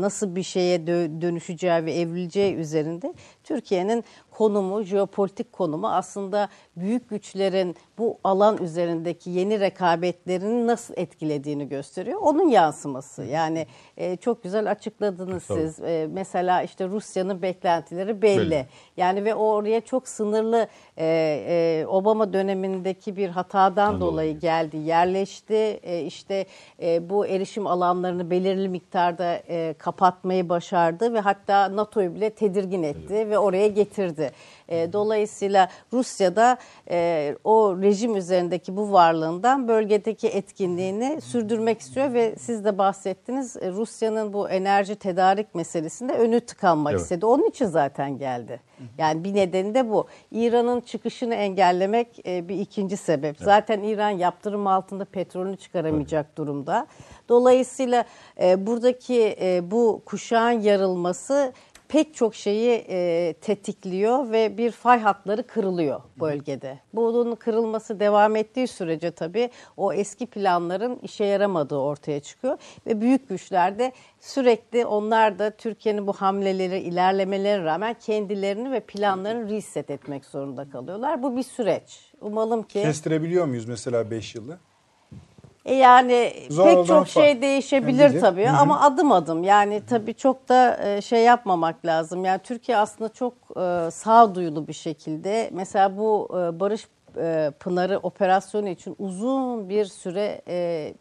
nasıl bir şeye dö- dönüşeceği ve evrileceği üzerinde Türkiye'nin konumu, jeopolitik konumu aslında büyük güçlerin bu alan üzerindeki yeni rekabetlerini nasıl etkilediğini gösteriyor. Onun yansıması. Yani e, çok güzel açıkladınız siz. E, mesela işte Rusya'nın beklentileri belli. Belli. Yani ve oraya çok sınırlı e, e, Obama dönemindeki bir hatadan dolayı geldi, yerleşti. E, işte e, bu erişim alanlarını belirli miktarda e, kapatmayı başardı ve hatta NATO'yu bile tedirgin etti ve oraya getirdi. E, dolayısıyla Rusya'da e, o rejim üzerindeki bu varlığından bölgedeki etkinliğini sürdürmek istiyor ve siz de bahsettiniz e, Rusya'nın bu enerji tedarik meselesinde önü tıkanmak Evet. istedi. Onun için zaten geldi. Yani bir nedeni de bu. İran'ın çıkışını engellemek e, bir ikinci sebep. Zaten İran yaptırım altında petrolünü çıkaramayacak durumda. Dolayısıyla e, buradaki e, bu kuşağın yarılması pek çok şeyi e, tetikliyor ve bir fay hatları kırılıyor bölgede. Bunun kırılması devam ettiği sürece tabii o eski planların işe yaramadığı ortaya çıkıyor ve büyük güçler de sürekli onlar da Türkiye'nin bu hamleleri, ilerlemelerine rağmen kendilerini ve planlarını reset etmek zorunda kalıyorlar. Bu bir süreç. Umalım ki Kestirebiliyor muyuz mesela 5 yılı? E yani Zor pek çok şey değişebilir Yani tabii ama adım adım yani tabii çok da e, şey yapmamak lazım. Yani Türkiye aslında çok e, sağduyulu bir şekilde mesela bu Barış Pınarı operasyonu için uzun bir süre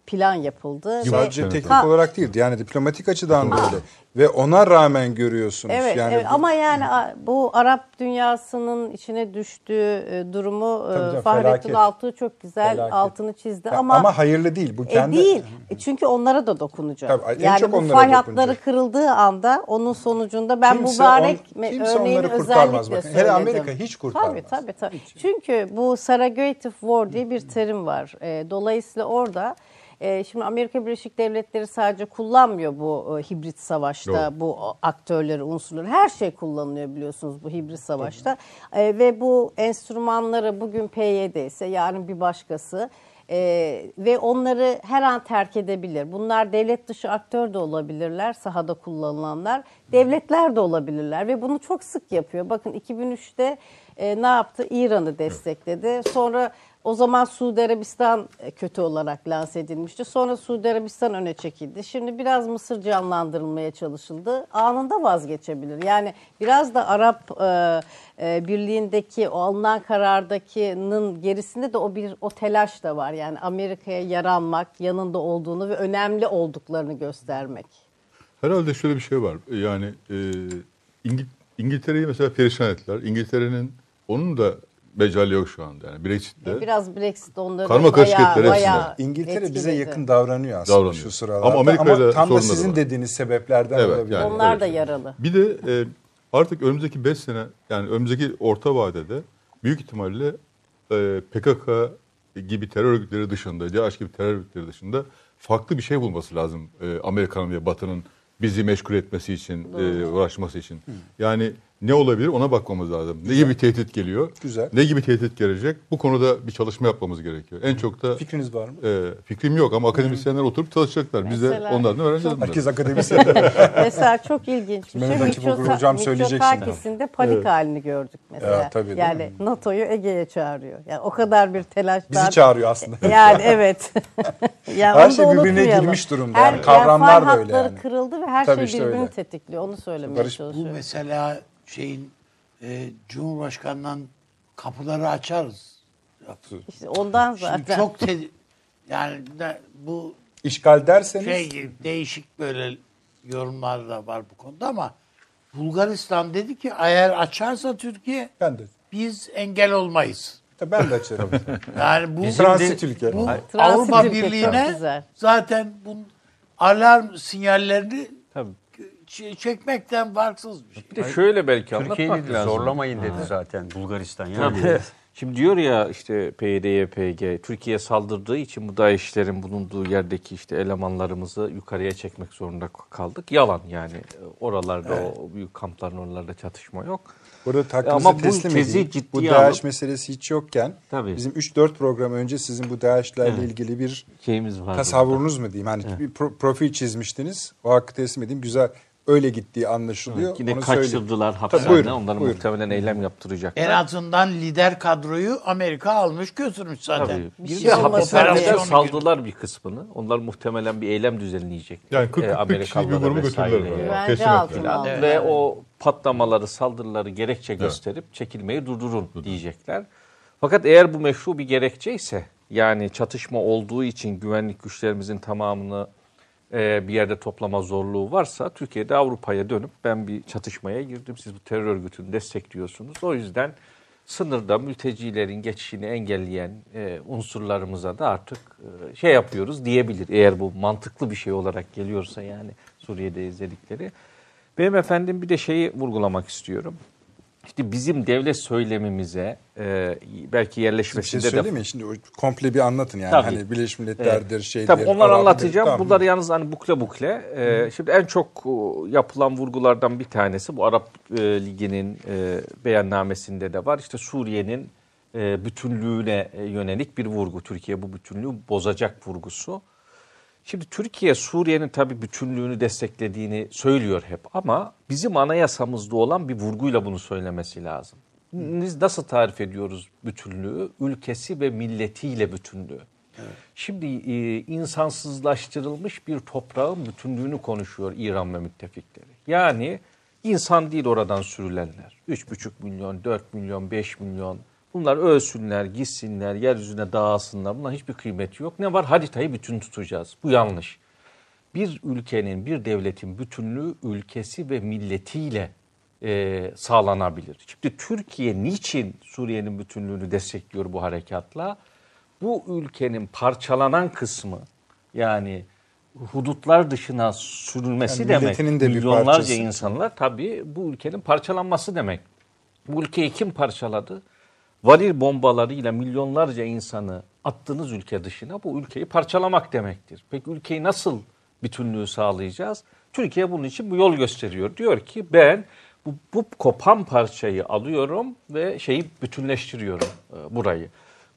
plan yapıldı. Sadece ve, teknik Ha, olarak değil yani diplomatik açıdan da öyle. Ve ona rağmen görüyorsunuz. Evet, yani evet. bu- ama yani bu Arap dünyasının içine düştüğü e, durumu e, Tabii canım, Fahrettin felaket. Altuğ çok güzel Felaket. altını çizdi Ya ama ama hayırlı değil. Bu E kendi değil. E Çünkü onlara da dokunacak. Tabii, en yani çok bu onlara fay kırıldığı anda onun sonucunda ben Kimse mübarek on- kimse örneğini onları kurtarmaz özellikle bakın. Hele. Amerika hiç kurtarmaz. Tabii tabii tabii. Çünkü bu surrogative war diye bir terim var. Dolayısıyla orada e, şimdi Amerika Birleşik Devletleri sadece kullanmıyor bu e, hibrit savaşta bu aktörleri, unsurları. Her şey kullanılıyor biliyorsunuz bu hibrit savaşta. E, ve bu enstrümanları bugün PYD ise yarın bir başkası ee, ve onları her an terk edebilir. Bunlar devlet dışı aktör de olabilirler, sahada kullanılanlar. Devletler de olabilirler ve bunu çok sık yapıyor. Bakın 2003'te e, ne yaptı? İran'ı destekledi. Sonra o zaman Suudi Arabistan e, kötü olarak lanse edilmişti. Sonra Suudi Arabistan öne çekildi. Şimdi biraz Mısır canlandırılmaya çalışıldı. Anında vazgeçebilir. Yani biraz da Arap e, e, Birliği'ndeki o alınan karardakinin gerisinde de o bir o telaş da var. Yani Amerika'ya yaranmak, yanında olduğunu ve önemli olduklarını göstermek. Herhalde şöyle bir şey var. Yani e, İngil- İngiltere'yi mesela perişan ettiler. İngiltere'nin onun da mecali yok şu anda. Yani Brexit'te. Biraz Brexit onları Karma karışık bayağı, ettiler hepsine. İngiltere bize etkiledi. yakın davranıyor aslında Davranıyor. şu sıralarda. Ama Amerika'yla tam da sizin var. dediğiniz sebeplerden Evet, olabilir. yani. Onlar öyle da yaralı. Bir de e, artık önümüzdeki 5 sene yani önümüzdeki orta vadede büyük ihtimalle e, PKK gibi terör örgütleri dışında, DAEŞ gibi terör örgütleri dışında farklı bir şey bulması lazım e, Amerika'nın ve Batı'nın bizi meşgul etmesi için, e, uğraşması için. Yani ne olabilir ona bakmamız lazım. Ne gibi tehdit geliyor? Güzel. Ne gibi tehdit gelecek? Bu konuda bir çalışma yapmamız gerekiyor. En çok da Fikriniz var mı? e, fikrim yok ama akademisyenler oturup çalışacaklar. Biz de onlardan öğreneceğiz. Herkes akademisyen. Mesela çok ilginç bir şey. Mehmet Akif Okur hocam söyleyecek şimdi. Panik halini gördük mesela. Ya, tabii, yani NATO'yu Ege'ye çağırıyor. Yani o kadar bir telaştan. Bizi çağırıyor aslında. Yani evet. yani Her şey birbirine girmiş durumda. Yani kavramlar fay da öyle yani. kırıldı ve her Tabii şey işte birbirini öyle. tetikliyor. Onu söylemeye Barış- bu Bu çalışıyorum. mesela şeyin e, Cumhurbaşkanı'ndan kapıları açarız. İşte ondan Şimdi zaten. çok te- yani de- bu İşgal derseniz şey değişik böyle yorumlar da var bu konuda ama Bulgaristan dedi ki eğer açarsa Türkiye ben de. biz engel olmayız. Ben de açarım. Yani bu Transit ülke. bu Transit Avrupa ülke, çok Birliği'ne güzel. zaten bu alarm sinyallerini Tabii. Çekmekten farksız bir şey. Bir de şöyle belki anlatmak lazım. zorlamayın dedi zaten Bulgaristan. Yani. Tabii. Şimdi diyor ya işte PYD, YPG Türkiye saldırdığı için bu DAEŞ'lerin bulunduğu yerdeki işte elemanlarımızı yukarıya çekmek zorunda kaldık. Yalan yani. Oralarda o büyük kampların oralarda çatışma yok. Burada hakkınızı Ama bu teslim edeyim. Bu DAEŞ alıp- meselesi hiç yokken Tabii. bizim 3-4 program önce sizin bu DAEŞ'lerle Evet. ilgili bir Şeyimiz var. tasavvurunuz mu diyeyim? Hani bir pro- profil çizmiştiniz. O hakkı teslim edeyim. Güzel öyle gittiği anlaşılıyor. Yine Onu kaçırdılar buyurun, Onların buyurun. muhtemelen eylem yaptıracaklar. En azından lider kadroyu Amerika almış götürmüş zaten. Tabii. Bir Bir şey bile. saldılar bir kısmını. Onlar muhtemelen bir eylem düzenleyecek. Yani 40 Ee, 40 kişilik bir grubu götürdüler. Teslim altına. Ve o patlamaları, saldırıları gerekçe gösterip çekilmeyi durdurun diyecekler. Fakat eğer bu meşru bir gerekçe ise yani çatışma olduğu için güvenlik güçlerimizin tamamını bir yerde toplama zorluğu varsa Türkiye'de Avrupa'ya dönüp ben bir çatışmaya girdim. Siz bu terör örgütünü destekliyorsunuz. O yüzden sınırda mültecilerin geçişini engelleyen e, unsurlarımıza da artık e, şey yapıyoruz diyebilir. Eğer bu mantıklı bir şey olarak geliyorsa yani Suriye'de izledikleri. Benim efendim bir de şeyi vurgulamak istiyorum. İşte bizim devlet söylemimize e, belki Bir şey yerleşmesinde de mi? Şimdi komple bir anlatın yani. Tabii. Hani Birleşmiş Milletler'dir, Evet. şeydir. Tabii onları anlatacağım. Tamam. Bunları yalnız hani bukle bukle. Ee, şimdi en çok o, yapılan vurgulardan bir tanesi bu Arap e, Ligi'nin e, beyannamesinde de var. İşte Suriye'nin e, bütünlüğüne e, yönelik bir vurgu. Türkiye bu bütünlüğü bozacak vurgusu. Şimdi Türkiye Suriye'nin tabii bütünlüğünü desteklediğini söylüyor hep ama bizim anayasamızda olan bir vurguyla bunu söylemesi lazım. Biz nasıl tarif ediyoruz bütünlüğü? Ülkesi ve milletiyle bütünlüğü. Şimdi e, insansızlaştırılmış bir toprağın bütünlüğünü konuşuyor İran ve müttefikleri. Yani insan değil oradan sürülenler. 3,5 milyon, 4 milyon, 5 milyon. Bunlar ölsünler, gitsinler, yeryüzüne dağılsınlar. Bunların hiçbir kıymeti yok. Ne var? Haritayı bütün tutacağız. Bu yanlış. Bir ülkenin, bir devletin bütünlüğü ülkesi ve milletiyle e, sağlanabilir. Şimdi Türkiye niçin Suriye'nin bütünlüğünü destekliyor bu harekatla? Bu ülkenin parçalanan kısmı yani hudutlar dışına sürülmesi Yani demek. de Milyonlarca parçası. insanlar tabii bu ülkenin parçalanması demek. Bu ülkeyi kim parçaladı? Varil bombalarıyla milyonlarca insanı attığınız ülke dışına bu ülkeyi parçalamak demektir. Peki ülkeyi nasıl bütünlüğü sağlayacağız? Türkiye bunun için bu yol gösteriyor. Diyor ki ben bu, bu kopan parçayı alıyorum ve şeyi bütünleştiriyorum e, burayı.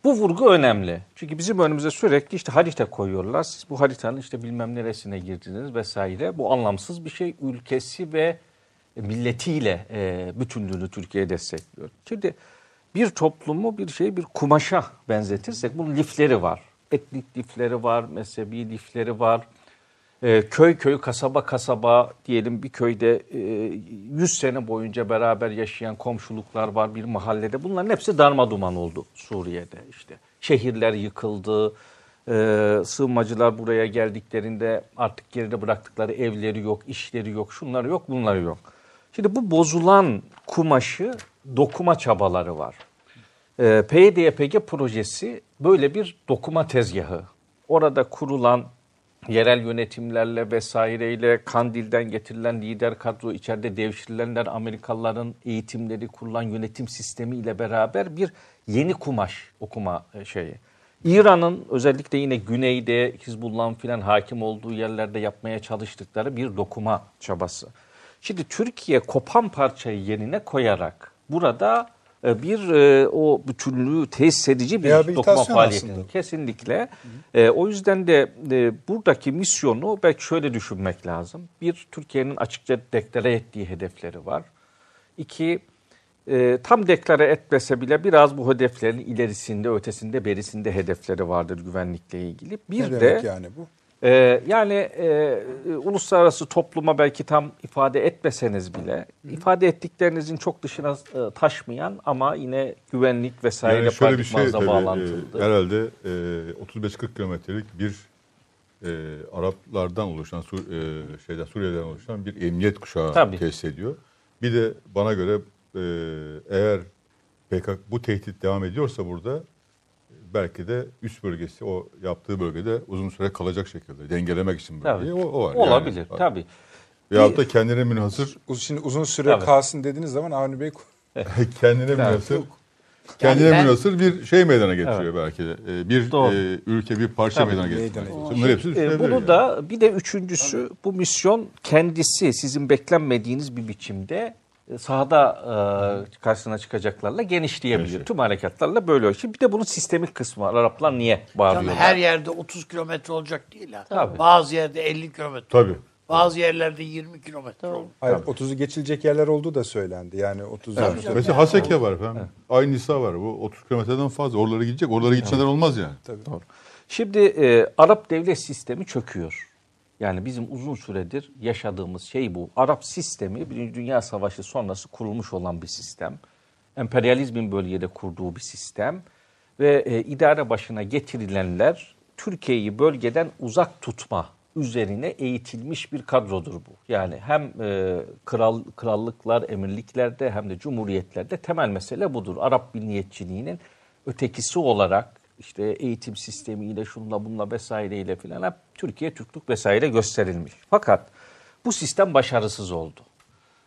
Bu vurgu önemli. Çünkü bizim önümüze sürekli işte harita koyuyorlar. Siz bu haritanın işte bilmem neresine girdiniz vesaire. Bu anlamsız bir şey. Ülkesi ve milletiyle e, bütünlüğünü Türkiye destekliyor. Şimdi bir toplumu bir şey bir kumaşa benzetirsek bunun lifleri var. Etnik lifleri var, mezhebi lifleri var. E, köy köy, kasaba kasaba diyelim bir köyde e, 100 sene boyunca beraber yaşayan komşuluklar var bir mahallede. Bunların hepsi darma duman oldu Suriye'de işte. Şehirler yıkıldı, e, sığınmacılar buraya geldiklerinde artık geride bıraktıkları evleri yok, işleri yok, şunları yok, bunları yok. Şimdi bu bozulan kumaşı dokuma çabaları var. E, PYD-YPG projesi böyle bir dokuma tezgahı. Orada kurulan yerel yönetimlerle vesaireyle Kandil'den getirilen lider kadro içeride devşirilenler Amerikalıların eğitimleri kurulan yönetim sistemi ile beraber bir yeni kumaş okuma e, şeyi. İran'ın özellikle yine güneyde Hizbullah'ın filan hakim olduğu yerlerde yapmaya çalıştıkları bir dokuma çabası. Şimdi Türkiye kopan parçayı yerine koyarak burada e, bir e, o bütünlüğü tesis edici bir dokuma faaliyeti. aslında. Kesinlikle. E, o yüzden de e, buradaki misyonu belki şöyle düşünmek lazım. Bir, Türkiye'nin açıkça deklare ettiği hedefleri var. İki, e, tam deklare etmese bile biraz bu hedeflerin ilerisinde, ötesinde, berisinde hedefleri vardır güvenlikle ilgili. Bir Ne de demek yani bu? Ee, yani e, uluslararası topluma belki tam ifade etmeseniz bile ifade ettiklerinizin çok dışına e, taşmayan ama yine güvenlik vesaire Yani şöyle bir şey tabii, e, herhalde e, 35-40 kilometrelik bir e, Araplardan oluşan, Su, e, şeyden Suriye'den oluşan bir emniyet kuşağı Tabii. tesis ediyor. Bir de bana göre e, eğer PKK bu tehdit devam ediyorsa burada belki de üst bölgesi o yaptığı bölgede uzun süre kalacak şekilde dengelemek için bölgeyi Tabii. o, o var. Olabilir yani. tabii. Veyahut da kendine münhasır Şimdi uzun süre Tabii. kalsın dediğiniz zaman Avni Bey kendine münhasır kendine ben- münhasır bir şey meydana getiriyor belki de. E, Bir Doğru. e, ülke bir parça Tabii. meydana getiriyor. Bunlar hepsi Ee, düşünebilir bunu yani. da bir de üçüncüsü bu misyon kendisi sizin beklenmediğiniz bir biçimde e, sahada e, karşısına çıkacaklarla genişleyebilir. Genişliyor. Tüm harekatlarla böyle. olur. Şimdi bir de bunun sistemik kısmı var. Araplar niye bağırıyorlar? her yerde 30 kilometre olacak değil ha. Tabii. Bazı yerde 50 kilometre. Tabii. Bazı yerlerde 20 kilometre olur. hayır 30'u geçilecek yerler olduğu da söylendi. Yani 30 Mesela Haseke var efendim. Aynı Nisa var. Bu 30 kilometreden fazla. Oralara gidecek. Oralara gitseler olmaz yani. Doğru. Şimdi e, Arap devlet sistemi çöküyor. Yani bizim uzun süredir yaşadığımız şey bu. Arap sistemi Birinci Dünya Savaşı sonrası kurulmuş olan bir sistem. Emperyalizmin bölgede kurduğu bir sistem. Ve e, idare başına getirilenler Türkiye'yi bölgeden uzak tutma üzerine eğitilmiş bir kadrodur bu. Yani hem e, kral krallıklar, emirliklerde hem de cumhuriyetlerde temel mesele budur. Arap milliyetçiliğinin ötekisi olarak işte eğitim sistemiyle şunla bunla vesaireyle filan hep Türkiye Türklük vesaire gösterilmiş. Fakat bu sistem başarısız oldu.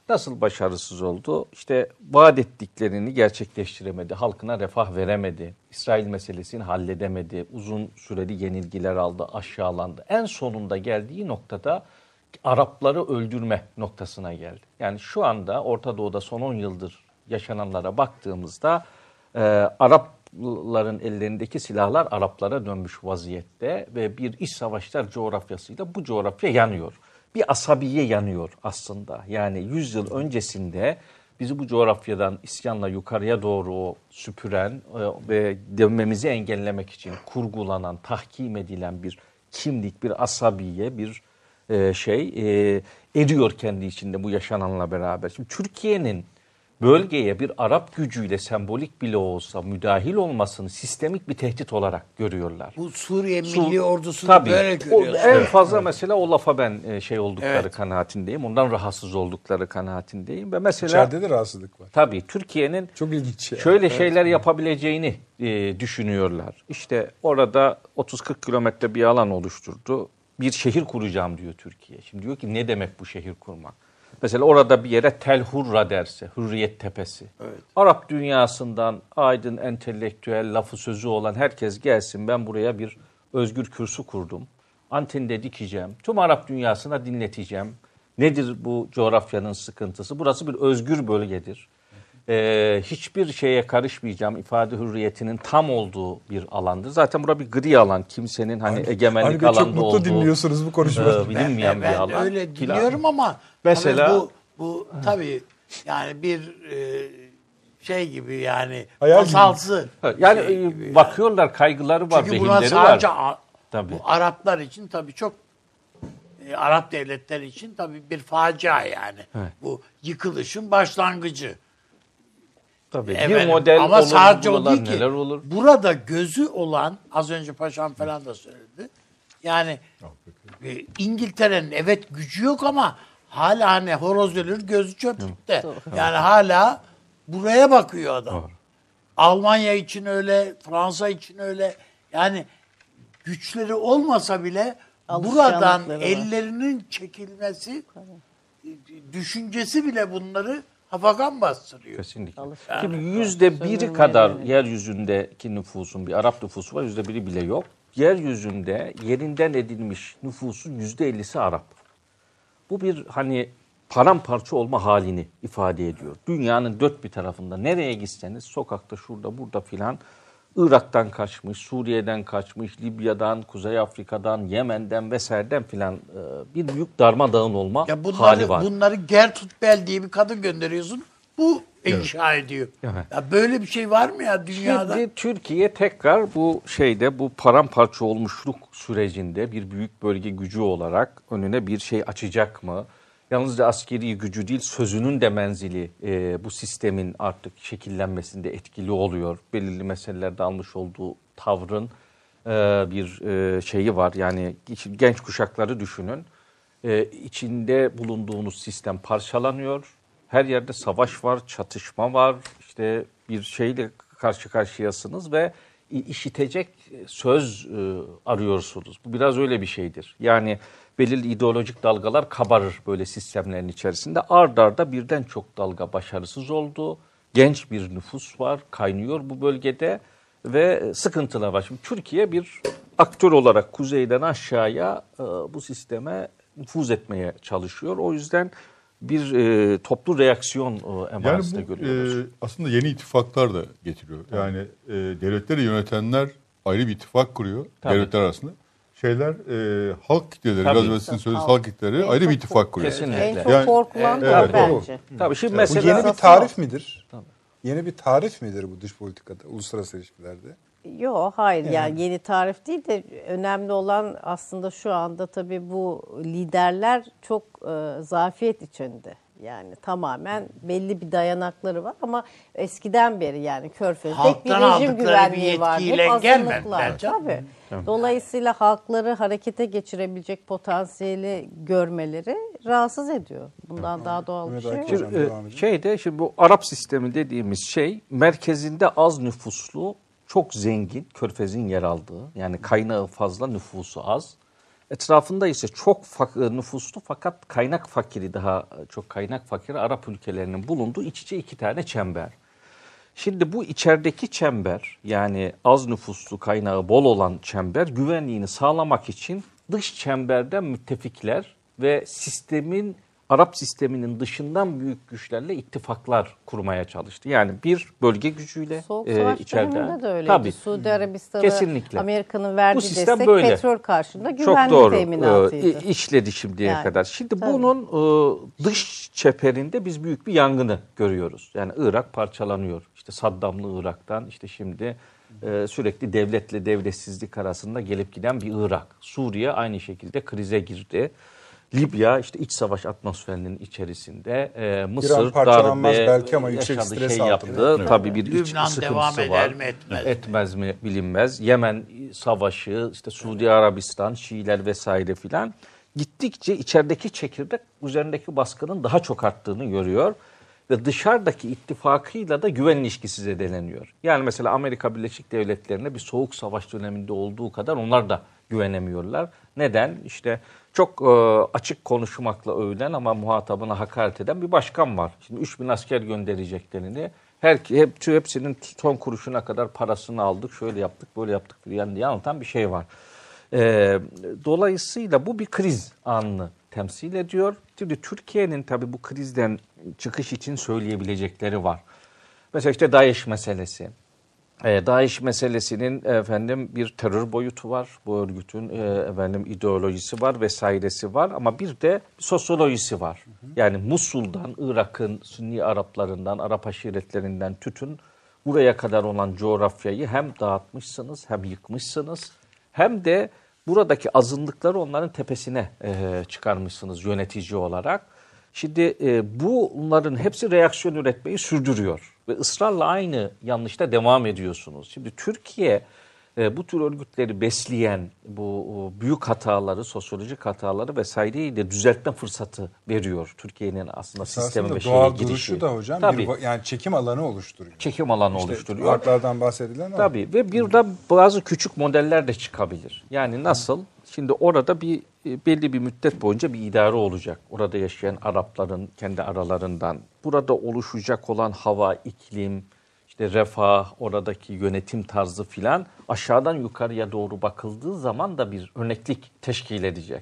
Nasıl başarısız oldu? İşte vaat ettiklerini gerçekleştiremedi. Halkına refah veremedi. İsrail meselesini halledemedi. Uzun süreli yenilgiler aldı, aşağılandı. En sonunda geldiği noktada Arapları öldürme noktasına geldi. Yani şu anda Orta Doğu'da son 10 yıldır yaşananlara baktığımızda e, Arapların ellerindeki silahlar Araplara dönmüş vaziyette ve bir iç savaşlar coğrafyasıyla bu coğrafya yanıyor. Bir asabiye yanıyor aslında. Yani 100 yıl öncesinde bizi bu coğrafyadan isyanla yukarıya doğru süpüren e, ve dönmemizi engellemek için kurgulanan, tahkim edilen bir kimlik, bir asabiye, bir e, şey eriyor kendi içinde bu yaşananla beraber. Şimdi Türkiye'nin bölgeye bir Arap gücüyle sembolik bile olsa müdahil olmasını sistemik bir tehdit olarak görüyorlar. Bu Suriye Su- Milli Ordusu'nu Tabii. böyle O, görüyoruz. en fazla mesela o lafa ben e, şey oldukları Evet. kanaatindeyim. Ondan rahatsız oldukları kanaatindeyim. Ve mesela İçeride de rahatsızlık var. tabii Türkiye'nin Çok ilginç. ya. şöyle şeyler yapabileceğini e, düşünüyorlar. İşte orada 30-40 kilometre bir alan oluşturdu. Bir şehir kuracağım diyor Türkiye. Şimdi diyor ki ne demek bu şehir kurmak? Mesela orada bir yere Tel Hurra derse, Hürriyet Tepesi. Arap dünyasından aydın, entelektüel, lafı sözü olan herkes gelsin. Ben buraya bir özgür kürsü kurdum. Antinde dikeceğim. Tüm Arap dünyasına dinleteceğim. Nedir bu coğrafyanın sıkıntısı? Burası bir özgür bölgedir. Ee, hiçbir şeye karışmayacağım. ifade hürriyetinin tam olduğu bir alandır. Zaten bura bir gri alan. Kimsenin hani egemenlik Avni Bey alanda çok mutlu olduğu dinliyorsunuz bu konuşmayı. e, bilinmeyen ben, bir alan. öyle dinliyorum ama Mesela- bu bu tabii yani bir e, şey gibi yani Hayal masalsı. Yani şey e, gibi bakıyorlar, kaygıları var, Çünkü buna vehimleri sadece var. A- Tabii. bu Araplar için tabii çok e, Arap devletleri için tabii bir facia yani. Evet. Bu yıkılışın başlangıcı. Tabii. Efendim, bir model ama olur, sadece o değil ki. neler olur. Burada gözü olan az önce paşam falan da söyledi. Yani e, İngiltere'nin evet gücü yok ama hala hani horoz ölür gözü çöplükte. Yani hala buraya bakıyor adam. Almanya için öyle, Fransa için öyle. Yani güçleri olmasa bile buradan ellerinin çekilmesi düşüncesi bile bunları hafakan bastırıyor. Kesinlikle. Alışkanlık Şimdi yüzde biri kadar yeryüzündeki nüfusun bir Arap nüfusu var, yüzde biri bile yok. Yeryüzünde yerinden edilmiş nüfusun yüzde ellisi Arap. Bu bir hani paramparça olma halini ifade ediyor. Dünyanın dört bir tarafında nereye gitseniz sokakta şurada burada filan Irak'tan kaçmış, Suriye'den kaçmış, Libya'dan, Kuzey Afrika'dan, Yemen'den vesaireden filan e, bir büyük darmadağın olma Ya bunları, hali var. bunları Gertrude Bell diye bir kadın gönderiyorsun. Bu inşa ediyor. Evet. Ya böyle bir şey var mı ya dünyada? Şimdi Türkiye tekrar bu şeyde bu paramparça olmuşluk sürecinde bir büyük bölge gücü olarak önüne bir şey açacak mı? Yalnızca askeri gücü değil sözünün de menzili e, bu sistemin artık şekillenmesinde etkili oluyor. Belirli meselelerde almış olduğu tavrın e, bir e, şeyi var. Yani genç kuşakları düşünün. E, içinde bulunduğunuz sistem parçalanıyor. Her yerde savaş var, çatışma var. İşte bir şeyle karşı karşıyasınız ve işitecek söz e, arıyorsunuz. Bu biraz öyle bir şeydir. Yani belirli ideolojik dalgalar kabarır böyle sistemlerin içerisinde. Ard arda birden çok dalga başarısız oldu. Genç bir nüfus var, kaynıyor bu bölgede ve sıkıntılar var. Şimdi Türkiye bir aktör olarak kuzeyden aşağıya e, bu sisteme nüfuz etmeye çalışıyor. O yüzden bir e, toplu reaksiyon e, Yani emaresi de bu görüyoruz. e, aslında yeni ittifaklar da getiriyor. Yani e, devletleri yönetenler ayrı bir ittifak kuruyor Tabii. devletler arasında. Şeyler e, halk kitleleri, Tabii. biraz evvel sizin söylediğiniz Halk. kitleleri En ayrı çok bir ittifak kuruyor. Kesinlikle. En çok Yani- korkulan da evet. bence. Tabii şimdi Bu mesela yeni bir tarif midir? Yeni bir tarif midir bu dış politikada, uluslararası ilişkilerde? Yok hayır yani yeni tarif değil de önemli olan aslında şu anda tabii bu liderler çok e, zafiyet içinde. Yani tamamen belli bir dayanakları var ama eskiden beri yani Körfez'de bir Halktan rejim aldıkları bir güvenliği var. yetkiyle Hep gelmediler azınlıklar. Tabii. Dolayısıyla halkları harekete geçirebilecek potansiyeli görmeleri rahatsız ediyor. Bundan daha doğal bir şey yok. E, edin. şeyde şimdi bu Arap sistemi dediğimiz şey merkezinde az nüfuslu, çok zengin, körfezin yer aldığı yani kaynağı fazla, nüfusu az Etrafında ise çok fak- nüfuslu fakat kaynak fakiri daha çok kaynak fakiri Arap ülkelerinin bulunduğu iç içe iki tane çember. Şimdi bu içerideki çember yani az nüfuslu kaynağı bol olan çember güvenliğini sağlamak için dış çemberden müttefikler ve sistemin Arap sisteminin dışından büyük güçlerle ittifaklar kurmaya çalıştı. Yani bir bölge gücüyle Soğuk e, içeride. de öyleydi. Tabii. Suudi Arabistan'a Kesinlikle. Amerika'nın verdiği Bu sistem destek böyle. petrol karşılığında Çok güvenlik doğru. teminatıydı. İşledi şimdiye Yani, kadar. Şimdi tabii. bunun e, dış çeperinde biz büyük bir yangını görüyoruz. Yani Irak parçalanıyor. İşte Saddamlı Irak'tan işte şimdi e, sürekli devletle devletsizlik arasında gelip giden bir Irak. Suriye aynı şekilde krize girdi. Libya işte iç savaş atmosferinin içerisinde e, Mısır darbe belki ama yüksek yaşadı, stres şey altında. yaptı. Tabii bir iç Lübnan sıkıntısı devam var. eder mi etmez mi? Etmez mi bilinmez. Yemen savaşı, işte Suudi Arabistan, Şiiler vesaire filan gittikçe içerideki çekirdek üzerindeki baskının daha çok arttığını görüyor ve dışarıdaki ittifakıyla da güven ilişkisi zedeleniyor. Yani mesela Amerika Birleşik Devletleri'ne bir soğuk savaş döneminde olduğu kadar onlar da güvenemiyorlar. Neden? İşte çok e, açık konuşmakla övülen ama muhatabına hakaret eden bir başkan var. Şimdi 3000 asker göndereceklerini her hep, hepsinin son kuruşuna kadar parasını aldık, şöyle yaptık, böyle yaptık diye diye anlatan bir şey var. E, dolayısıyla bu bir kriz anını temsil ediyor. Şimdi Türkiye'nin tabii bu krizden çıkış için söyleyebilecekleri var. Mesela işte DAEŞ meselesi. E, DAEŞ meselesinin efendim bir terör boyutu var. Bu örgütün e, efendim ideolojisi var vesairesi var ama bir de sosyolojisi var. Yani Musul'dan, Irak'ın Sünni Araplarından, Arap aşiretlerinden tütün buraya kadar olan coğrafyayı hem dağıtmışsınız hem yıkmışsınız hem de buradaki azınlıkları onların tepesine e, çıkarmışsınız yönetici olarak. Şimdi e, bunların hepsi reaksiyon üretmeyi sürdürüyor ve ısrarla aynı yanlışta devam ediyorsunuz. Şimdi Türkiye e, bu tür örgütleri besleyen bu o, büyük hataları, sosyolojik hataları vesaireyi de düzeltme fırsatı veriyor. Türkiye'nin aslında sisteme ve doğal şeye girişi. duruşu da hocam Tabii. bir, yani çekim alanı oluşturuyor. çekim alanı İşte oluşturuyor. Farklardan bahsedilen ama. Tabii ve bir de bazı küçük modeller de çıkabilir. Yani nasıl? Şimdi orada bir e, belli bir müddet boyunca bir idare olacak. Orada yaşayan Arapların kendi aralarından. Burada oluşacak olan hava, iklim, işte refah, oradaki yönetim tarzı filan aşağıdan yukarıya doğru bakıldığı zaman da bir örneklik teşkil edecek.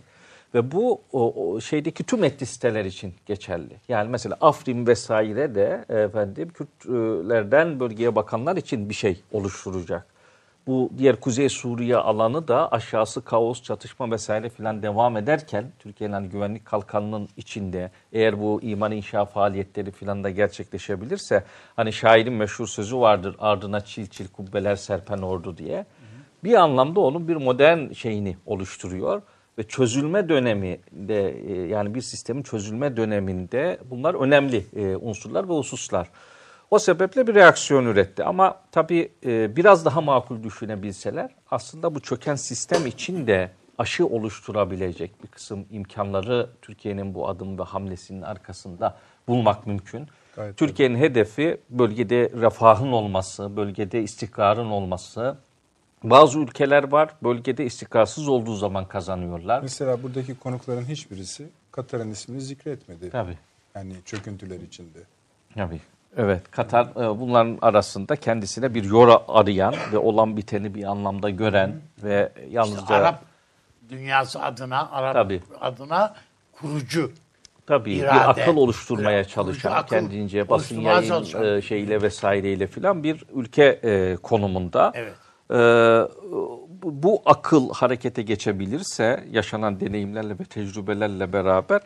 Ve bu o, o şeydeki tüm etnisiteler için geçerli. Yani mesela Afrin vesaire de efendim Kürtlerden bölgeye bakanlar için bir şey oluşturacak. Bu diğer Kuzey Suriye alanı da aşağısı kaos, çatışma vesaire filan devam ederken Türkiye'nin hani güvenlik kalkanının içinde eğer bu iman inşa faaliyetleri filan da gerçekleşebilirse hani şairin meşhur sözü vardır ardına çil çil kubbeler serpen ordu diye. Bir anlamda onun bir modern şeyini oluşturuyor ve çözülme döneminde e, yani bir sistemin çözülme döneminde bunlar önemli e, unsurlar ve hususlar. O sebeple bir reaksiyon üretti. Ama tabii e, biraz daha makul düşünebilseler aslında bu çöken sistem için de aşı oluşturabilecek bir kısım imkanları Türkiye'nin bu adım ve hamlesinin arkasında bulmak mümkün. Türkiye'nin hedefi bölgede refahın olması, bölgede istikrarın olması. Bazı ülkeler var bölgede istikrarsız olduğu zaman kazanıyorlar. Mesela buradaki konukların hiçbirisi Katar'ın ismini zikretmedi. Tabii. Yani çöküntüler içinde. Tabii. Evet, Katar e, bunların arasında kendisine bir yora arayan ve olan biteni bir anlamda gören ve yalnızca Arap dünyası adına, Arap Tabii. adına kurucu. tabii irade, bir akıl oluşturmaya çalışan akıl kendince basın yayın çalışan. e, şeyiyle vesaireyle filan bir ülke e, konumunda. Evet. E, bu akıl harekete geçebilirse yaşanan deneyimlerle ve tecrübelerle beraber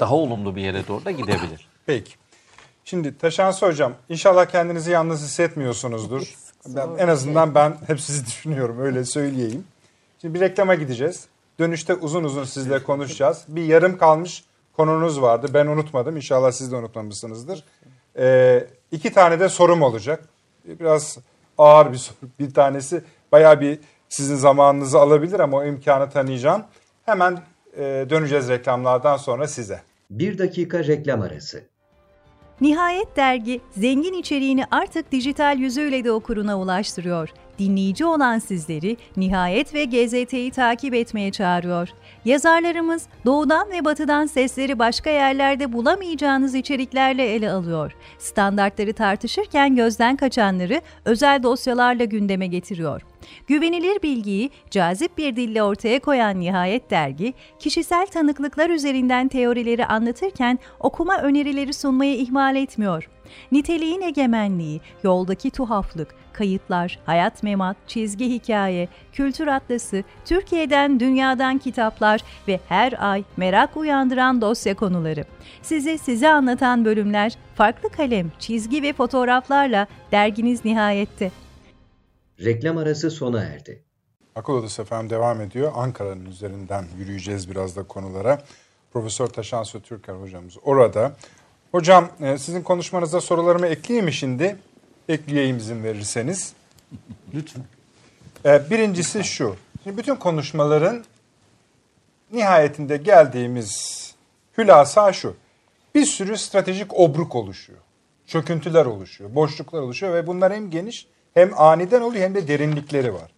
daha olumlu bir yere doğru da gidebilir. Peki. Şimdi Taşansı Hocam inşallah kendinizi yalnız hissetmiyorsunuzdur. Ben, en azından ben hep sizi düşünüyorum öyle söyleyeyim. Şimdi bir reklama gideceğiz. Dönüşte uzun uzun sizle konuşacağız. Bir yarım kalmış konunuz vardı. Ben unutmadım. İnşallah siz de unutmamışsınızdır. Ee, iki tane de sorum olacak. Biraz ağır bir soru. Bir tanesi bayağı bir sizin zamanınızı alabilir ama o imkanı tanıyacağım. Hemen e, döneceğiz reklamlardan sonra size. Bir dakika reklam arası. Nihayet dergi zengin içeriğini artık dijital yüzüyle de okuruna ulaştırıyor. Dinleyici olan sizleri Nihayet ve GZT'yi takip etmeye çağırıyor. Yazarlarımız doğudan ve batıdan sesleri başka yerlerde bulamayacağınız içeriklerle ele alıyor. Standartları tartışırken gözden kaçanları özel dosyalarla gündeme getiriyor. Güvenilir bilgiyi cazip bir dille ortaya koyan Nihayet dergi, kişisel tanıklıklar üzerinden teorileri anlatırken okuma önerileri sunmayı ihmal etmiyor. Niteliğin egemenliği, yoldaki tuhaflık, kayıtlar, hayat memat, çizgi hikaye, kültür atlası, Türkiye'den dünyadan kitaplar ve her ay merak uyandıran dosya konuları. Size size anlatan bölümler, farklı kalem, çizgi ve fotoğraflarla derginiz nihayette. Reklam arası sona erdi. Akıl Odası efendim devam ediyor. Ankara'nın üzerinden yürüyeceğiz biraz da konulara. Profesör Taşan Su Türker hocamız orada. Hocam e, sizin konuşmanıza sorularımı ekleyeyim mi şimdi? Ekleyeyim izin verirseniz. Lütfen. E, birincisi şu. Şimdi bütün konuşmaların nihayetinde geldiğimiz hülasa şu. Bir sürü stratejik obruk oluşuyor. Çöküntüler oluşuyor, boşluklar oluşuyor ve bunlar hem geniş hem aniden oluyor hem de derinlikleri var.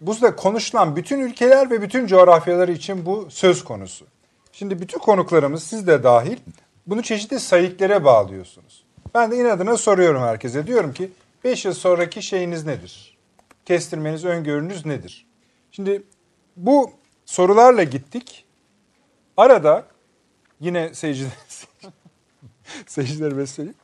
Bu da konuşulan bütün ülkeler ve bütün coğrafyalar için bu söz konusu. Şimdi bütün konuklarımız siz de dahil bunu çeşitli sayıklara bağlıyorsunuz. Ben de inadına soruyorum herkese. Diyorum ki 5 yıl sonraki şeyiniz nedir? Kestirmeniz, öngörünüz nedir? Şimdi bu sorularla gittik. Arada yine seyirciler, seyircilerime söyleyeyim.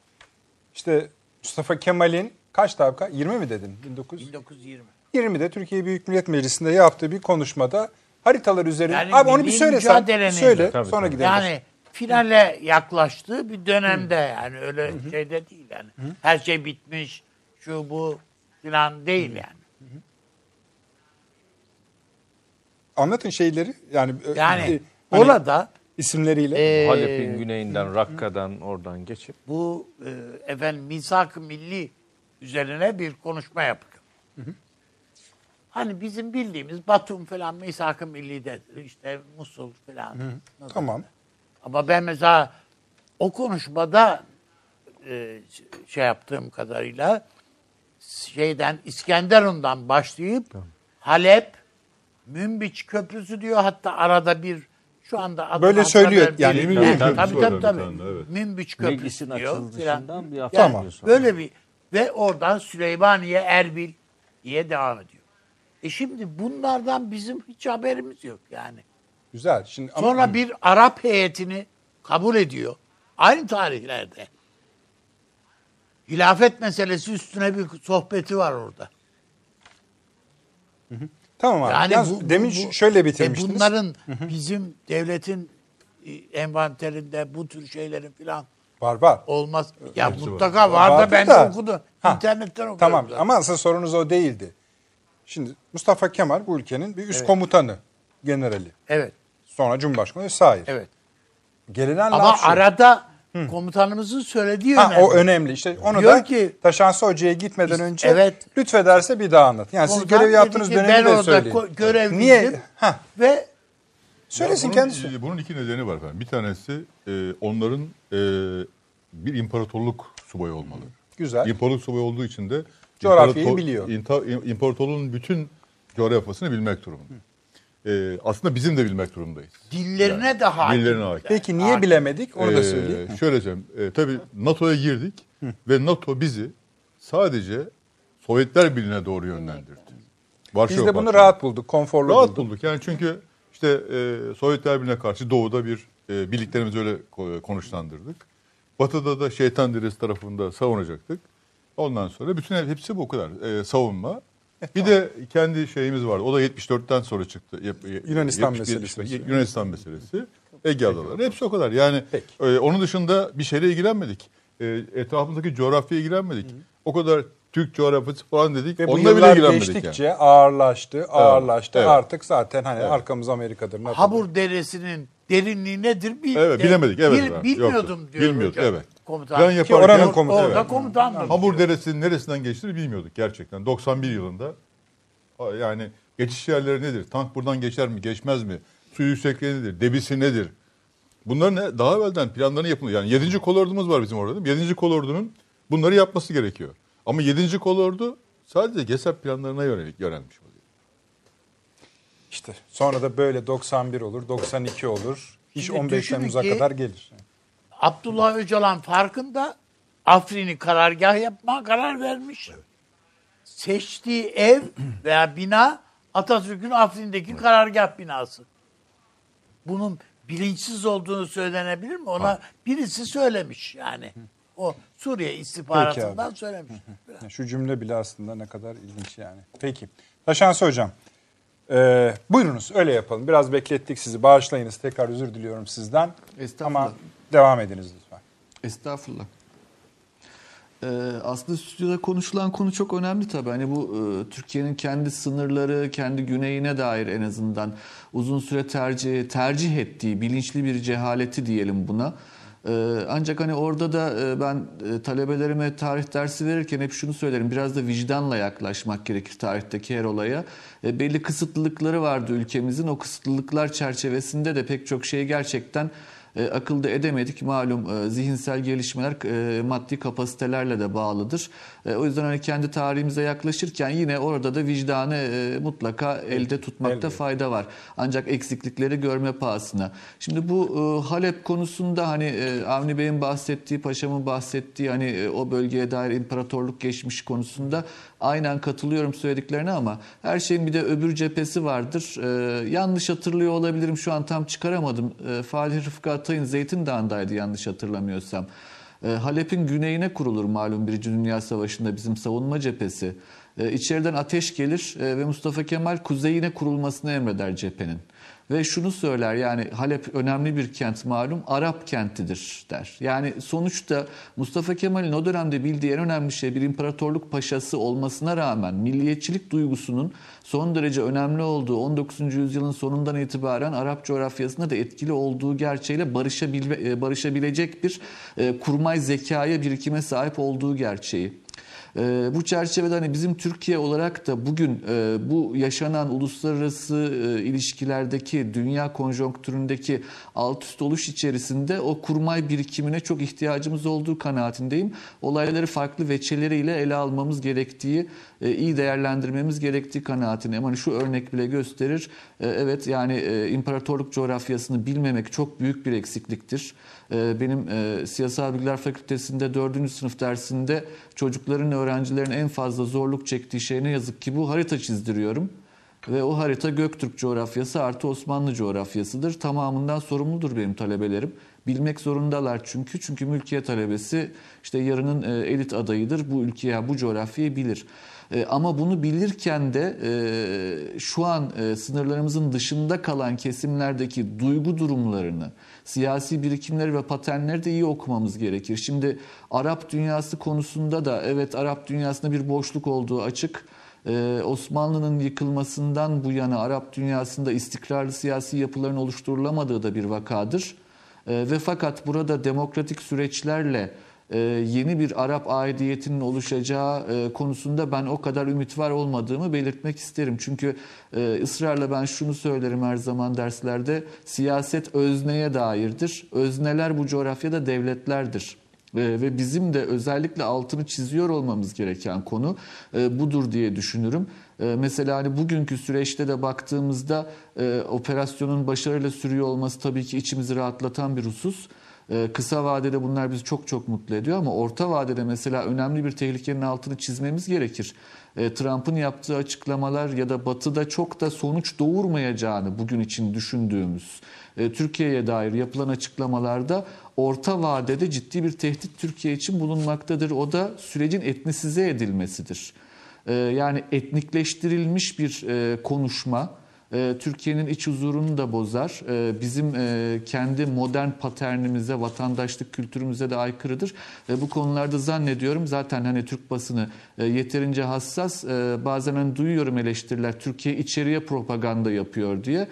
İşte Mustafa Kemal'in kaç dakika? 20 mi dedin? 1900? 1920. 20'de Türkiye Büyük Millet Meclisi'nde yaptığı bir konuşmada haritalar üzerinde. Yani Abi onu bir söyle sen. Söyle Tabii, sonra tabii. gidelim. Yani finale yaklaştığı bir dönemde yani öyle şeyde değil yani. Her şey bitmiş, şu bu filan değil yani. Anlatın şeyleri. Yani, Yani e, hani orada isimleriyle. e, Halep'in güneyinden, Rakka'dan oradan geçip bu e, efendim misak-ı milli üzerine bir konuşma yapıyor. Hani bizim bildiğimiz Batum falan misak-ı milli'dedir. İşte Musul falan. Nasıl? tamam. Ama ben mesela o konuşmada e, şey yaptığım kadarıyla şeyden İskenderun'dan başlayıp Halep, Münbiç Köprüsü diyor hatta arada bir şu anda adını Böyle söylüyor, yani. Münbiç tabii Köprüsü tabii tabii. tane, evet. Münbiç Köprüsü meclisin diyor. açılışından bir Yani hafta Tamam. Böyle bir ve oradan Süleymaniye, Erbil diye devam ediyor. E şimdi bunlardan bizim hiç haberimiz yok yani. Güzel. Şimdi ama- Sonra bir Arap heyetini kabul ediyor. Aynı tarihlerde. Hilafet meselesi üstüne bir sohbeti var orada. tamam abi. Yani Yalnız bu, demin bu- şöyle e bitirmiştiniz. bunların bizim devletin e, envanterinde bu tür şeylerin falan Var var. olmaz. Ya Hepsi mutlaka var, da ben de okudum. Ha, İnternetten okudum. Tamam zaten. ama asıl sorunuz o değildi. Şimdi Mustafa Kemal bu ülkenin bir üst komutanı, generali. Evet, Sonra Cumhurbaşkanı vesaire. evet. Gelinen Ama laf şu. arada komutanımızın söylediği Ha, önemli. o önemli. İşte onu Diyor da ki- Taşansı Hoca'ya gitmeden önce evet. lütfederse bir daha anlat. Yani siz Komutan görev dedi yaptığınız dönemi ben de orada söyleyin. ko- görevliydim. Niye? Ha, Ve söylesin bunun, kendisi. Bunun iki nedeni var efendim. Bir tanesi e, onların e, bir imparatorluk subayı olmalı. Güzel. İmparatorluk subayı olduğu için de Coğrafyayı imparator- biliyor. inta- imparatorluğun bütün coğrafyasını bilmek durumunda. E, aslında bizim de bilmek durumundayız. dillerine de hakim. Dillerine hakim. Peki niye bilemedik? Onu da Ee, söyleyeyim. Şöyle söyleyeyim. E, tabii NATO'ya girdik ve NATO bizi sadece Sovyetler Birliği'ne doğru yönlendirdi. Varşova Biz de bunu Paktı'na. rahat bulduk, konforlu Rahat bulduk. bulduk. Yani çünkü işte e, Sovyetler Birliği'ne karşı doğuda bir e, birliklerimizi öyle ko- konuşlandırdık. Batı'da da şeytan derisi tarafında savunacaktık. Ondan sonra bütün hepsi bu kadar. E, savunma. Bir de kendi şeyimiz vardı. O da 74'ten sonra çıktı. Yunanistan 70 meselesi. Yunanistan meselesi. Ege Adaları. Hepsi o kadar. Yani Peki. e, onun dışında bir şeyle ilgilenmedik. E, etrafımızdaki coğrafyaya ilgilenmedik. O kadar Türk coğrafyası falan dedik. Ve bu Onunla bile ilgilenmedik geçtikçe yani. ağırlaştı, ağırlaştı. evet. Artık zaten hani arkamız Amerika'dır. NATO'dur. Habur Deresinin derinliği nedir? Bil, Evet, bilemedik, evet bil- bilmiyordum Yoktu. diyor Bilmiyorduk, hocam. evet. Komutan. Plan Ki yaparken- Oranın komutanı, Orada evet. komutandır. Hamur Deresi'nin neresinden geçtiğini bilmiyorduk gerçekten. 91 yılında yani geçiş yerleri nedir? Tank buradan geçer mi, geçmez mi? Su yüksekliği nedir? Debisi nedir? Bunların ne- daha evvelden planlarını yapılıyor. Yani 7. kolordumuz var bizim orada. 7. kolordunun bunları yapması gerekiyor. Ama 7. kolordu sadece GESAP planlarına yönelik yönelmiş oluyor. İşte sonra da böyle 91 olur, 92 olur. İş Şimdi 15 düşünün Temmuz'a ki- kadar gelir. Abdullah Öcalan farkında Afrin'i karargah yapma karar vermiş. Seçtiği ev veya bina Atatürk'ün Afrin'deki karargah binası. Bunun bilinçsiz olduğunu söylenebilir mi? Ona birisi söylemiş yani. O Suriye istihbaratından söylemiş. Şu cümle bile aslında ne kadar ilginç yani. Peki. Taşansı Hocam. Ee, buyurunuz öyle yapalım. Biraz beklettik sizi. Bağışlayınız. Tekrar özür diliyorum sizden. Estağfurullah. Ama devam ediniz lütfen. Estağfurullah. Ee, aslında stüdyoda konuşulan konu çok önemli tabii. Hani bu e, Türkiye'nin kendi sınırları, kendi güneyine dair en azından uzun süre tercih tercih ettiği bilinçli bir cehaleti diyelim buna. Ee, ancak hani orada da e, ben e, talebelerime tarih dersi verirken hep şunu söylerim. Biraz da vicdanla yaklaşmak gerekir tarihteki her olaya. E, belli kısıtlılıkları vardı ülkemizin. O kısıtlılıklar çerçevesinde de pek çok şeyi gerçekten e, akılda edemedik. Malum e, zihinsel gelişmeler e, maddi kapasitelerle de bağlıdır. E, o yüzden hani kendi tarihimize yaklaşırken yine orada da vicdanı e, mutlaka elde tutmakta Elbette. fayda var. Ancak eksiklikleri görme pahasına. Şimdi bu e, Halep konusunda hani e, Avni Bey'in bahsettiği, Paşam'ın bahsettiği hani e, o bölgeye dair imparatorluk geçmiş konusunda aynen katılıyorum söylediklerine ama her şeyin bir de öbür cephesi vardır. E, yanlış hatırlıyor olabilirim şu an tam çıkaramadım. E, Falih Rıfkı Atay'ın Zeytin Dağı'ndaydı yanlış hatırlamıyorsam. E, Halep'in güneyine kurulur malum Birinci Dünya Savaşı'nda bizim savunma cephesi. E, içeriden ateş gelir e, ve Mustafa Kemal kuzeyine kurulmasını emreder cephenin. Ve şunu söyler yani Halep önemli bir kent malum Arap kentidir der. Yani sonuçta Mustafa Kemal'in o dönemde bildiği en önemli şey bir imparatorluk paşası olmasına rağmen milliyetçilik duygusunun son derece önemli olduğu 19. yüzyılın sonundan itibaren Arap coğrafyasında da etkili olduğu gerçeğiyle barışabilme, e, barışabilecek bir e, kurmay zekaya birikime sahip olduğu gerçeği. Ee, bu çerçevede hani bizim Türkiye olarak da bugün e, bu yaşanan uluslararası e, ilişkilerdeki dünya konjonktüründeki alt üst oluş içerisinde o kurmay birikimine çok ihtiyacımız olduğu kanaatindeyim. Olayları farklı veçeleriyle ele almamız gerektiği, e, iyi değerlendirmemiz gerektiği kanaatindeyim. Hani şu örnek bile gösterir. E, evet yani e, imparatorluk coğrafyasını bilmemek çok büyük bir eksikliktir. E, Benim e, Siyasal Bilgiler Fakültesi'nde 4. sınıf dersinde çocukların, öğrencilerin en fazla zorluk çektiği şey ne yazık ki bu harita çizdiriyorum. Ve o harita Göktürk coğrafyası artı Osmanlı coğrafyasıdır. Tamamından sorumludur benim talebelerim. Bilmek zorundalar çünkü. Çünkü mülkiye talebesi işte yarının e, elit adayıdır. Bu ülkeye, bu coğrafyayı bilir. E, Ama bunu bilirken de şu an sınırlarımızın dışında kalan kesimlerdeki duygu durumlarını, siyasi birikimleri ve paternleri de iyi okumamız gerekir. Şimdi Arap dünyası konusunda da evet Arap dünyasında bir boşluk olduğu açık. Ee, Osmanlı'nın yıkılmasından bu yana Arap dünyasında istikrarlı siyasi yapıların oluşturulamadığı da bir vakadır. Ee, ve fakat burada demokratik süreçlerle yeni bir Arap aidiyetinin oluşacağı e, konusunda ben o kadar ümit var olmadığımı belirtmek isterim. Çünkü e, ısrarla ben şunu söylerim her zaman derslerde siyaset özneye dairdir. Özneler bu coğrafyada devletlerdir. E, ve bizim de özellikle altını çiziyor olmamız gereken konu e, budur diye düşünürüm. E, mesela hani bugünkü süreçte de baktığımızda e, operasyonun başarıyla sürüyor olması tabii ki içimizi rahatlatan bir husus. E, Kısa vadede bunlar bizi çok çok mutlu ediyor ama orta vadede mesela önemli bir tehlikenin altını çizmemiz gerekir. E, Trump'ın yaptığı açıklamalar ya da Batı'da çok da sonuç doğurmayacağını bugün için düşündüğümüz e, Türkiye'ye dair yapılan açıklamalarda orta vadede ciddi bir tehdit Türkiye için bulunmaktadır. O da sürecin etnisize edilmesidir. E, Yani etnikleştirilmiş bir e, konuşma e, Türkiye'nin iç huzurunu da bozar. E, Bizim e, kendi modern paternimize, vatandaşlık kültürümüze de aykırıdır. Bu konularda zannediyorum zaten hani Türk basını e, yeterince hassas. E, Bazen hani duyuyorum eleştiriler Türkiye içeriye propaganda yapıyor diye.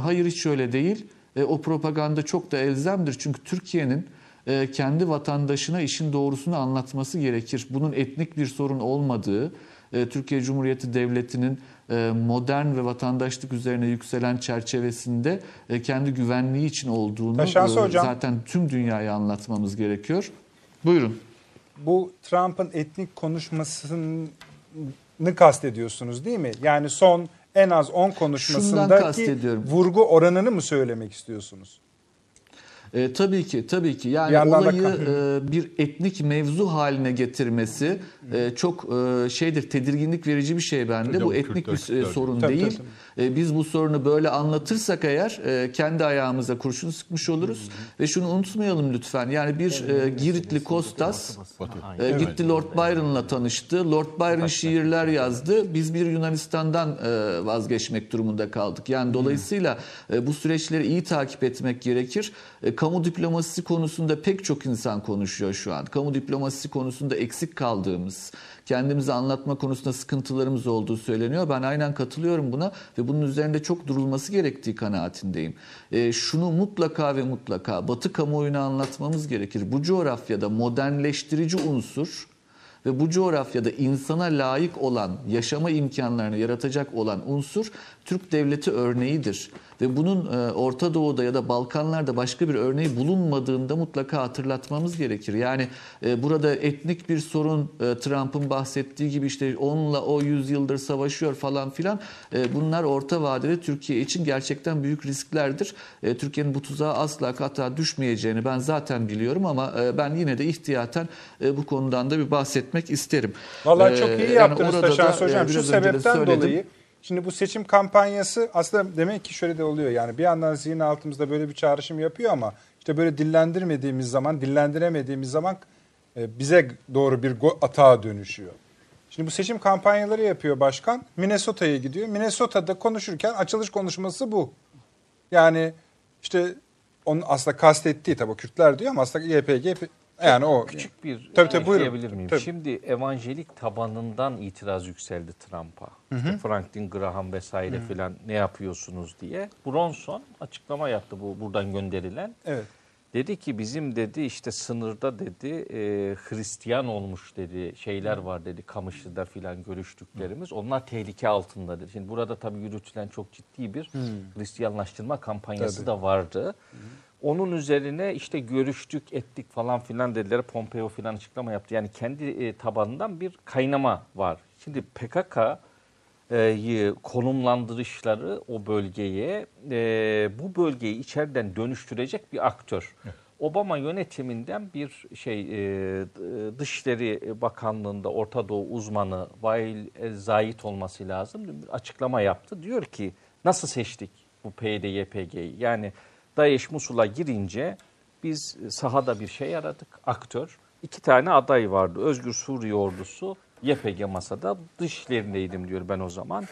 Hayır hiç öyle değil. O propaganda çok da elzemdir. Çünkü Türkiye'nin e, kendi vatandaşına işin doğrusunu anlatması gerekir. Bunun etnik bir sorun olmadığı, Türkiye Cumhuriyeti Devleti'nin modern ve vatandaşlık üzerine yükselen çerçevesinde e, kendi güvenliği için olduğunu e, zaten tüm dünyaya anlatmamız gerekiyor. Buyurun. Bu Trump'ın etnik konuşmasını kastediyorsunuz değil mi? Yani son en az 10 Şundan konuşmasındaki vurgu oranını mı söylemek istiyorsunuz? E, tabii ki, tabii ki. Bir Yani da olayı e, bir etnik mevzu haline getirmesi e, çok e, şeydir, tedirginlik verici bir şey bende. Bu etnik Kürtler, bir e, sorun Tabii, değil. E, biz bu sorunu böyle anlatırsak eğer e, kendi ayağımıza kurşun sıkmış oluruz. Ve şunu unutmayalım lütfen. Yani bir e, Giritli Kostas gitti Lord Byron'la tanıştı. Lord Byron şiirler yazdı. Biz bir Yunanistan'dan e, vazgeçmek durumunda kaldık. Yani dolayısıyla e, bu süreçleri iyi takip etmek gerekir. E, kamu diplomasisi konusunda pek çok insan konuşuyor şu an. Kamu diplomasisi konusunda eksik kaldığımız, kendimizi anlatma konusunda sıkıntılarımız olduğu söyleniyor. Ben aynen katılıyorum buna ve bunun üzerinde çok durulması gerektiği kanaatindeyim. E, şunu mutlaka ve mutlaka Batı kamuoyuna anlatmamız gerekir. Bu coğrafyada modernleştirici unsur ve bu coğrafyada insana layık olan, yaşama imkanlarını yaratacak olan unsur Türk devleti örneğidir. Ve bunun e, Orta Doğu'da ya da Balkanlar'da başka bir örneği bulunmadığında mutlaka hatırlatmamız gerekir. Yani e, burada etnik bir sorun e, Trump'ın bahsettiği gibi işte onunla o yüzyıldır savaşıyor falan filan. Bunlar orta vadede Türkiye için gerçekten büyük risklerdir. Türkiye'nin bu tuzağa asla kata düşmeyeceğini ben zaten biliyorum ama ben yine de ihtiyaten bu konudan da bir bahsetmek isterim. Vallahi çok iyi yani yaptınız Taşans e, Hocam. Şu sebepten söyledim. dolayı şimdi bu seçim kampanyası aslında demek ki şöyle de oluyor. Yani bir yandan zihin altımızda böyle bir çağrışım yapıyor ama işte böyle dillendirmediğimiz zaman, dillendiremediğimiz zaman e, bize doğru bir atağa dönüşüyor. Şimdi bu seçim kampanyaları yapıyor başkan. Minnesota'ya gidiyor. Minnesota'da konuşurken açılış konuşması bu. Yani işte onun aslında kastettiği tabii Kürtler diyor ama aslında YPG yani o Küçük bir Tabii, tabii, ekleyebilir miyim? Tabii. Şimdi evangelik tabanından itiraz yükseldi Trump'a. İşte Franklin Graham vesaire filan ne yapıyorsunuz diye. Bronson açıklama yaptı bu buradan gönderilen. evet. Dedi ki bizim dedi işte sınırda dedi e, Hristiyan olmuş dedi şeyler var dedi Kamışlı'da filan görüştüklerimiz. Onlar tehlike altında dedi. Şimdi burada tabii yürütülen çok ciddi bir Hristiyanlaştırma kampanyası Tabii. da vardı. Onun üzerine işte görüştük ettik falan filan dediler. Pompeo filan açıklama yaptı. Yani kendi e, tabanından bir kaynama var. Şimdi PKK e, konumlandırışları o bölgeye e, bu bölgeyi içeriden dönüştürecek bir aktör. Obama yönetiminden bir şey e, Dışişleri Bakanlığı'nda Orta Doğu uzmanı Vail Zahit olması lazım. Bir açıklama yaptı. Diyor ki nasıl seçtik bu PYD YPG'yi? Yani DAEŞ Musul'a girince biz sahada bir şey aradık, aktör. İki tane aday vardı. Özgür Suriye Ordusu, YPG masada. Dışişlerindeydim diyor ben o zaman.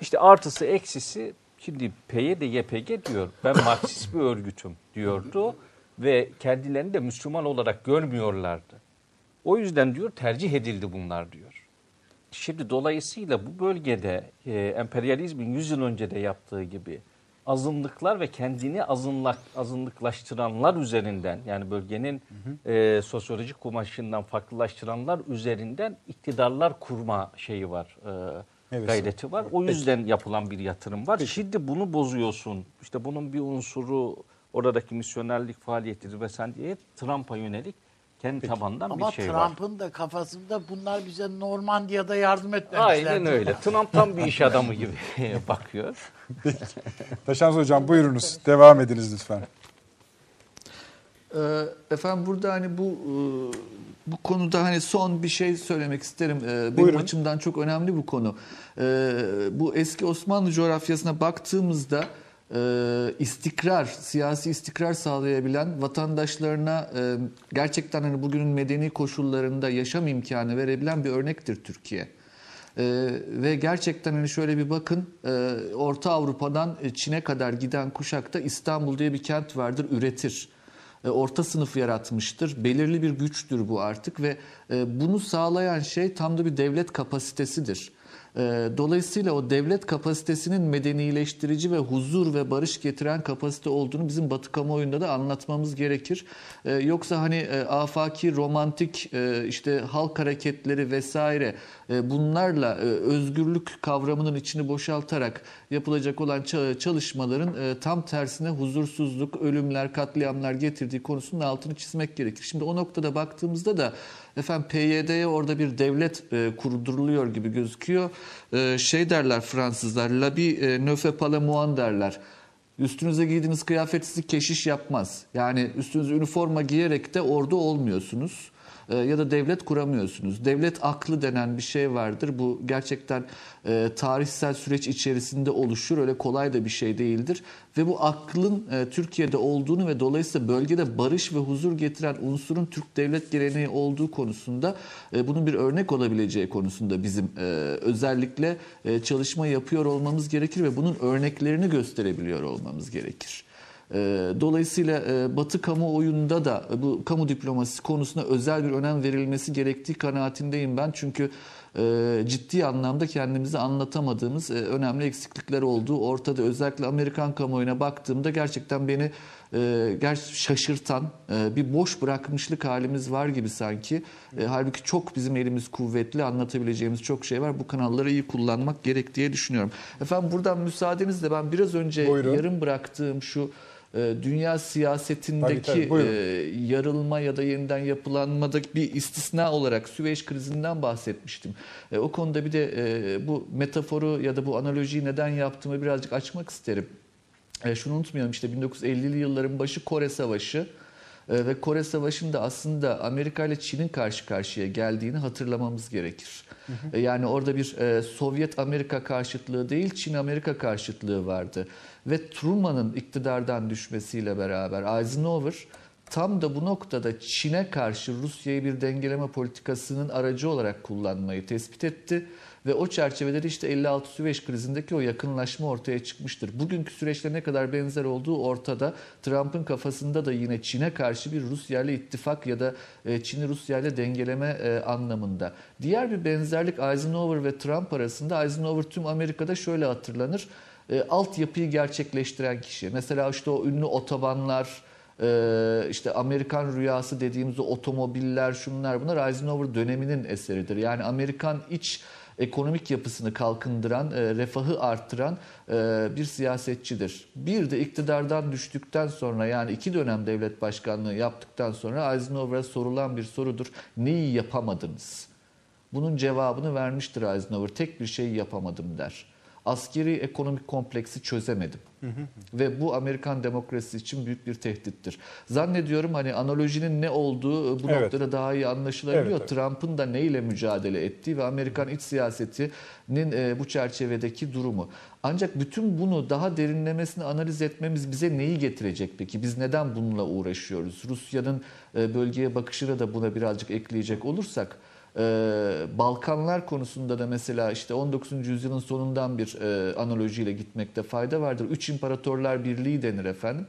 İşte artısı eksisi şimdi PYD YPG diyor. Ben Marksist bir örgütüm diyordu. Ve kendilerini de Müslüman olarak görmüyorlardı. O yüzden diyor tercih edildi bunlar diyor. Şimdi dolayısıyla bu bölgede e, emperyalizmin 100 yıl önce de yaptığı gibi azınlıklar ve kendini azınlak, azınlıklaştıranlar üzerinden yani bölgenin e, sosyolojik kumaşından farklılaştıranlar üzerinden iktidarlar kurma şeyi var. E, Evet. gayreti var. O yüzden yapılan bir yatırım var. Şimdi bunu bozuyorsun. İşte bunun bir unsuru oradaki misyonerlik faaliyetidir ve sen diye Trump'a yönelik kendi tabandan Ama bir şey var. Trump'ın da kafasında bunlar bize Normandiya'da yardım etmemişler. Aynen öyle. Trump tam bir iş adamı gibi bakıyor. Taşans Hocam buyurunuz. Devam ediniz lütfen. Ee, Efendim burada hani bu e, bu konuda hani son bir şey söylemek isterim. Ee, Benim Buyurun. açımdan çok önemli bu konu. Ee, Bu eski Osmanlı coğrafyasına baktığımızda e, istikrar, siyasi istikrar sağlayabilen vatandaşlarına e, gerçekten hani bugünün medeni koşullarında yaşam imkanı verebilen bir örnektir Türkiye. Ee, ve gerçekten hani şöyle bir bakın e, Orta Avrupa'dan e, Çin'e kadar giden kuşakta İstanbul diye bir kent vardır üretir. E, Orta sınıf yaratmıştır. Belirli bir güçtür bu artık ve e, bunu sağlayan şey tam da bir devlet kapasitesidir. Ee, Dolayısıyla o devlet kapasitesinin medenileştirici ve huzur ve barış getiren kapasite olduğunu bizim Batı kamuoyunda da anlatmamız gerekir. Ee, Yoksa hani e, afaki, romantik e, işte halk hareketleri vesaire e, bunlarla özgürlük kavramının içini boşaltarak yapılacak olan ça- çalışmaların e, tam tersine huzursuzluk, ölümler, katliamlar getirdiği konusunun altını çizmek gerekir. Şimdi o noktada baktığımızda da efendim PYD'ye orada bir devlet e, kurduruluyor gibi gözüküyor. E, şey derler Fransızlar, la bi e, derler. Üstünüze giydiğiniz kıyafet sizi keşiş yapmaz. Yani üstünüze üniforma giyerek de orada olmuyorsunuz e, ya da devlet kuramıyorsunuz. Devlet aklı denen bir şey vardır. Bu gerçekten e, tarihsel süreç içerisinde oluşur. Öyle kolay da bir şey değildir. Ve bu aklın e, Türkiye'de olduğunu ve dolayısıyla bölgede barış ve huzur getiren unsurun Türk devlet geleneği olduğu konusunda e, bunun bir örnek olabileceği konusunda bizim e, özellikle e, çalışma yapıyor olmamız gerekir ve bunun örneklerini gösterebiliyor olmamız gerekir. E, Dolayısıyla e, Batı kamuoyunda da e, bu kamu diplomasisi konusuna özel bir önem verilmesi gerektiği kanaatindeyim ben. Çünkü ciddi anlamda kendimizi anlatamadığımız e, önemli eksiklikler olduğu ortada. Özellikle Amerikan kamuoyuna baktığımda gerçekten beni e, şaşırtan e, bir boş bırakmışlık halimiz var gibi sanki. E, halbuki çok bizim elimiz kuvvetli anlatabileceğimiz çok şey var. Bu kanalları iyi kullanmak gerek diye düşünüyorum. Efendim buradan müsaadenizle ben biraz önce Buyurun. yarım bıraktığım şu e, dünya siyasetindeki Tabii, tabii, e, yarılma ya da yeniden yapılanmada bir istisna olarak Süveyş krizinden bahsetmiştim. E, o konuda bir de e, bu metaforu ya da bu analojiyi neden yaptığımı birazcık açmak isterim. E, şunu unutmayalım işte 1950'li yılların başı Kore Savaşı e, ve Kore Savaşı'nda aslında Amerika ile Çin'in karşı karşıya geldiğini hatırlamamız gerekir. E, Yani orada bir e, Sovyet-Amerika karşıtlığı değil Çin-Amerika karşıtlığı vardı. Ve Truman'ın iktidardan düşmesiyle beraber Eisenhower tam da bu noktada Çin'e karşı Rusya'yı bir dengeleme politikasının aracı olarak kullanmayı tespit etti. Ve o çerçevede de işte 56 Süveyş krizindeki o yakınlaşma ortaya çıkmıştır. Bugünkü süreçle ne kadar benzer olduğu ortada. Trump'ın kafasında da yine Çin'e karşı bir Rusya ile ittifak ya da e, Çin'i Rusya ile dengeleme e, anlamında. Diğer bir benzerlik Eisenhower ve Trump arasında Eisenhower tüm Amerika'da şöyle hatırlanır. E, altyapıyı gerçekleştiren kişi. Mesela işte o ünlü otobanlar, ee, işte Amerikan rüyası dediğimiz o otomobiller şunlar bunlar Eisenhower döneminin eseridir. Yani Amerikan iç ekonomik yapısını kalkındıran, e, refahı arttıran e, bir siyasetçidir. Bir de iktidardan düştükten sonra yani iki dönem devlet başkanlığı yaptıktan sonra Eisenhower'a sorulan bir sorudur. Neyi yapamadınız? Bunun cevabını vermiştir Eisenhower. Tek bir şey yapamadım der. Askeri ekonomik kompleksi çözemedim. Ve bu Amerikan demokrasisi için büyük bir tehdittir. Zannediyorum hani analojinin ne olduğu bu Evet. noktada daha iyi anlaşılabiliyor. Evet, evet. Trump'ın da neyle mücadele ettiği ve Amerikan iç siyasetinin e, bu çerçevedeki durumu. Ancak bütün bunu daha derinlemesine analiz etmemiz bize neyi getirecek peki? Biz neden bununla uğraşıyoruz? Rusya'nın e, bölgeye bakışını da buna birazcık ekleyecek olursak Balkanlar konusunda da mesela işte 19. yüzyılın sonundan bir e, analojiyle gitmekte fayda vardır. Üç İmparatorlar Birliği denir efendim.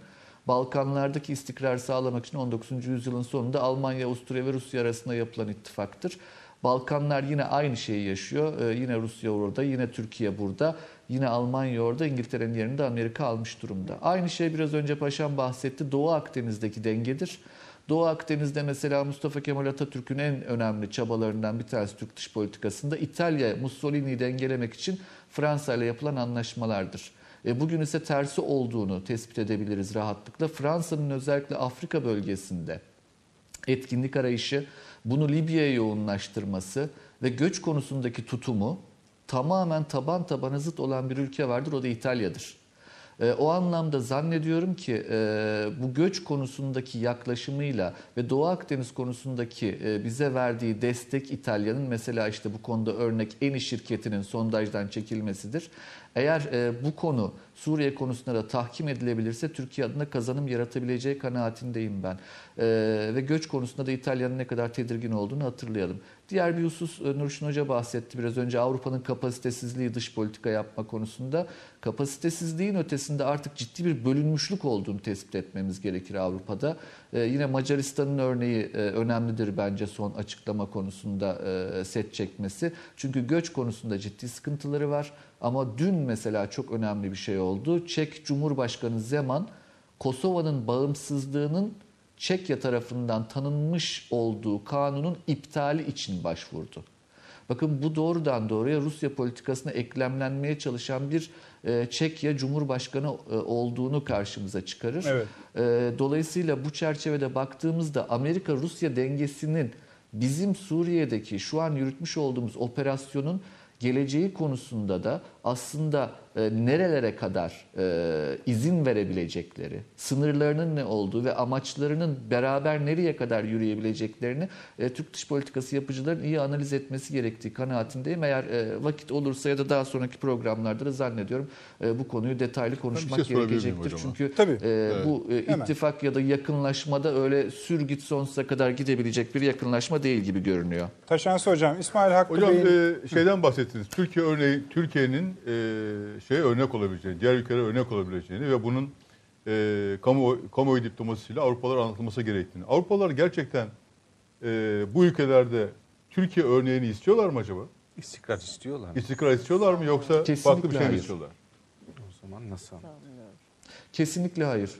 Balkanlardaki istikrar sağlamak için 19. yüzyılın sonunda Almanya, Avusturya ve Rusya arasında yapılan ittifaktır. Balkanlar yine aynı şeyi yaşıyor. Ee, yine Rusya orada, yine Türkiye burada, yine Almanya orada, İngiltere'nin yerini de Amerika almış durumda. Aynı şey biraz önce Paşam bahsetti. Doğu Akdeniz'deki dengedir. Doğu Akdeniz'de mesela Mustafa Kemal Atatürk'ün en önemli çabalarından bir tanesi Türk dış politikasında İtalya Mussolini'yi dengelemek için Fransa ile yapılan anlaşmalardır. E, bugün ise tersi olduğunu tespit edebiliriz rahatlıkla. Fransa'nın özellikle Afrika bölgesinde etkinlik arayışı, bunu Libya'ya yoğunlaştırması ve göç konusundaki tutumu tamamen taban tabana zıt olan bir ülke vardır. O da İtalya'dır. E, o anlamda zannediyorum ki e, bu göç konusundaki yaklaşımıyla ve Doğu Akdeniz konusundaki e, bize verdiği destek İtalya'nın mesela işte bu konuda örnek Eni şirketinin sondajdan çekilmesidir. Eğer e, bu konu Suriye konusunda da tahkim edilebilirse Türkiye adına kazanım yaratabileceği kanaatindeyim ben. Ee, ve göç konusunda da İtalya'nın ne kadar tedirgin olduğunu hatırlayalım. Diğer bir husus e, Nurşin Hoca bahsetti biraz önce Avrupa'nın kapasitesizliği dış politika yapma konusunda. Kapasitesizliğin ötesinde artık ciddi bir bölünmüşlük olduğunu tespit etmemiz gerekir Avrupa'da. Ee, yine Macaristan'ın örneği e, önemlidir bence son açıklama konusunda e, set çekmesi. Çünkü göç konusunda ciddi sıkıntıları var. Ama dün mesela çok önemli bir şey oldu. Çek Cumhurbaşkanı Zeman Kosova'nın bağımsızlığının Çekya tarafından tanınmış olduğu kanunun iptali için başvurdu. Bakın bu doğrudan doğruya Rusya politikasına eklemlenmeye çalışan bir e, Çekya Cumhurbaşkanı e, olduğunu karşımıza çıkarır. Evet. E, dolayısıyla bu çerçevede baktığımızda Amerika-Rusya dengesinin bizim Suriye'deki şu an yürütmüş olduğumuz operasyonun geleceği konusunda da aslında e, nerelere kadar e, izin verebilecekleri, sınırlarının ne olduğu ve amaçlarının beraber nereye kadar yürüyebileceklerini e, Türk dış politikası yapıcıların iyi analiz etmesi gerektiği kanaatindeyim. Eğer e, vakit olursa ya da daha sonraki programlarda da zannediyorum e, bu konuyu detaylı konuşmak şey sorabilir miyim gerekecektir. Çünkü Tabii. e, bu e, Hemen. ittifak ya da yakınlaşmada öyle sür git sonsuza kadar gidebilecek bir yakınlaşma değil gibi görünüyor. Taşansı Hocam, İsmail Hakkı Hocam Bey'in... e, şeyden bahsettiniz. Türkiye örneği, Türkiye'nin e, şey örnek olabileceğini, diğer ülkelere örnek olabileceğini ve bunun e, kamu kamuoyu diplomasisiyle Avrupalara anlatılması gerektiğini. Avrupalılar gerçekten e, bu ülkelerde Türkiye örneğini istiyorlar mı acaba? İstikrar istiyorlar. mı? İstikrar istiyorlar mı yoksa Kesinlikle farklı bir şey mi hayır. istiyorlar? O zaman nasıl? Kesinlikle hayır.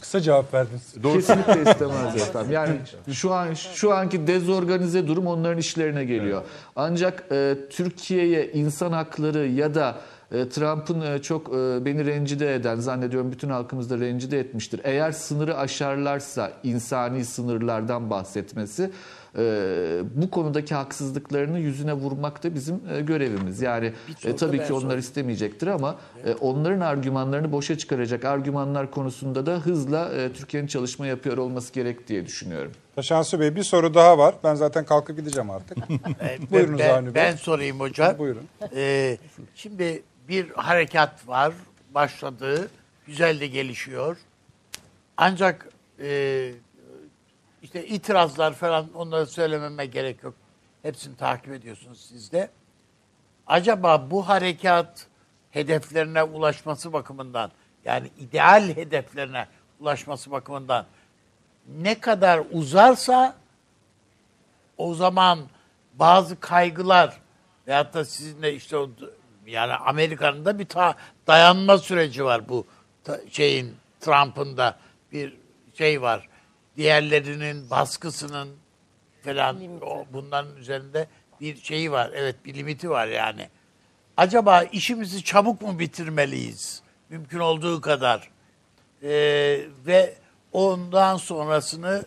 Kısa cevap verdiniz. Doğru. Kesinlikle istemez efendim. Yani şu an şu anki dezorganize durum onların işlerine geliyor. Ancak e, Türkiye'ye insan hakları ya da e, Trump'ın e, çok e, beni rencide eden zannediyorum bütün halkımız da rencide etmiştir. Eğer sınırı aşarlarsa insani sınırlardan bahsetmesi bu konudaki haksızlıklarını yüzüne vurmak da bizim e, görevimiz. Yani e, tabii ki onlar sorayım. istemeyecektir ama e, onların argümanlarını boşa çıkaracak argümanlar konusunda da hızla e, Türkiye'nin çalışma yapıyor olması gerek diye düşünüyorum. Taşansı Bey bir soru daha var. Ben zaten kalkıp gideceğim artık. Buyurunuz ben, Avni Bey. ben sorayım hocam. Buyurun. Ee, şimdi bir harekat var başladı. Güzel de gelişiyor. Ancak e, işte itirazlar falan onları söylememe gerek yok. Hepsini takip ediyorsunuz siz de. Acaba bu harekat hedeflerine ulaşması bakımından yani ideal hedeflerine ulaşması bakımından ne kadar uzarsa o zaman bazı kaygılar veyahut da sizin de işte o yani Amerika'nın da bir ta, dayanma süreci var bu ta- şeyin Trump'ın da bir şey var. Diğerlerinin baskısının falan o, bunların üzerinde bir şeyi var. Evet bir limiti var yani. Acaba işimizi çabuk mu bitirmeliyiz? Mümkün olduğu kadar. Ee, ve ondan sonrasını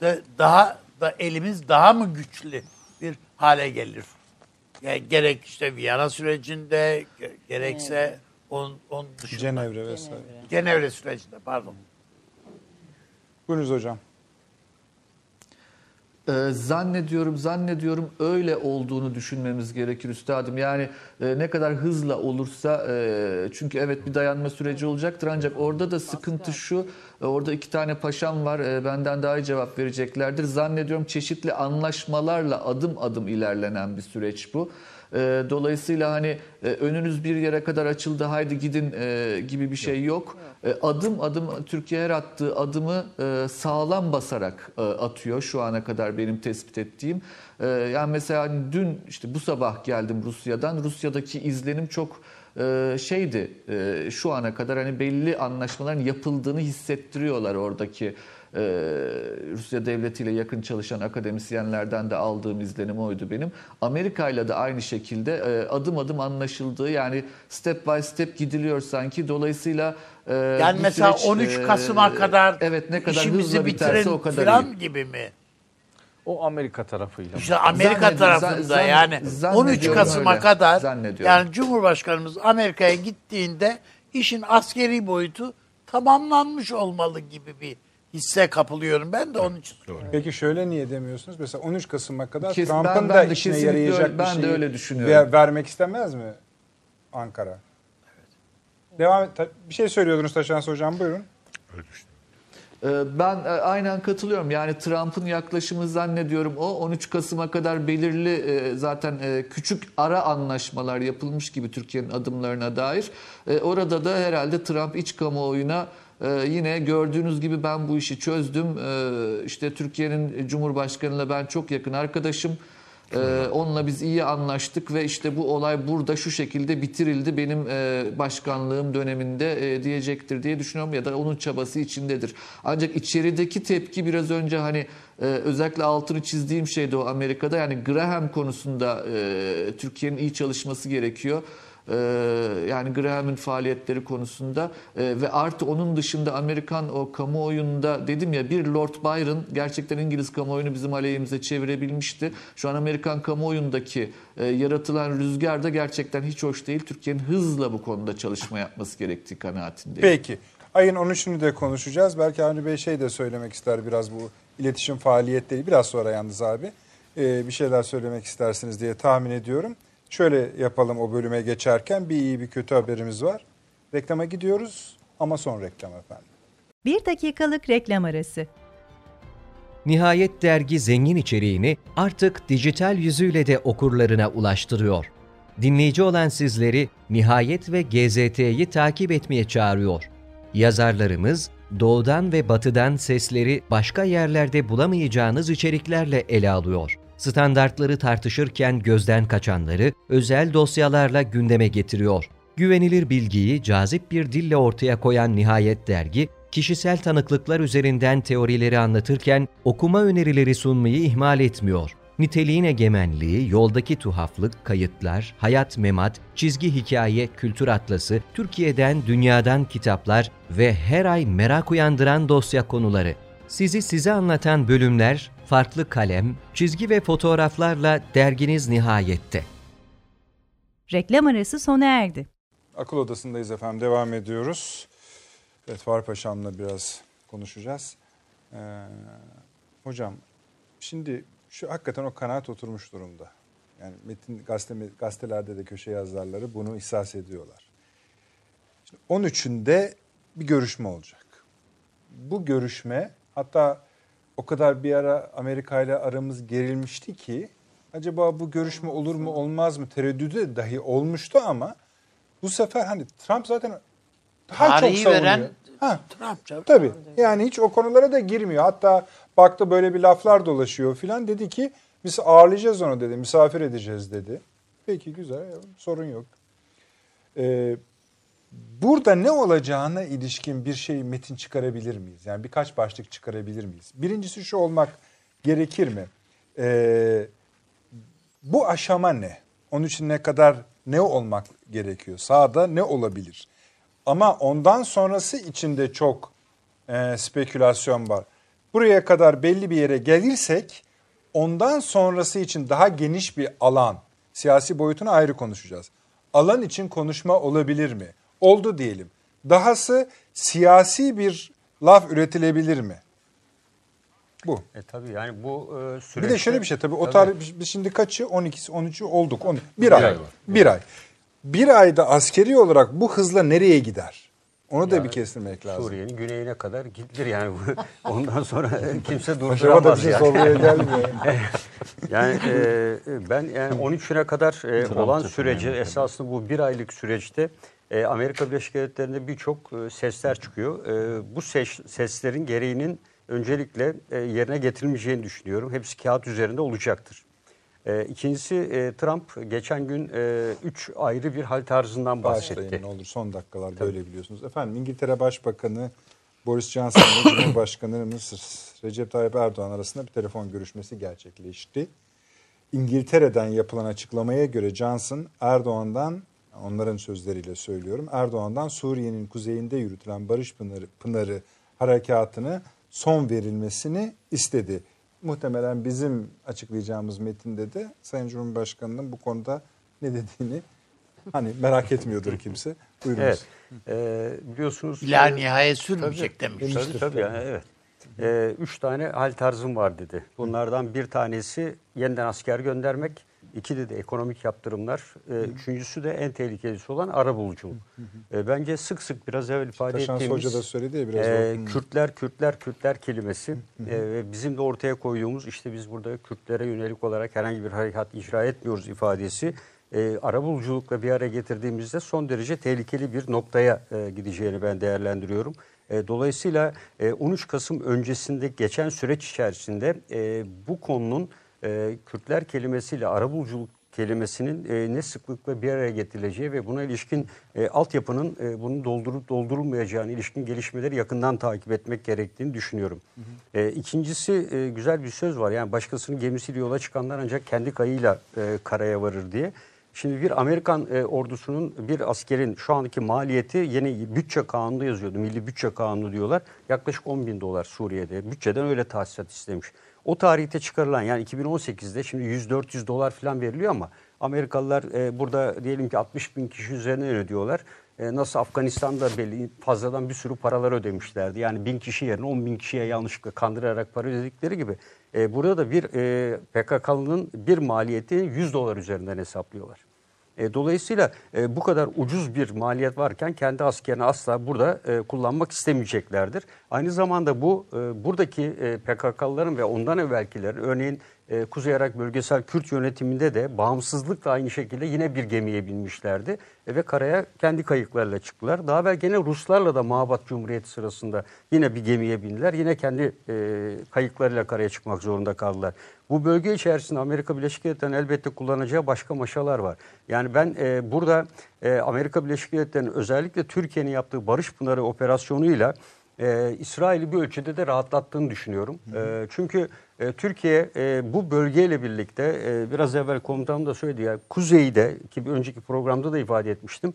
da daha da elimiz daha mı güçlü bir hale gelir? Yani gerek işte Viyana sürecinde ge- gerekse onun, onun dışında. Cenevre vesaire. Cenevre sürecinde pardon. Buyurunuz hocam. Ee, zannediyorum zannediyorum öyle olduğunu düşünmemiz gerekir üstadım. Yani e, ne kadar hızla olursa e, çünkü evet bir dayanma süreci olacaktır ancak orada da sıkıntı şu e, orada iki tane paşam var e, benden daha iyi cevap vereceklerdir. Zannediyorum çeşitli anlaşmalarla adım adım ilerlenen bir süreç bu. E, Dolayısıyla hani e, önünüz bir yere kadar açıldı haydi gidin e, gibi bir şey yok. E, Adım adım Türkiye her attığı adımı e, sağlam basarak e, atıyor şu ana kadar benim tespit ettiğim. E, Yani mesela hani dün işte bu sabah geldim Rusya'dan. Rusya'daki izlenim çok şeydi şu ana kadar hani belli anlaşmaların yapıldığını hissettiriyorlar oradaki e, Rusya devletiyle yakın çalışan akademisyenlerden de aldığım izlenim oydu benim. Amerika ile de aynı şekilde e, adım adım anlaşıldığı yani step by step gidiliyor sanki. Dolayısıyla e, Yani mesela süreç, 13 e, Kasım'a kadar evet ne kadar hızla biterse o kadar iyi. falan gibi mi? O Amerika tarafıyla. İşte Amerika Zannediyorum, tarafında zan- yani 13 zannediyorum Kasım'a öyle. kadar yani Cumhurbaşkanımız Amerika'ya gittiğinde işin askeri boyutu tamamlanmış olmalı gibi bir hisse kapılıyorum. Ben de onun için soruyorum. Peki şöyle niye demiyorsunuz? Mesela 13 Kasım'a kadar Kes- Trump'ın ben- da ben de işine yarayacak öyle- ben bir de şeyi öyle düşünüyorum. ver- vermek istemez mi Ankara? Devam et. Bir şey söylüyordunuz Taşans Hocam buyurun. Ee, Ben e, aynen katılıyorum. Yani Trump'ın yaklaşımı zannediyorum o 13 Kasım'a kadar belirli e, zaten e, küçük ara anlaşmalar yapılmış gibi Türkiye'nin adımlarına dair. Orada da herhalde Trump iç kamuoyuna e, yine gördüğünüz gibi ben bu işi çözdüm. E, İşte Türkiye'nin Cumhurbaşkanıyla ben çok yakın arkadaşım. Ee, onunla biz iyi anlaştık ve işte bu olay burada şu şekilde bitirildi benim e, başkanlığım döneminde e, diyecektir diye düşünüyorum ya da onun çabası içindedir. Ancak içerideki tepki biraz önce hani e, özellikle altını çizdiğim şeydi o Amerika'da yani Graham konusunda e, Türkiye'nin iyi çalışması gerekiyor. Ee, yani Graham'ın faaliyetleri konusunda Ee, ve artı onun dışında Amerikan o kamuoyunda dedim ya bir Lord Byron gerçekten İngiliz kamuoyunu bizim aleyhimize çevirebilmişti. Şu an Amerikan kamuoyundaki e, yaratılan rüzgar da gerçekten hiç hoş değil. Türkiye'nin hızla bu konuda çalışma yapması gerektiği kanaatindeyim. Peki. Ayın 13'ünü de konuşacağız. Belki Avni Bey şey de söylemek ister biraz bu iletişim faaliyetleri. Biraz sonra yalnız abi e, bir şeyler söylemek istersiniz diye tahmin ediyorum. Şöyle yapalım o bölüme geçerken bir iyi bir kötü haberimiz var. Reklama gidiyoruz ama son reklam efendim. Bir dakikalık reklam arası. Nihayet dergi zengin içeriğini artık dijital yüzüyle de okurlarına ulaştırıyor. Dinleyici olan sizleri Nihayet ve GZT'yi takip etmeye çağırıyor. Yazarlarımız doğudan ve batıdan sesleri başka yerlerde bulamayacağınız içeriklerle ele alıyor. Standartları tartışırken gözden kaçanları özel dosyalarla gündeme getiriyor. Güvenilir bilgiyi cazip bir dille ortaya koyan Nihayet dergi, kişisel tanıklıklar üzerinden teorileri anlatırken okuma önerileri sunmayı ihmal etmiyor. Niteliğin egemenliği, yoldaki tuhaflık, kayıtlar, hayat memat, çizgi hikaye, kültür atlası, Türkiye'den, dünyadan kitaplar ve her ay merak uyandıran dosya konuları. Sizi size anlatan bölümler, farklı kalem, çizgi ve fotoğraflarla derginiz nihayette. Reklam arası sona erdi. Akıl odasındayız efendim. Devam ediyoruz. Evet Fahri Paşam'la biraz konuşacağız. Ee, hocam şimdi şu hakikaten o kanaat oturmuş durumda. Yani metin gazete, gazetelerde de köşe yazarları bunu ihsas ediyorlar. Şimdi 13'ünde bir görüşme olacak. Bu görüşme hatta o kadar bir ara Amerika ile aramız gerilmişti ki acaba bu görüşme olur mu olmaz mı tereddüdü dahi olmuştu ama bu sefer hani Trump zaten daha Tarihi çok savunuyor. veren Ha, Trump tabii. Yani hiç o konulara da girmiyor. Hatta baktı böyle bir laflar dolaşıyor filan. Dedi ki biz ağırlayacağız onu dedi. Misafir edeceğiz dedi. Peki güzel sorun yok. Ee, burada ne olacağına ilişkin bir şey metin çıkarabilir miyiz? Yani birkaç başlık çıkarabilir miyiz? Birincisi şu olmak gerekir mi? Ee, bu aşama ne? Onun için ne kadar ne olmak gerekiyor? Sağda ne olabilir? Ama ondan sonrası içinde çok e, spekülasyon var. Buraya kadar belli bir yere gelirsek ondan sonrası için daha geniş bir alan, siyasi boyutunu ayrı konuşacağız. Alan için konuşma olabilir mi? Oldu diyelim. Dahası siyasi bir laf üretilebilir mi? Bu. E tabii yani bu e, Bir süreçte... de şöyle bir şey tabii. O tarih biz şimdi kaçı? 12'si, 13'ü olduk. On- bir ay. ay var. Bir ay. Bir ayda askeri olarak bu hızla nereye gider? Onu da bir kestirmek lazım. Suriye'nin güneyine kadar gidilir yani. Ondan sonra kimse da durduramaz bize yani. sormaya gelmiyor. Yani e, ben yani 13'üne kadar e, olan süreci esasında bu bir aylık süreçte e, Amerika Birleşik Devletleri'nde birçok e, sesler çıkıyor. E, bu ses, seslerin gereğinin öncelikle e, yerine getirilmeyeceğini düşünüyorum. Hepsi kağıt üzerinde olacaktır. E, ikincisi e, Trump geçen gün e, üç ayrı bir hal tarzından bahsetti. Başlayın ne olur son dakikalar böyle biliyorsunuz. Efendim İngiltere Başbakanı Boris Johnson ile Cumhurbaşkanımız Recep Tayyip Erdoğan arasında bir telefon görüşmesi gerçekleşti. İngiltere'den yapılan açıklamaya göre Johnson Erdoğan'dan onların sözleriyle söylüyorum. Erdoğan'dan Suriye'nin kuzeyinde yürütülen Barış Pınarı, Pınarı harekatını son verilmesini istedi. Muhtemelen bizim açıklayacağımız metinde de Sayın Cumhurbaşkanı'nın bu konuda ne dediğini hani merak etmiyordur kimse. Buyurunuz. Evet. E, biliyorsunuz İlahi e, nihayet sürmeyecek demiş. Tabii tabii yani, evet. Ee, üç tane hal tarzım var dedi. Bunlardan bir tanesi yeniden asker göndermek, İkide de ekonomik yaptırımlar. E, üçüncüsü de en tehlikelisi olan arabuluculuk. E, bence sık sık biraz evvel ifade Taşans ettiğimiz Hoca da söyledi ya biraz. e, Kürtler, Kürtler, Kürtler kelimesi e, ve bizim de ortaya koyduğumuz işte biz burada Kürtlere yönelik olarak herhangi bir harekat icra etmiyoruz ifadesi e, arabuluculukla bir araya getirdiğimizde son derece tehlikeli bir noktaya e, gideceğini ben değerlendiriyorum. E, dolayısıyla e, 13 Kasım öncesinde geçen süreç içerisinde e, bu konunun e, Kürtler kelimesiyle arabuluculuk kelimesinin e, ne sıklıkla bir araya getirileceği ve buna ilişkin e, altyapının e, bunu doldurup doldurulmayacağını ilişkin gelişmeleri yakından takip etmek gerektiğini düşünüyorum. E, ikincisi e, güzel bir söz var yani başkasının gemisiyle yola çıkanlar ancak kendi kayığıyla e, karaya varır diye. Şimdi bir Amerikan e, ordusunun bir askerin şu andaki maliyeti yeni bütçe kanunu yazıyordu. Milli bütçe kanunu diyorlar. Yaklaşık 10 bin dolar Suriye'de. Bütçeden öyle tahsisat istemiş. O tarihte çıkarılan yani 2018'de şimdi 100-400 dolar falan veriliyor ama Amerikalılar e, burada diyelim ki 60 bin kişi üzerine ödüyorlar. E, nasıl Afganistan'da belli fazladan bir sürü paralar ödemişlerdi. Yani bin kişi yerine 10 bin kişiye yanlışlıkla kandırarak para ödedikleri gibi. E, burada da bir e, PKK'nın bir maliyetini 100 dolar üzerinden hesaplıyorlar. E, dolayısıyla e, bu kadar ucuz bir maliyet varken kendi askerini asla burada e, kullanmak istemeyeceklerdir. Aynı zamanda bu e, buradaki e, PKK'lıların ve ondan evvelkilerin örneğin e, Kuzey Irak Bölgesel Kürt yönetiminde de bağımsızlıkla aynı şekilde yine bir gemiye binmişlerdi. E, ve karaya kendi kayıklarla çıktılar. Daha evvel gene Ruslarla da Mabat Cumhuriyeti sırasında yine bir gemiye bindiler. Yine kendi e, kayıklarıyla karaya çıkmak zorunda kaldılar. Bu bölge içerisinde Amerika Birleşik Devletleri'nin elbette kullanacağı başka maşalar var. Yani ben e, burada e, Amerika Birleşik Devletleri'nin özellikle Türkiye'nin yaptığı Barış Pınarı operasyonuyla e, İsrail'i bir ölçüde de rahatlattığını düşünüyorum. E, çünkü e, Türkiye e, bu bölgeyle birlikte e, biraz evvel komutanım da söyledi ya kuzeyde ki bir önceki programda da ifade etmiştim.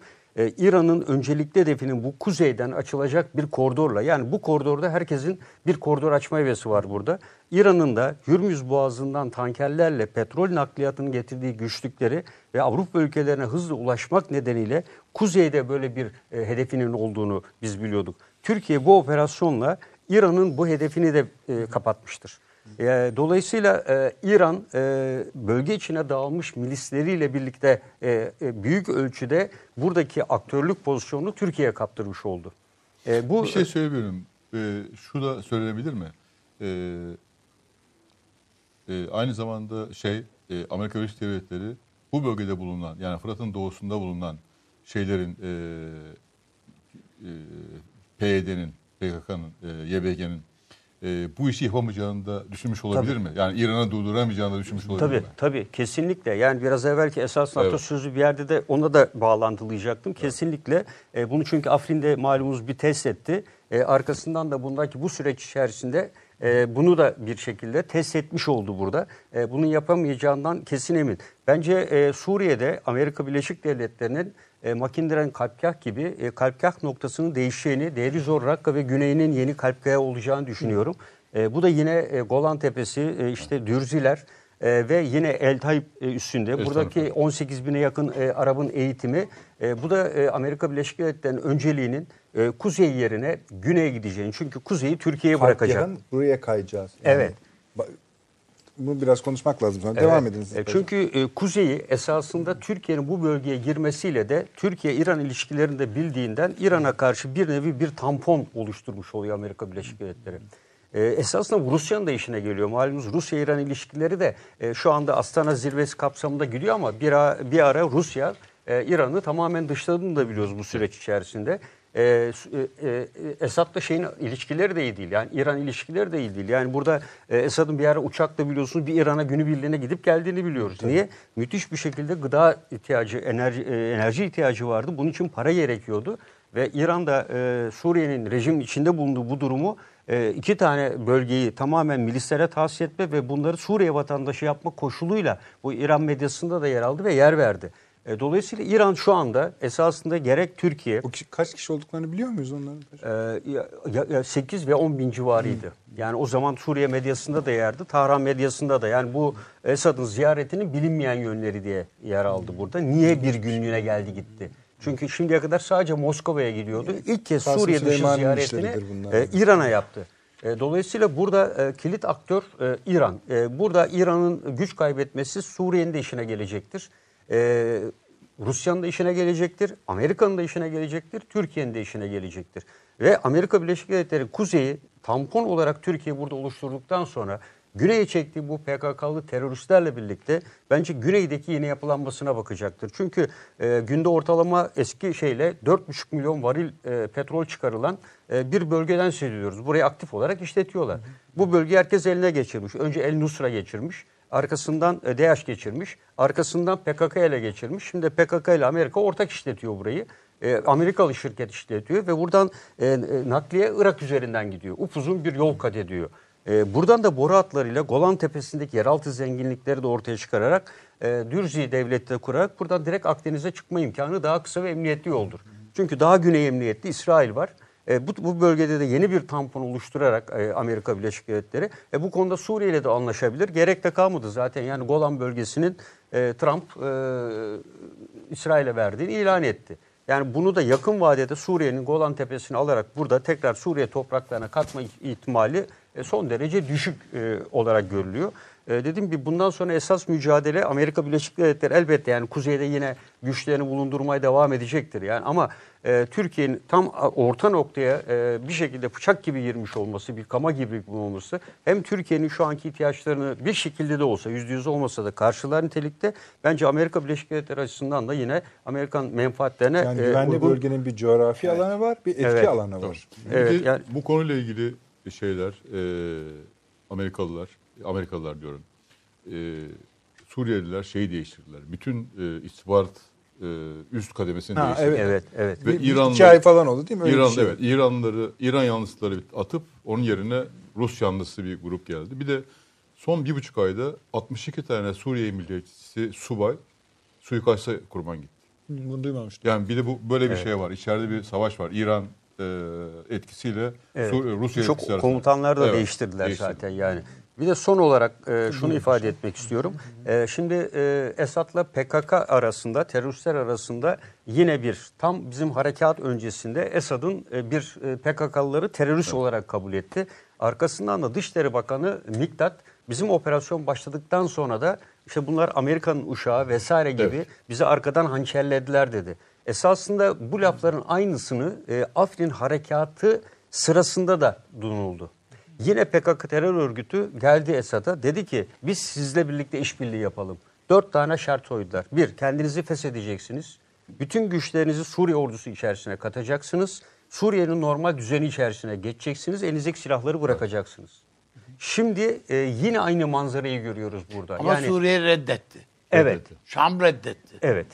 İran'ın öncelikli hedefinin bu kuzeyden açılacak bir koridorla yani bu koridorda herkesin bir koridor açma hevesi var burada. İran'ın da Hürmüz Boğazı'ndan tankerlerle petrol nakliyatının getirdiği güçlükleri ve Avrupa ülkelerine hızlı ulaşmak nedeniyle kuzeyde böyle bir hedefinin olduğunu biz biliyorduk. Türkiye bu operasyonla İran'ın bu hedefini de kapatmıştır. E, dolayısıyla e, İran e, bölge içine dağılmış milisleriyle birlikte e, büyük ölçüde buradaki aktörlük pozisyonunu Türkiye'ye kaptırmış oldu. Bu Bir şey söyleyebilirim. Ee, şu da söylenebilir mi? Ee, aynı zamanda şey Amerika Birleşik Devletleri bu bölgede bulunan yani Fırat'ın doğusunda bulunan şeylerin e, PYD'nin, PKK'nın, e, YBG'nin e, bu işi yapamayacağını da düşünmüş olabilir mi? Yani İran'ı durduramayacağını da düşünmüş olabilir Tabii mi? tabii kesinlikle. Yani biraz evvelki esas NATO Evet. sözü bir yerde de ona da bağlantılayacaktım. Kesinlikle. E, bunu çünkü Afrin'de malumunuz bir test etti. E, arkasından da bundaki bu süreç içerisinde e, bunu da bir şekilde test etmiş oldu burada. E, bunun yapamayacağından kesin emin. Bence e, Suriye'de Amerika Birleşik Devletleri'nin e, Makindiren Kalpkah gibi e, Kalpkah noktasının değişeceğini, Deir Zor Rakka ve Güney'inin yeni Kalpkah'a olacağını düşünüyorum. E, bu da yine e, Golan Tepesi, e, işte Dürziler e, ve yine El Tayyip e, üstünde. Evet, Buradaki 18 bine yakın e, Arap'ın eğitimi. E, bu da e, Amerika Birleşik Devletleri'nin önceliğinin e, kuzey yerine güneye gideceğini. Çünkü kuzeyi Türkiye'ye bırakacak. Buraya kayacağız. Yani Evet. Bunu biraz konuşmak lazım. Sonra Evet. devam edin. siz. E, Çünkü e, kuzeyi esasında Türkiye'nin bu bölgeye girmesiyle de Türkiye-İran ilişkilerini de bildiğinden İran'a karşı bir nevi bir tampon oluşturmuş oluyor Amerika Birleşik Devletleri. E, esasında Rusya'nın da işine geliyor. Malumunuz Rusya-İran ilişkileri de e, şu anda Astana zirvesi kapsamında gidiyor ama bir, a- bir ara Rusya e, İran'ı tamamen dışladığını da biliyoruz bu süreç içerisinde. E, su- e, e, Esad'la şeyin ilişkileri de iyi değil. Yani İran ilişkileri de iyi değil. Yani burada e, Esad'ın bir ara uçakla biliyorsunuz bir İran'a günübirliğine gidip geldiğini biliyoruz. Niye? Müthiş bir şekilde gıda ihtiyacı, enerji, e, enerji ihtiyacı vardı. Bunun için para gerekiyordu. Ve İran'da e, Suriye'nin rejim içinde bulunduğu bu durumu e, iki tane bölgeyi tamamen milislere tahsis etme ve bunları Suriye vatandaşı yapma koşuluyla bu İran medyasında da yer aldı ve yer verdi. E, dolayısıyla İran şu anda esasında gerek Türkiye, O kişi- kaç kişi olduklarını biliyor muyuz onların? ya 8 ve 10 bin civarıydı. Yani o zaman Suriye medyasında da yerdi, Tahran medyasında da. Yani bu Esad'ın ziyaretinin bilinmeyen yönleri diye yer aldı burada. Niye bir günlüğüne geldi gitti? Çünkü şimdiye kadar sadece Moskova'ya gidiyordu. İlk kez Kasım Suriye dışı ziyaretini e, İran'a yaptı. E, dolayısıyla burada e, kilit aktör e, İran. E, burada İran'ın güç kaybetmesi Suriye'nin de işine gelecektir. E, Rusya'nın da işine gelecektir. Amerika'nın da işine gelecektir. Türkiye'nin de işine gelecektir. Ve Amerika Birleşik Devletleri kuzeyi tampon olarak Türkiye burada oluşturduktan sonra Güney'e çektiği bu PKK'lı teröristlerle birlikte bence güneydeki yeni yapılanmasına bakacaktır. Çünkü e, günde ortalama eski şeyle 4,5 milyon varil e, petrol çıkarılan e, bir bölgeden söz ediyoruz. Burayı aktif olarak işletiyorlar. Bu bölgeyi herkes eline geçirmiş. Önce El Nusra geçirmiş. Arkasından e, DH geçirmiş. Arkasından PKK ele geçirmiş. Şimdi PKK ile Amerika ortak işletiyor burayı. E, Amerikalı şirket işletiyor ve buradan e, nakliye Irak üzerinden gidiyor. Upuzun bir yol kat ediyor. Buradan da boru hatlarıyla Golan Tepesi'ndeki yeraltı zenginlikleri de ortaya çıkararak e, Dürzi devleti de kurarak buradan direkt Akdeniz'e çıkma imkanı daha kısa ve emniyetli yoldur. Çünkü daha güney emniyetli İsrail var. E, bu, bu bölgede de yeni bir tampon oluşturarak e, Amerika Birleşik Devletleri e, bu konuda Suriye ile de anlaşabilir. Gerek de kalmadı zaten yani Golan bölgesinin e, Trump e, İsrail'e verdiğini ilan etti. Yani bunu da yakın vadede Suriye'nin Golan Tepesi'ni alarak burada tekrar Suriye topraklarına katma ihtimali e, son derece düşük e, olarak görülüyor. E, dediğim gibi bundan sonra esas mücadele Amerika Birleşik Devletleri elbette yani kuzeyde yine güçlerini bulundurmaya devam edecektir. Yani ama e, Türkiye'nin tam orta noktaya e, bir şekilde bıçak gibi girmiş olması, bir kama gibi olması hem Türkiye'nin şu anki ihtiyaçlarını bir şekilde de olsa yüzde yüz olmasa da karşılar nitelikte bence Amerika Birleşik Devletleri açısından da yine Amerikan menfaatlerine Yani e, güvenli uygun- bölgenin bir coğrafi alanı var, bir etki Evet. alanı var. Evet, yani- bu konuyla ilgili şeyler e, Amerikalılar, Amerikalılar diyorum. E, Suriyeliler şeyi değiştirdiler. Bütün e, istihbarat e, üst kademesini Ha, değiştirdiler. Evet, evet. Ve Bir- bir İranlı, iki ay falan oldu değil mi? Öyle İran, şey. evet, İranlıları, İran yanlısıları atıp onun yerine Rus yanlısı bir grup geldi. Bir de son bir buçuk ayda 62 tane Suriye milliyetçisi subay suikasta kurban gitti. Bunu duymamıştım. Yani bir de bu böyle bir şey var. İçeride bir savaş var. İran e, etkisiyle Evet. Rusya Çok etkisi arasında. komutanlar da Evet, değiştirdiler değiştirdi. zaten yani. Bir de son olarak e, şunu ifade etmek istiyorum. E, şimdi e, Esad'la PKK arasında, teröristler arasında yine bir tam bizim harekat öncesinde Esad'ın e, bir e, PKK'lıları terörist olarak kabul etti. Arkasından da Dışişleri Bakanı Miktat bizim operasyon başladıktan sonra da işte bunlar Amerika'nın uşağı vesaire gibi Evet. bizi arkadan hançerlediler dedi. Esasında bu lafların aynısını e, Afrin harekatı sırasında da duyuldu. Yine PKK terör örgütü geldi Esad'a dedi ki biz sizle birlikte işbirliği yapalım. Dört tane şart koydular. Bir, kendinizi feshedeceksiniz. Bütün güçlerinizi Suriye ordusu içerisine katacaksınız. Suriye'nin normal düzeni içerisine geçeceksiniz. Elinizdeki silahları bırakacaksınız. Şimdi e, yine aynı manzarayı görüyoruz burada. Ama yani Suriye reddetti. evet. Şam reddetti. Evet.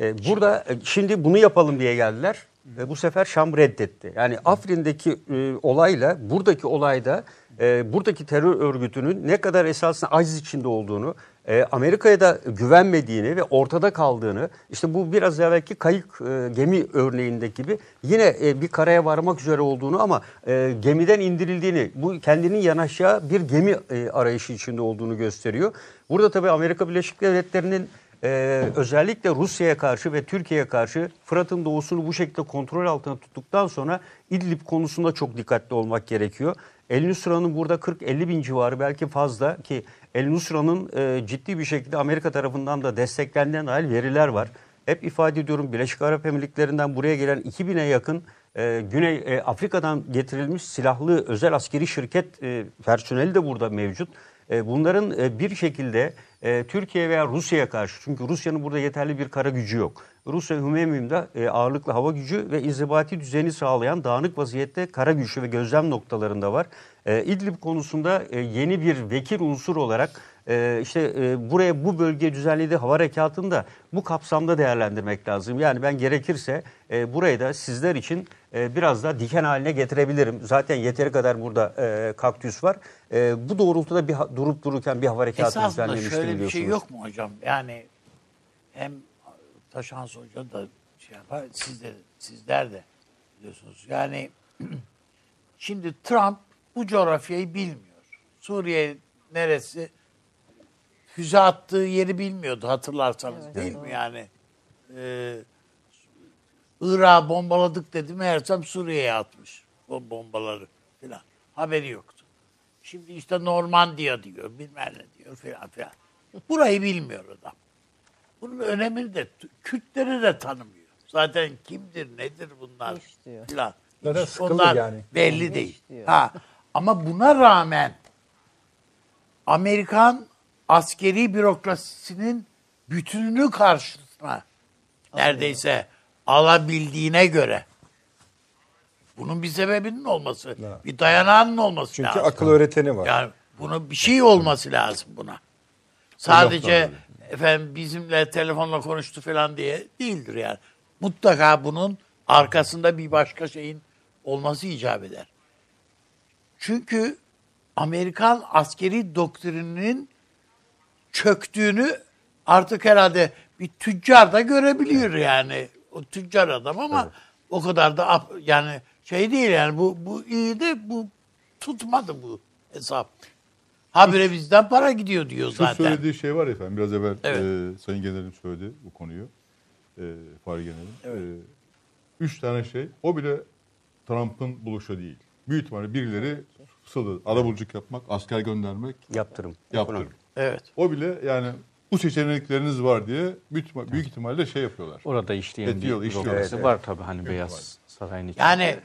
Ee, burada e, şimdi bunu yapalım diye geldiler. Ve bu sefer Şam reddetti. Yani Afrin'deki e, olayla buradaki olayda e, buradaki terör örgütünün ne kadar esasında aciz içinde olduğunu, e, Amerika'ya da güvenmediğini ve ortada kaldığını, işte bu biraz evvelki kayık e, gemi örneğindeki gibi yine e, bir karaya varmak üzere olduğunu ama e, gemiden indirildiğini, bu kendinin yanaşacağı bir gemi e, arayışı içinde olduğunu gösteriyor. Burada tabii Amerika Birleşik Devletleri'nin ee, özellikle Rusya'ya karşı ve Türkiye'ye karşı Fırat'ın doğusunu bu şekilde kontrol altına tuttuktan sonra İdlib konusunda çok dikkatli olmak gerekiyor. El Nusra'nın burada 40-50 bin civarı belki fazla ki El Nusra'nın e, ciddi bir şekilde Amerika tarafından da desteklendiğine dair veriler var. Hep ifade ediyorum Birleşik Arap Emirlikleri'nden buraya gelen 2000'e yakın e, Güney e, Afrika'dan getirilmiş silahlı özel askeri şirket e, personeli de burada mevcut. E, bunların e, bir şekilde e, Türkiye veya Rusya'ya karşı çünkü Rusya'nın burada yeterli bir kara gücü yok. Rusya Hümeymium'da e, ağırlıklı hava gücü ve inzibati düzeni sağlayan dağınık vaziyette kara gücü ve gözlem noktalarında var. E, İdlib konusunda yeni bir vekil unsur olarak işte buraya bu bölgeye düzenlediği hava harekatını da bu kapsamda değerlendirmek lazım. Yani ben gerekirse e, burayı da sizler için e, biraz daha diken haline getirebilirim. Zaten yeteri kadar burada e, kaktüs var. E, bu doğrultuda bir durup dururken bir hava harekatı Esasında düzenlemiştim şöyle bir biliyorsunuz. şey yok mu hocam? Yani hem Taşans Hoca da şey yapar, siz de, sizler de biliyorsunuz. Yani şimdi Trump bu coğrafyayı bilmiyor. Suriye neresi? Füze attığı yeri bilmiyordu hatırlarsanız değil mi yani? Ee, Irak'ı bombaladık dedi meğersem Suriye'ye atmış o bombaları filan. Haberi yoktu. Şimdi işte Normandiya diyor, bilmem ne diyor filan filan. Burayı bilmiyor adam. Bunun önemini de, Kürtleri de tanımıyor. Zaten kimdir, nedir bunlar filan. Zaten onlar yani. belli Hiç değil. diyor. Ha, ama buna rağmen Amerikan askeri bürokrasisinin bütününü karşısına neredeyse alabildiğine göre bunun bir sebebinin olması, bir dayanağının olması Çünkü lazım. akıl öğreteni var. Yani bunun bir şey olması lazım buna. Sadece efendim bizimle telefonla konuştu falan diye değildir yani. Mutlaka bunun arkasında bir başka şeyin olması icap eder. Çünkü Amerikan askeri doktrininin çöktüğünü artık herhalde bir tüccar da görebiliyor yani. O tüccar adam ama o kadar da yani şey değil yani bu bu iyi de bu tutmadı bu hesap. Habire bizden para gidiyor diyor Şu zaten. söylediği şey var efendim biraz evvel Evet. e, Sayın Generalim söyledi bu konuyu. E, Fahri Generalim. E, üç tane şey. O bile Trump'ın buluşu değil. Büyük ihtimalle birileri fısıldadı. Arabuluculuk yapmak, asker göndermek, Yaptırım. yaptırım. Evet. O bile yani bu seçenekleriniz var diye büyük, büyük ihtimalle şey yapıyorlar. Orada işleyen Ediyor, bir bürokrasi Evet, var tabii hani Beyaz Saray'ın içinde. Yani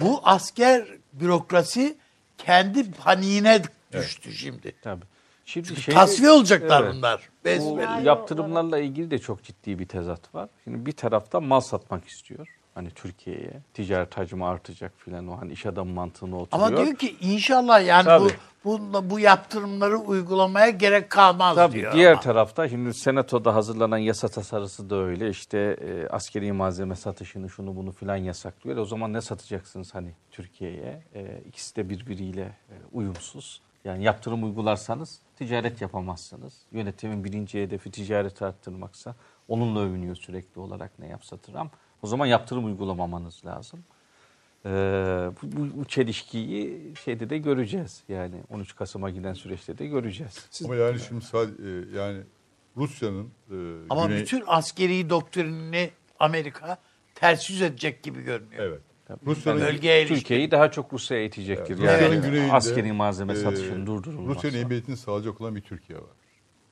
bu asker bürokrasi kendi paniğine düştü şimdi. Tabii. Şimdi şey, Tasfiye olacaklar Evet. bunlar. Bu Besbelli. yaptırımlarla ilgili de çok ciddi bir tezat var. Şimdi bir tarafta mal satmak istiyor. Hani Türkiye'ye ticaret hacmi artacak filan o hani iş adamı mantığına oturuyor. Ama diyor ki inşallah yani Tabii. bu, bu bu yaptırımları uygulamaya gerek kalmaz Tabii diyor. diğer ama. tarafta şimdi senatoda hazırlanan yasa tasarısı da öyle işte e, askeri malzeme satışını şunu bunu filan yasaklıyor. O zaman ne satacaksınız hani Türkiye'ye? E, ikisi de birbiriyle e, uyumsuz. Yani yaptırım uygularsanız ticaret yapamazsınız. Yönetimin birinci hedefi ticaret arttırmaksa onunla övünüyor sürekli olarak ne yapsa Trump. O zaman yaptırım uygulamamanız lazım. Ee, bu, bu, bu çelişkiyi şeyde de göreceğiz. Yani 13 Kasım'a giden süreçte de göreceğiz. Ama yani şimdi sadece yani Rusya'nın e, Ama güney- bütün askeri doktrinini Amerika ters yüz edecek gibi görünüyor. evet. Rusya'nın ilişkin. Türkiye'yi daha çok Rusya'ya itecektir. Rusya'nın Yani güneyinde askeri malzeme e, satışının durdurulması. Rusya'nın emniyetini sağlayacak olan bir Türkiye var.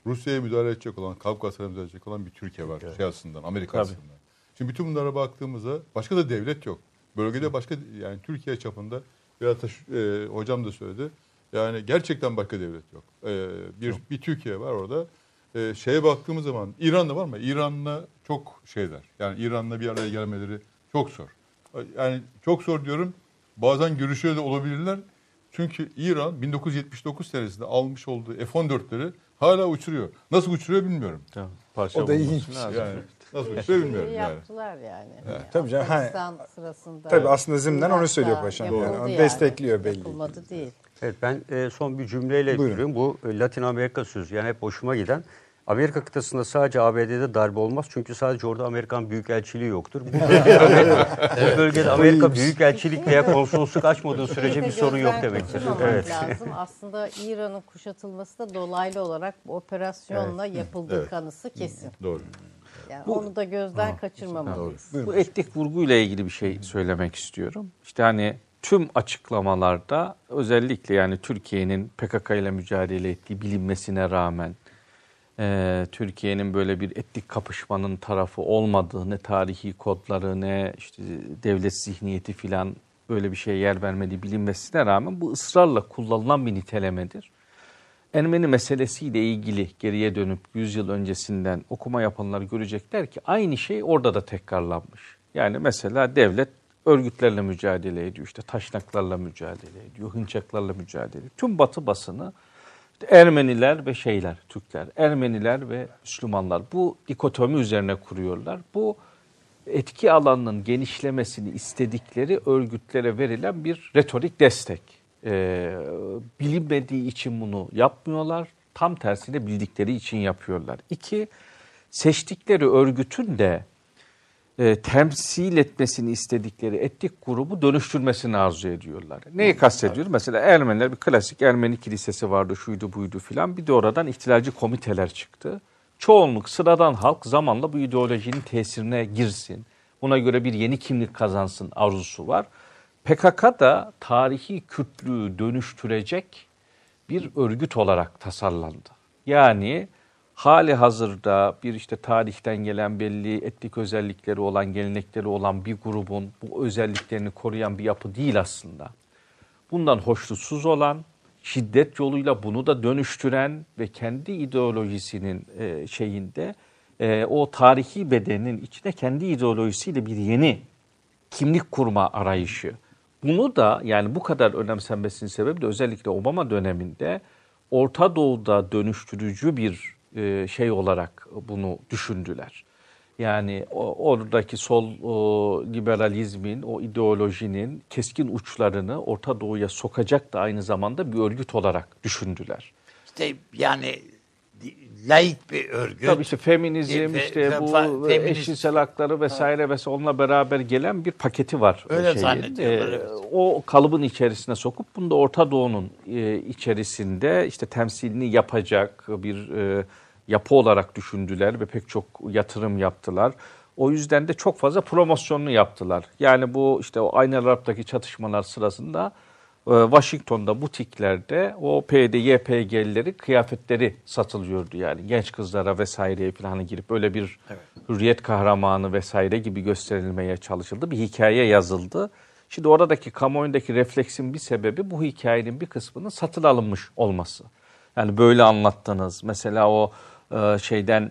Rusya'ya müdahale edecek olan, Kafkaslara müdahale edecek olan bir Türkiye var. Şey açısından, Amerika Tabii. açısından. Şimdi bütün bunlara baktığımızda başka da devlet yok. Bölgede başka yani Türkiye çapında biraz da e, hocam da söyledi. Yani gerçekten başka devlet yok. E, bir bir Türkiye var orada. E, şeye baktığımız zaman İran'da var mı? İran'la çok şeyler. Yani İran'la bir araya gelmeleri çok zor. Yani çok zor diyorum. Bazen görüşüyor da olabilirler. Çünkü İran 1979 senesinde almış olduğu F-14'leri hala uçuruyor. Nasıl uçuruyor bilmiyorum. Tabii, parça O da ilginç. lazım. Yani nasıl uçuruyor bilmiyorum Şeyi yani. yaptılar yani. Yani Tabii canım, hani- sırasında. Tabii aslında zimnen onu söylüyor paşam. Yani onu destekliyor belli. Yapılmadı değil. Evet ben e, son bir cümleyle bitiriyorum. Bu e, Latin Amerika sözü yani hep hoşuma giden. Amerika kıtasında sadece ABD'de darbe olmaz çünkü sadece orada Amerikan Büyükelçiliği yoktur. Bu bölgede, Amerika, bu bölgede Amerika Büyükelçilik veya konsolosluk açmadığı sürece bir sorun yok demektir. Evet. lazım. Aslında İran'ın kuşatılması da dolaylı olarak bu operasyonla yapıldığı Evet. kanısı kesin. Doğru. Yani onu da gözden kaçırmamalıyız. Bu etnik vurguyla ilgili bir şey söylemek istiyorum. İşte hani tüm açıklamalarda özellikle yani Türkiye'nin PKK ile mücadele ettiği bilinmesine rağmen e, Türkiye'nin böyle bir etnik kapışmanın tarafı olmadığı ne tarihi kodları ne işte devlet zihniyeti filan böyle bir şeye yer vermediği bilinmesine rağmen bu ısrarla kullanılan bir nitelemedir. Ermeni meselesiyle ilgili geriye dönüp 100 yıl öncesinden okuma yapanlar görecekler ki aynı şey orada da tekrarlanmış. Yani mesela devlet örgütlerle mücadele ediyor, işte taşnaklarla mücadele ediyor, hınçaklarla mücadele ediyor. Tüm batı basını işte Ermeniler ve şeyler, Türkler, Ermeniler ve Müslümanlar bu dikotomi üzerine kuruyorlar. Bu etki alanının genişlemesini istedikleri örgütlere verilen bir retorik destek. Ee, bilinmediği için bunu yapmıyorlar. Tam tersine bildikleri için yapıyorlar. İki, seçtikleri örgütün de e, temsil etmesini istedikleri etnik grubu dönüştürmesini arzu ediyorlar. Neyi kastediyorum? Mesela Ermeniler bir klasik Ermeni kilisesi vardı, şuydu buydu filan. Bir de oradan ihtilalci komiteler çıktı. Çoğunluk sıradan halk zamanla bu ideolojinin tesirine girsin. Buna göre bir yeni kimlik kazansın arzusu var. PKK da tarihi Kürtlüğü dönüştürecek bir örgüt olarak tasarlandı. Yani hali hazırda bir işte tarihten gelen belli etnik özellikleri olan, gelenekleri olan bir grubun bu özelliklerini koruyan bir yapı değil aslında. Bundan hoşnutsuz olan, şiddet yoluyla bunu da dönüştüren ve kendi ideolojisinin e, şeyinde e, o tarihi bedenin içine kendi ideolojisiyle bir yeni kimlik kurma arayışı. Bunu da yani bu kadar önemsenmesinin sebebi de özellikle Obama döneminde Orta Doğu'da dönüştürücü bir e, şey olarak bunu düşündüler. Yani oradaki sol liberalizmin, o ideolojinin keskin uçlarını Orta Doğu'ya sokacak da aynı zamanda bir örgüt olarak düşündüler. İşte yani laik bir örgüt. Tabii işte feminizm, E, fe- işte bu fa- feminist- eşcinsel hakları vesaire vesaire onunla beraber gelen bir paketi var. Öyle şeyin. zannediyorlar, Ee, evet. O kalıbın içerisine sokup bunu da Orta Doğu'nun e, içerisinde işte temsilini yapacak bir e, yapı olarak düşündüler ve pek çok yatırım yaptılar. O yüzden de çok fazla promosyonunu yaptılar. Yani bu işte o Aynı Arap'taki çatışmalar sırasında e, Washington'da butiklerde o PYD, YPG'lileri kıyafetleri satılıyordu yani. Genç kızlara vesaireye falan girip böyle bir hürriyet kahramanı vesaire gibi gösterilmeye çalışıldı. Bir hikaye yazıldı. Şimdi oradaki kamuoyundaki refleksin bir sebebi bu hikayenin bir kısmının satın alınmış olması. Yani böyle anlattınız. Mesela o e, şeyden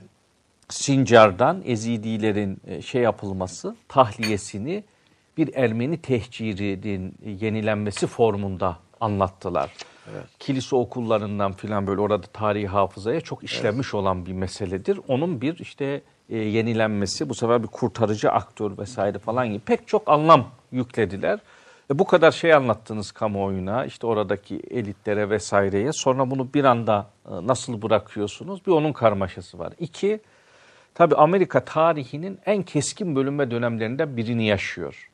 Sincar'dan Ezidilerin e, şey yapılması, tahliyesini bir Ermeni tehcirinin yenilenmesi formunda anlattılar. Kilise okullarından filan böyle orada tarihi hafızaya çok işlenmiş olan bir meseledir. Onun bir işte e, yenilenmesi, bu sefer bir kurtarıcı aktör vesaire falan gibi pek çok anlam yüklediler. E, bu kadar şey anlattınız kamuoyuna, işte oradaki elitlere vesaireye. Sonra bunu bir anda e, nasıl bırakıyorsunuz? Bir onun karmaşası var. İki, tabii Amerika tarihinin en keskin bölünme dönemlerinden birini yaşıyor.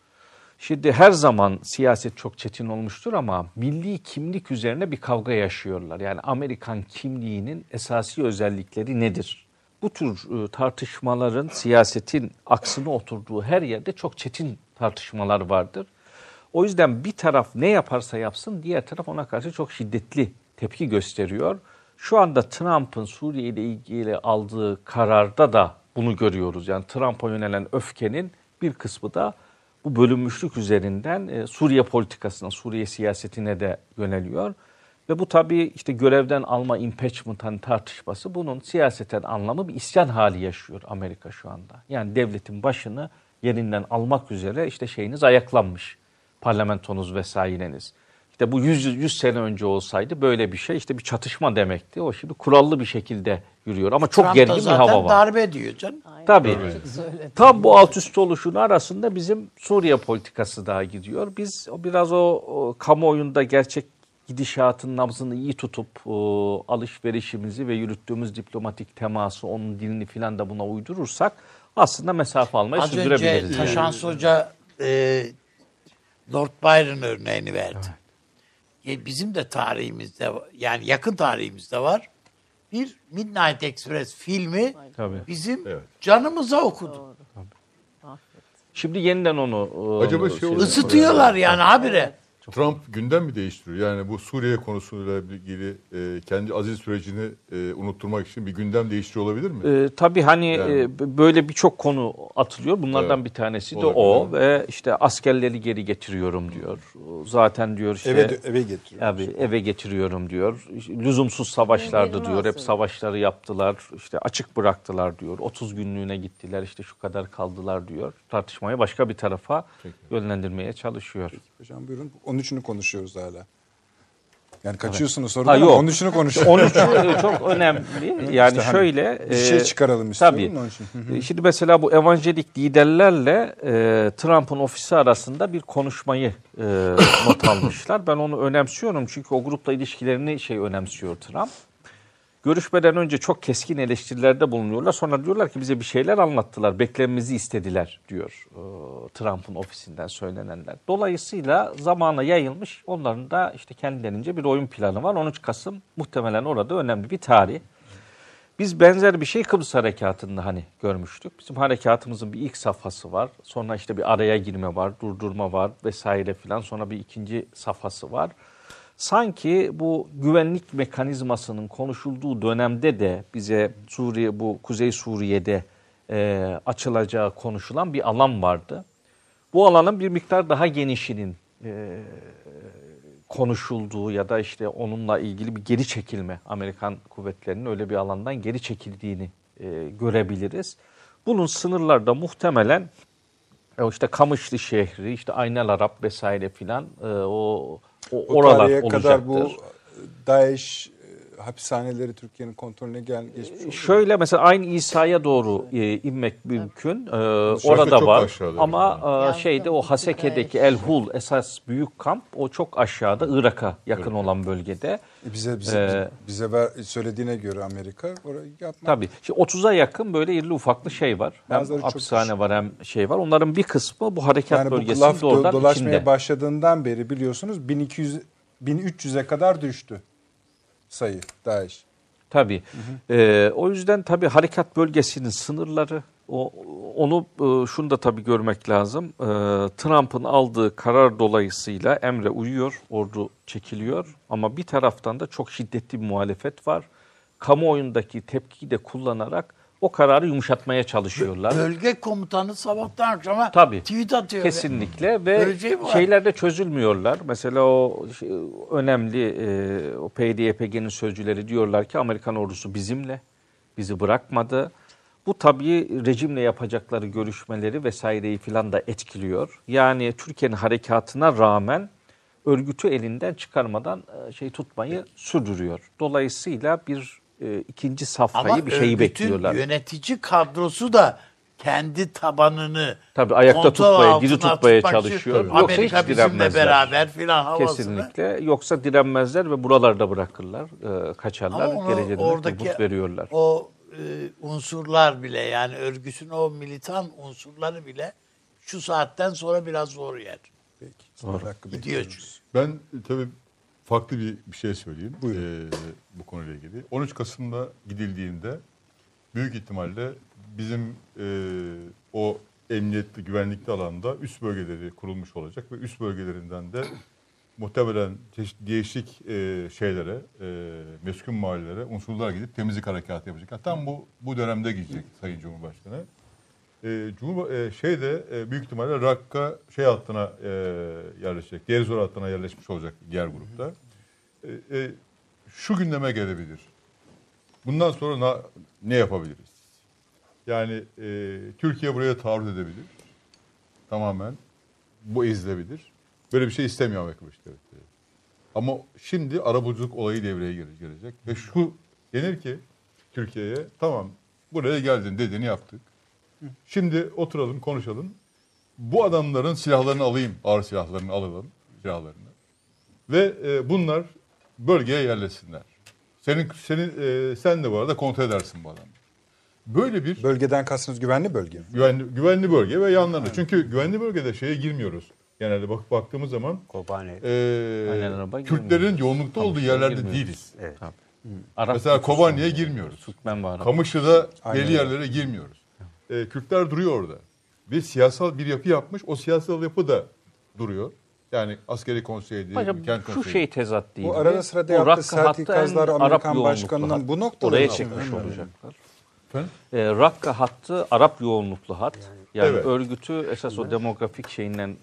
Şimdi her zaman siyaset çok çetin olmuştur ama milli kimlik üzerine bir kavga yaşıyorlar. Yani Amerikan kimliğinin esasi özellikleri nedir? Bu tür e, tartışmaların siyasetin aksına oturduğu her yerde çok çetin tartışmalar vardır. O yüzden bir taraf ne yaparsa yapsın diğer taraf ona karşı çok şiddetli tepki gösteriyor. Şu anda Trump'ın Suriye ile ilgili aldığı kararda da bunu görüyoruz. Yani Trump'a yönelen öfkenin bir kısmı da bu bölünmüşlük üzerinden e, Suriye politikasına, Suriye siyasetine de yöneliyor. Ve bu tabii işte görevden alma impeachment hani tartışması bunun siyaseten anlamı bir isyan hali yaşıyor Amerika şu anda. Yani devletin başını yerinden almak üzere işte şeyiniz ayaklanmış. Parlamentonuz vesaireniz. İşte bu 100, 100 sene önce olsaydı böyle bir şey işte bir çatışma demekti. O şimdi kurallı bir şekilde yürüyor ama çok Trump gergin bir hava var. darbe diyor canım. Tabii. Tam bu alt üst oluşun arasında bizim Suriye politikası daha gidiyor. Biz o biraz o, o kamuoyunda gerçek gidişatın nabzını iyi tutup o, alışverişimizi ve yürüttüğümüz diplomatik teması, onun dilini filan da buna uydurursak aslında mesafe almayı Az önce sürdürebiliriz. yani. Taşans Hoca e, Lord Byron örneğini verdi. E, bizim de tarihimizde yani yakın tarihimizde var. Bir Midnight Express filmi Tabii. bizim Evet. canımıza okudu. Şimdi yeniden onu e, Acaba şey mu? Isıtıyorlar yani habire. Trump gündem mi değiştiriyor? Yani bu Suriye konusuyla ilgili e, kendi aziz sürecini e, unutturmak için bir gündem değiştiriyor olabilir mi? Ee, tabii hani Yani. e, böyle birçok konu atılıyor. Bunlardan Evet. bir tanesi de Olabilir, o ve işte askerleri geri getiriyorum diyor. Zaten diyor işte Eve, eve getiriyor. Abi eve getiriyorum diyor. Lüzumsuz savaşlardı diyor. Hep savaşları yaptılar. İşte açık bıraktılar diyor. 30 günlüğüne gittiler. işte şu kadar kaldılar diyor. Tartışmayı başka bir tarafa yönlendirmeye çalışıyor. Hocam buyurun. 13'ünü konuşuyoruz hala. Yani kaçıyorsunuz sorudan Ha, ama yok. 13'ünü konuşuyoruz. 13'ü çok önemli. Yani İşte hani şöyle bir şey e, çıkaralım istiyorum Tabii. onun için. E, Şimdi mesela bu evangelik liderlerle e, Trump'ın ofisi arasında bir konuşmayı e, not almışlar. Ben onu önemsiyorum çünkü o grupla ilişkilerini şey önemsiyor Trump. Görüşmeden önce çok keskin eleştirilerde bulunuyorlar. Sonra diyorlar ki bize bir şeyler anlattılar, beklememizi istediler diyor e, Trump'ın ofisinden söylenenler. Dolayısıyla zamana yayılmış onların da işte kendilerince bir oyun planı var. 13 Kasım muhtemelen orada önemli bir tarih. Biz benzer bir şey Kıbrıs Harekatı'nda hani görmüştük. Bizim harekatımızın bir ilk safhası var. Sonra işte bir araya girme var, durdurma var vesaire filan. Sonra bir ikinci safhası var. Sanki bu güvenlik mekanizmasının konuşulduğu dönemde de bize Suriye bu Kuzey Suriye'de e, açılacağı konuşulan bir alan vardı. Bu alanın bir miktar daha genişinin e, konuşulduğu ya da işte onunla ilgili bir geri çekilme Amerikan kuvvetlerinin öyle bir alandan geri çekildiğini e, görebiliriz. Bunun sınırlarda muhtemelen e, işte Kamışlı şehri, işte Aynel Arap vesaire filan e, o, o oralar olacaktır. kadar bu DAEŞ hapishaneleri Türkiye'nin kontrolüne gel geçmiş oldu. Şöyle mesela aynı İsa'ya doğru e, inmek mümkün. E, Dışarısı orada var. Ama e, Yazdım. şeyde o Haseke'deki El Hul esas büyük kamp o çok aşağıda Irak'a yakın olan bölgede. E, Bize bize, Ee, bize ver, söylediğine göre Amerika orayı yapmak. Tabii. Şimdi 30'a yakın böyle irili ufaklı şey var. Hem Bazıları hapishane var hem şey var. Onların bir kısmı bu harekat Yani bu bölgesinin laf do- doğrudan dolaşmaya içinde. başladığından beri biliyorsunuz 1200 1300'e kadar düştü sayı DAEŞ. Tabii. Ee, o yüzden tabii harekat bölgesinin sınırları o onu e, şunu da tabii görmek lazım. Ee, Trump'ın aldığı karar dolayısıyla emre uyuyor, ordu çekiliyor ama bir taraftan da çok şiddetli bir muhalefet var. Kamuoyundaki tepkiyi de kullanarak o kararı yumuşatmaya çalışıyorlar. Bölge komutanı sabahtan akşama Tabii. tweet atıyor. Kesinlikle ve şey şeyler de çözülmüyorlar. Mesela o önemli e, o PYD-YPG'nin sözcüleri diyorlar ki Amerikan ordusu bizimle, bizi bırakmadı. Bu tabii rejimle yapacakları görüşmeleri vesaireyi filan da etkiliyor. Yani Türkiye'nin harekatına rağmen örgütü elinden çıkarmadan e, şey tutmayı sürdürüyor. Dolayısıyla bir e, ikinci safhayı Ama bir şeyi bekliyorlar. yönetici kadrosu da kendi tabanını Tabii ayakta tutmaya, diri tutmaya çalışıyor. Yoksa Amerika hiç bizimle direnmezler. beraber filan havasını. Kesinlikle. Yoksa direnmezler ve buralarda bırakırlar, e, kaçarlar. Ama onu Geleceğine oradaki veriyorlar. o e, unsurlar bile yani örgütün o militan unsurları bile şu saatten sonra biraz zor yer. Peki. Hakkı Gidiyor bekliyoruz. Ben tabii farklı bir, bir şey söyleyeyim ee, bu konuyla ilgili. 13 Kasım'da gidildiğinde büyük ihtimalle bizim e, o emniyetli, güvenlikli alanda üst bölgeleri kurulmuş olacak ve üst bölgelerinden de muhtemelen çeşitli değişik e, şeylere, e, meskun mahallelere unsurlar gidip temizlik harekatı yapacak. Tam bu bu dönemde gidecek Sayın Cumhurbaşkanı. E, Cumhur e, şeyde e, büyük ihtimalle Rakka şey hattına e, yerleşecek. Derizor hattına yerleşmiş olacak diğer grupta. E, e, şu gündeme gelebilir. Bundan sonra na- ne yapabiliriz? Yani e, Türkiye buraya taarruz edebilir. Tamamen. Bu ezilebilir. Böyle bir şey istemiyor Amerika Birleşik Devletleri. Ama şimdi arabuluculuk olayı devreye gire- girecek. Ve şu denir ki Türkiye'ye tamam buraya geldin dediğini yaptık. Şimdi oturalım konuşalım. Bu adamların silahlarını alayım. Ağır silahlarını alalım. Silahlarını. Ve e, bunlar bölgeye yerleşsinler. Senin, senin, e, sen de bu arada kontrol edersin bu adamı. Böyle bir Bölgeden kastınız güvenli bölge mi? güvenli, güvenli bölge ve yanlarında. Çünkü güvenli bölgede şeye girmiyoruz. Genelde bak baktığımız zaman Kobane. e, Aynen Kürtlerin yoğunlukta olduğu yerlerde girmiyoruz. değiliz. Evet. Arap Mesela Kobani'ye girmiyoruz. Kamışlı'da Aynen belli yerlere girmiyoruz. E, Kürtler duruyor orada. Bir siyasal bir yapı yapmış. O siyasal yapı da duruyor. Yani askeri konseydi, Hocam kent şu konseyi. şey tezat değil. Bu arada sırada O yaptığı Rakka sert hattı ikazlar en Amerikan başkanının bu noktada Oraya çekmiş olacaklar. Efendim? E, Rakka hattı Arap yoğunluklu hat. Yani Evet. örgütü esas o demografik şeyinden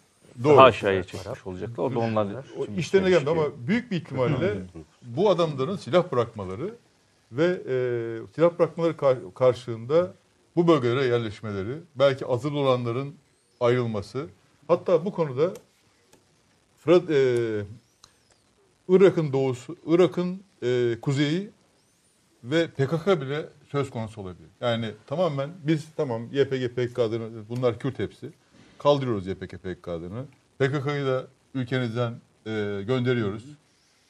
Doğru. daha aşağıya çekmiş olacaklar. O da onlar O için işlerine şey. ama büyük bir ihtimalle bu adamların silah bırakmaları ve e, silah bırakmaları kar- karşılığında bu bölgelere yerleşmeleri, belki azıl olanların ayrılması, hatta bu konuda Fırat, e, Irak'ın doğusu, Irak'ın e, kuzeyi ve PKK bile söz konusu olabilir. Yani tamamen biz tamam YPG PKK'larını bunlar Kürt hepsi. Kaldırıyoruz YPG PKK'larını. PKK'yı da ülkenizden e, gönderiyoruz.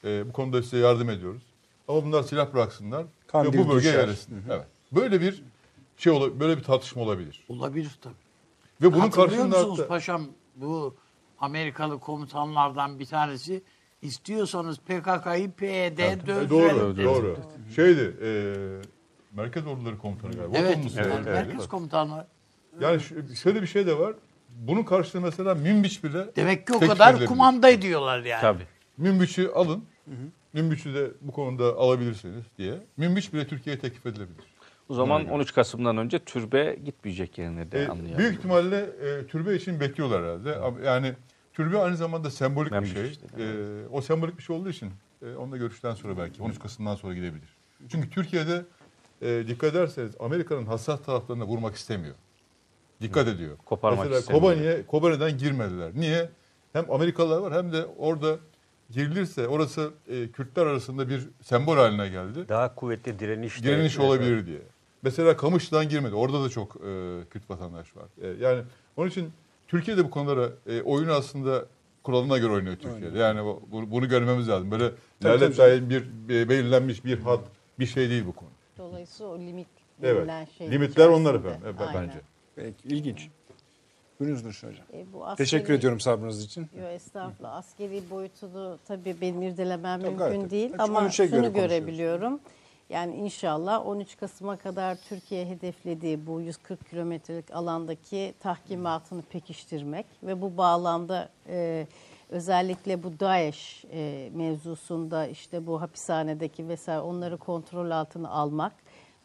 E, bu konuda size yardım ediyoruz. Ama bunlar silah bıraksınlar Kandil ve bu düşer. yerleşsin. Evet. Böyle bir şey ola- böyle bir tartışma olabilir. Olabilir tabii. Ve bunun Hatırlıyor karşılığında musunuz hatta- paşam bu Amerikalı komutanlardan bir tanesi istiyorsanız PKK'yı PYD'ye E, döndürelim. Doğru, doğru. Şeydi, e, Merkez Orduları Komutanı galiba. Evet, yani yani. merkez komutanlığı. Yani şöyle bir şey de var. Bunun karşılığında mesela Münbiç bile Demek ki o kadar edilebilir. kumanda ediyorlar yani. Tabii. Münbiç'i alın. Münbiç'i de bu konuda alabilirsiniz diye. Münbiç bile Türkiye'ye teklif edilebilir. O zaman Evet. 13 Kasım'dan önce türbe gitmeyecek yerine de E, anlayalım. büyük ihtimalle e, türbe için bekliyorlar herhalde. Ama Yani türbe aynı zamanda sembolik bir Münbiç şey. işte, E, o sembolik bir şey olduğu için e, onunla görüşten sonra belki 13 Kasım'dan sonra gidebilir. Çünkü Türkiye'de e, dikkat ederseniz Amerika'nın hassas taraflarına vurmak istemiyor. Dikkat ediyor. Koparmak Mesela istemiyor. Kobani'ye, Kobani'den girmediler. Niye? Hem Amerikalılar var hem de orada girilirse orası e, Kürtler arasında bir sembol haline geldi. Daha kuvvetli direniş. de- Direniş Evet, olabilir diye. Mesela Kamış'tan girmedi. Orada da çok e, Kürt vatandaş var. E, yani onun için Türkiye'de bu konulara e, oyunu aslında kuralına göre oynuyor Türkiye'de. Yani bu- bu- bunu görmemiz lazım. Böyle tabii. dair bir e, belirlenmiş bir had bir şey değil bu konu. Dolayısıyla o limit Evet. şey. Limitler onlar efendim e, Aynen. bence. Peki, ilginç. Buyurunuz Nurşin Hocam. E, bu askeri- Teşekkür ediyorum sabrınız için. Yo, estağfurullah. Askeri boyutunu tabii benim irdelemem gayet mümkün tabii. değil ama 13'e şunu göre konuşuyoruz. görebiliyorum. Yani inşallah 13 Kasım'a kadar Türkiye hedeflediği bu 140 kilometrelik alandaki tahkimatını pekiştirmek ve bu bağlamda e, özellikle bu DAEŞ e, mevzusunda işte bu hapishanedeki vesaire onları kontrol altına almak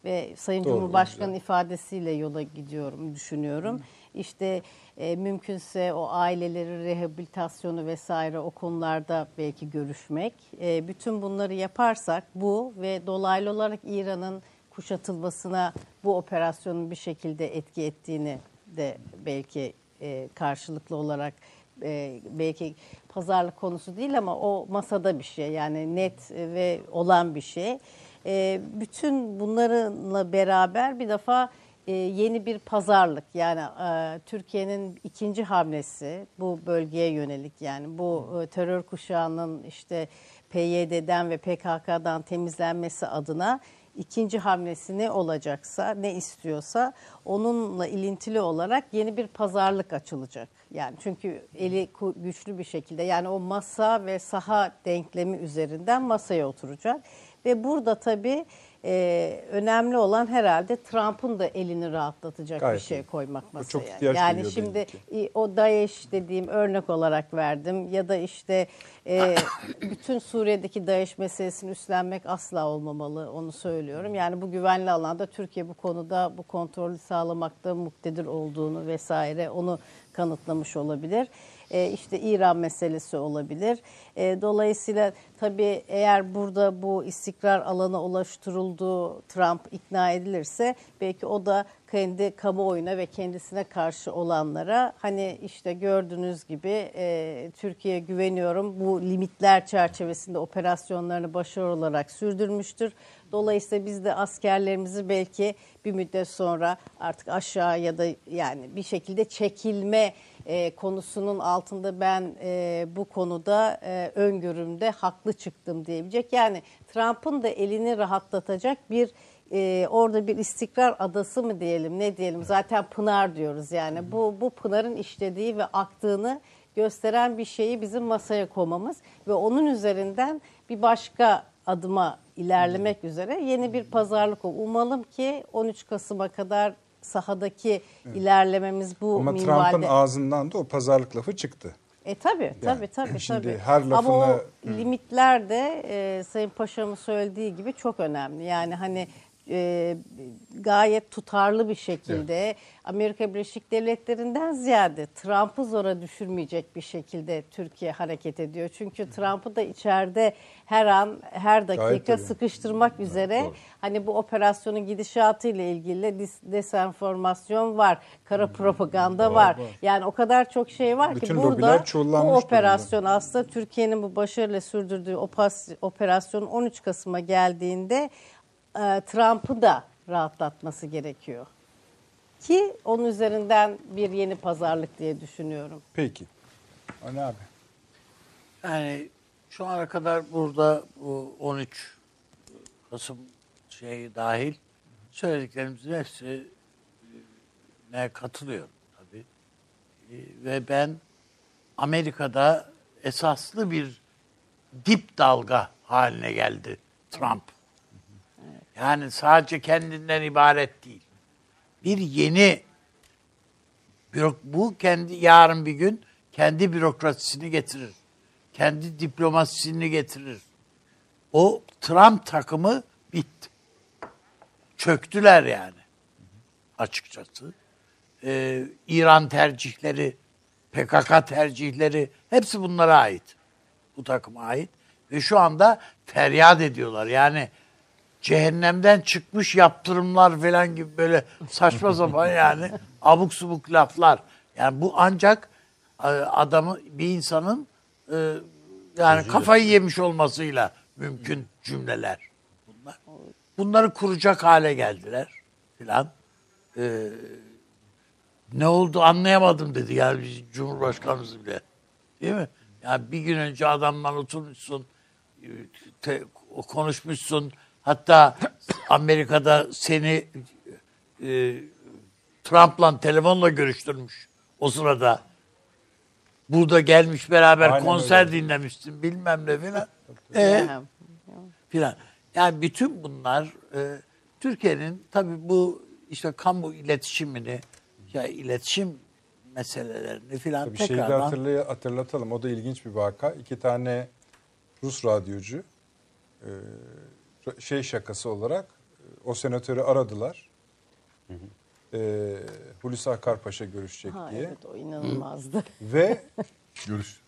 ve Sayın Doğru, Cumhurbaşkanı ifadesiyle yola gidiyorum, düşünüyorum. İşte e, mümkünse o ailelerin rehabilitasyonu vesaire o konularda belki görüşmek. E, bütün bunları yaparsak bu ve dolaylı olarak İran'ın kuşatılmasına bu operasyonun bir şekilde etki ettiğini de belki e, karşılıklı olarak e, belki pazarlık konusu değil ama o masada bir şey yani net ve olan bir şey. E, bütün bunlarla beraber bir defa e, yeni bir pazarlık yani e, Türkiye'nin ikinci hamlesi bu bölgeye yönelik yani bu e, terör kuşağının işte PYD'den ve PKK'dan temizlenmesi adına ikinci hamlesi ne olacaksa, ne istiyorsa onunla ilintili olarak yeni bir pazarlık açılacak. Yani çünkü eli güçlü bir şekilde yani o masa ve saha denklemi üzerinden masaya oturacak. Ve burada tabii e, önemli olan herhalde Trump'ın da elini rahatlatacak Gayet bir şey koymak masaya. çok ihtiyaç yani şimdi ki. o DAEŞ dediğim örnek olarak verdim ya da işte e, bütün Suriye'deki DAEŞ meselesini üstlenmek asla olmamalı onu söylüyorum. Yani bu güvenli alanda Türkiye bu konuda bu kontrolü sağlamakta muktedir olduğunu vesaire onu kanıtlamış olabilir. E, işte İran meselesi olabilir. E, dolayısıyla tabii eğer burada bu istikrar alanı ulaştırıldığı Trump ikna edilirse belki o da kendi kamuoyuna ve kendisine karşı olanlara hani işte gördüğünüz gibi e, Türkiye'ye güveniyorum bu limitler çerçevesinde operasyonlarını başarılı olarak sürdürmüştür. Dolayısıyla biz de askerlerimizi belki bir müddet sonra artık aşağı ya da yani bir şekilde çekilme e, konusunun altında ben e, bu konuda e, öngörümde haklı çıktım diyebilecek. Yani Trump'ın da elini rahatlatacak bir e, orada bir istikrar adası mı diyelim ne diyelim zaten pınar diyoruz yani bu bu pınarın işlediği ve aktığını gösteren bir şeyi bizim masaya koymamız ve onun üzerinden bir başka adıma ilerlemek üzere yeni bir pazarlık ol. Umalım ki 13 Kasım'a kadar sahadaki ilerlememiz bu Ama minvalde. Trump'ın ağzından da o pazarlık lafı çıktı. E tabi tabi tabi şimdi tabi. her Ama lafını- o limitler de e, Sayın Paşa'mın söylediği gibi çok önemli. Yani hani e, gayet tutarlı bir şekilde Amerika Birleşik Devletleri'nden ziyade Trump'ı zora düşürmeyecek bir şekilde Türkiye hareket ediyor. Çünkü Trump'ı da içeride her an her Gayet dakika tabii. sıkıştırmak üzere hani bu operasyonun gidişatı ile ilgili dis- desenformasyon var, kara propaganda var. Yani o kadar çok şey var Bütün ki burada bu operasyon aslında Türkiye'nin bu başarıyla sürdürdüğü opas- operasyon 13 Kasım'a geldiğinde e, Trump'ı da rahatlatması gerekiyor. Ki onun üzerinden bir yeni pazarlık diye düşünüyorum. Peki. Ali abi. Yani şu ana kadar burada bu 13 Kasım şeyi dahil söylediklerimizin hepsi ne katılıyorum tabii. Ee, Ve ben Amerika'da esaslı bir dip dalga haline geldi Trump. Yani sadece kendinden ibaret değil. Bir yeni bu kendi yarın bir gün kendi bürokrasisini getirir. Kendi diplomasisini getirir. O Trump takımı bitti. Çöktüler yani açıkçası. Ee, İran tercihleri, PKK tercihleri hepsi bunlara ait. Bu takıma ait. Ve şu anda feryat ediyorlar. Yani cehennemden çıkmış yaptırımlar falan gibi böyle saçma sapan yani abuk subuk laflar. Yani bu ancak e, adamı bir insanın e, yani kafayı yemiş olmasıyla mümkün cümleler bunlar. Bunları kuracak hale geldiler filan. Ee, ne oldu anlayamadım dedi yani biz Cumhurbaşkanımız bile. Değil mi? Yani bir gün önce adamla oturmuşsun, e, te- konuşmuşsun. Hatta Amerika'da seni e, Trump'la telefonla görüştürmüş o sırada. Burada gelmiş beraber Aynen konser öyle. dinlemişsin bilmem ne filan. E, filan. Yani bütün bunlar e, Türkiye'nin tabii bu işte kamu iletişimini ya iletişim meselelerini filan Bir şeyi de tekrardan hatırlay- hatırlatalım. O da ilginç bir vaka. İki tane Rus radyocu e, şey şakası olarak e, o senatörü aradılar. E, Hulusi Akar Paşa görüşecek ha, diye. evet o inanılmazdı. Ve Görüş.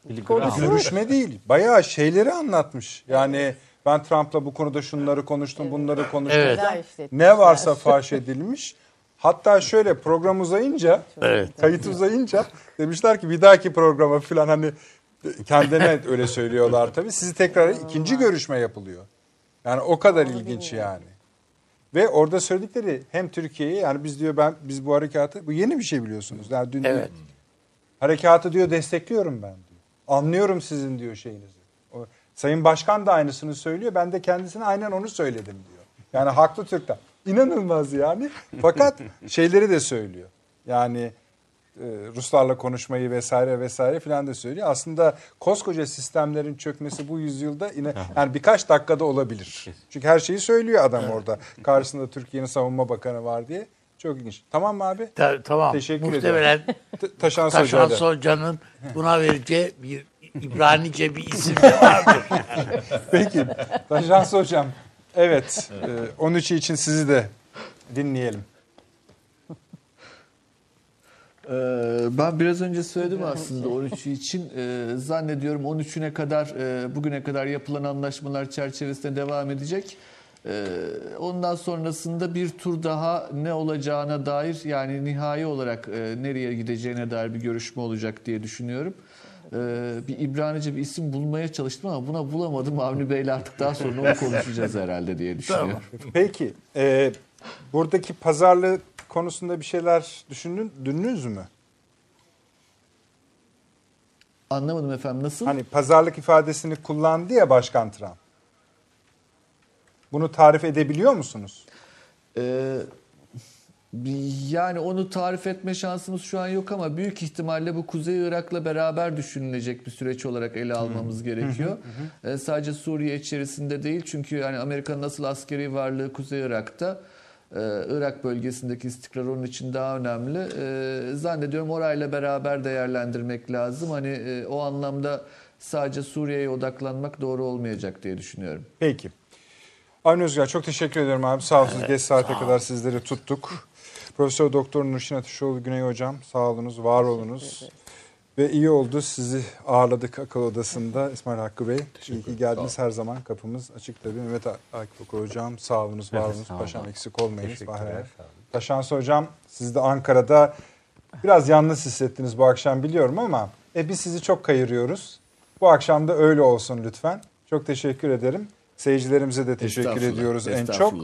görüşme değil. Bayağı şeyleri anlatmış. Yani ben Trump'la bu konuda şunları konuştum, bunları konuştum. Evet. Ne varsa faş edilmiş. Hatta şöyle program uzayınca, Evet. kayıt uzayınca demişler ki bir dahaki programa falan hani kendine öyle söylüyorlar tabii. Sizi tekrar ikinci görüşme yapılıyor. Yani o kadar ilginç yani. Ve orada söyledikleri hem Türkiye'yi yani biz diyor ben biz bu harekatı bu yeni bir şey biliyorsunuz. Yani dün Evet. harekatı diyor destekliyorum ben diyor. Anlıyorum sizin diyor şeyinizi. O, Sayın Başkan da aynısını söylüyor. Ben de kendisine aynen onu söyledim diyor. Yani haklı Türk'ten. İnanılmaz yani. Fakat şeyleri de söylüyor. Yani Ruslarla konuşmayı vesaire vesaire filan da söylüyor. Aslında koskoca sistemlerin çökmesi bu yüzyılda yine yani birkaç dakikada olabilir. Çünkü her şeyi söylüyor adam orada. Karşısında Türkiye'nin savunma bakanı var diye. Çok ilginç. Tamam mı abi? Ta- tamam. Teşekkür Muhtemelen T- Taşan Taşan Hoca'yla. Hoca'nın buna vereceği bir İbranice bir isim de vardır. Peki. Taşans Hocam. Evet. e, 13'ü için sizi de dinleyelim. Ee, Ben biraz önce söyledim aslında 13'ü için. Ee, Zannediyorum 13'üne kadar e, bugüne kadar yapılan anlaşmalar çerçevesinde devam edecek. Ee, Ondan sonrasında bir tur daha ne olacağına dair yani nihai olarak e, nereye gideceğine dair bir görüşme olacak diye düşünüyorum. Bir İbranice bir isim bulmaya çalıştım ama buna bulamadım. Avni Bey'le artık daha sonra onu konuşacağız herhalde diye düşünüyorum. Peki. e, buradaki pazarlık konusunda bir şeyler düşündünüz mü? Anlamadım efendim nasıl? Hani pazarlık ifadesini kullandı ya Başkan Trump. Bunu tarif edebiliyor musunuz? Ee, yani onu tarif etme şansımız şu an yok ama büyük ihtimalle bu Kuzey Irak'la beraber düşünülecek bir süreç olarak ele almamız gerekiyor. Ee, sadece Suriye içerisinde değil çünkü yani Amerika'nın nasıl askeri varlığı Kuzey Irak'ta e, Irak bölgesindeki istikrar onun için daha önemli. Ee, zannediyorum orayla beraber değerlendirmek lazım. Hani e, o anlamda sadece Suriye'ye odaklanmak doğru olmayacak diye düşünüyorum. Peki. Avni Özgür çok teşekkür ediyorum abi. Sağ olsunuz. Geç saate kadar sizleri tuttuk. Profesör Doktor Nurşin Ateşoğlu Güney Hocam sağ olunuz, var olunuz. Ve iyi oldu sizi ağırladık akıl odasında İsmail Hakkı Bey. İyi ki geldiniz her zaman kapımız açık tabii. Mehmet Akif Okur Hocam sağ olunuz, var Evet, sağ. Paşam eksik olmayınız. Bahar. Taşansı Hocam siz de Ankara'da biraz yalnız hissettiniz bu akşam biliyorum ama e, biz sizi çok kayırıyoruz. Bu akşam da öyle olsun lütfen. Çok teşekkür ederim. Seyircilerimize de teşekkür ediyoruz en çok.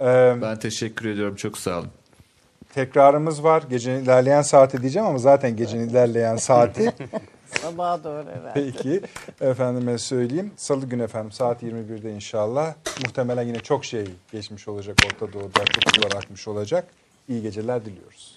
Ee, Ben teşekkür ediyorum. Çok sağ olun. Tekrarımız var. Gecenin ilerleyen saati diyeceğim ama zaten gecenin ilerleyen saati. Sabaha doğru herhalde. Peki efendime söyleyeyim. Salı günü efendim saat 21'de inşallah. Muhtemelen yine çok şey geçmiş olacak Orta Doğu'da. Çok sular akmış olacak. İyi geceler diliyoruz.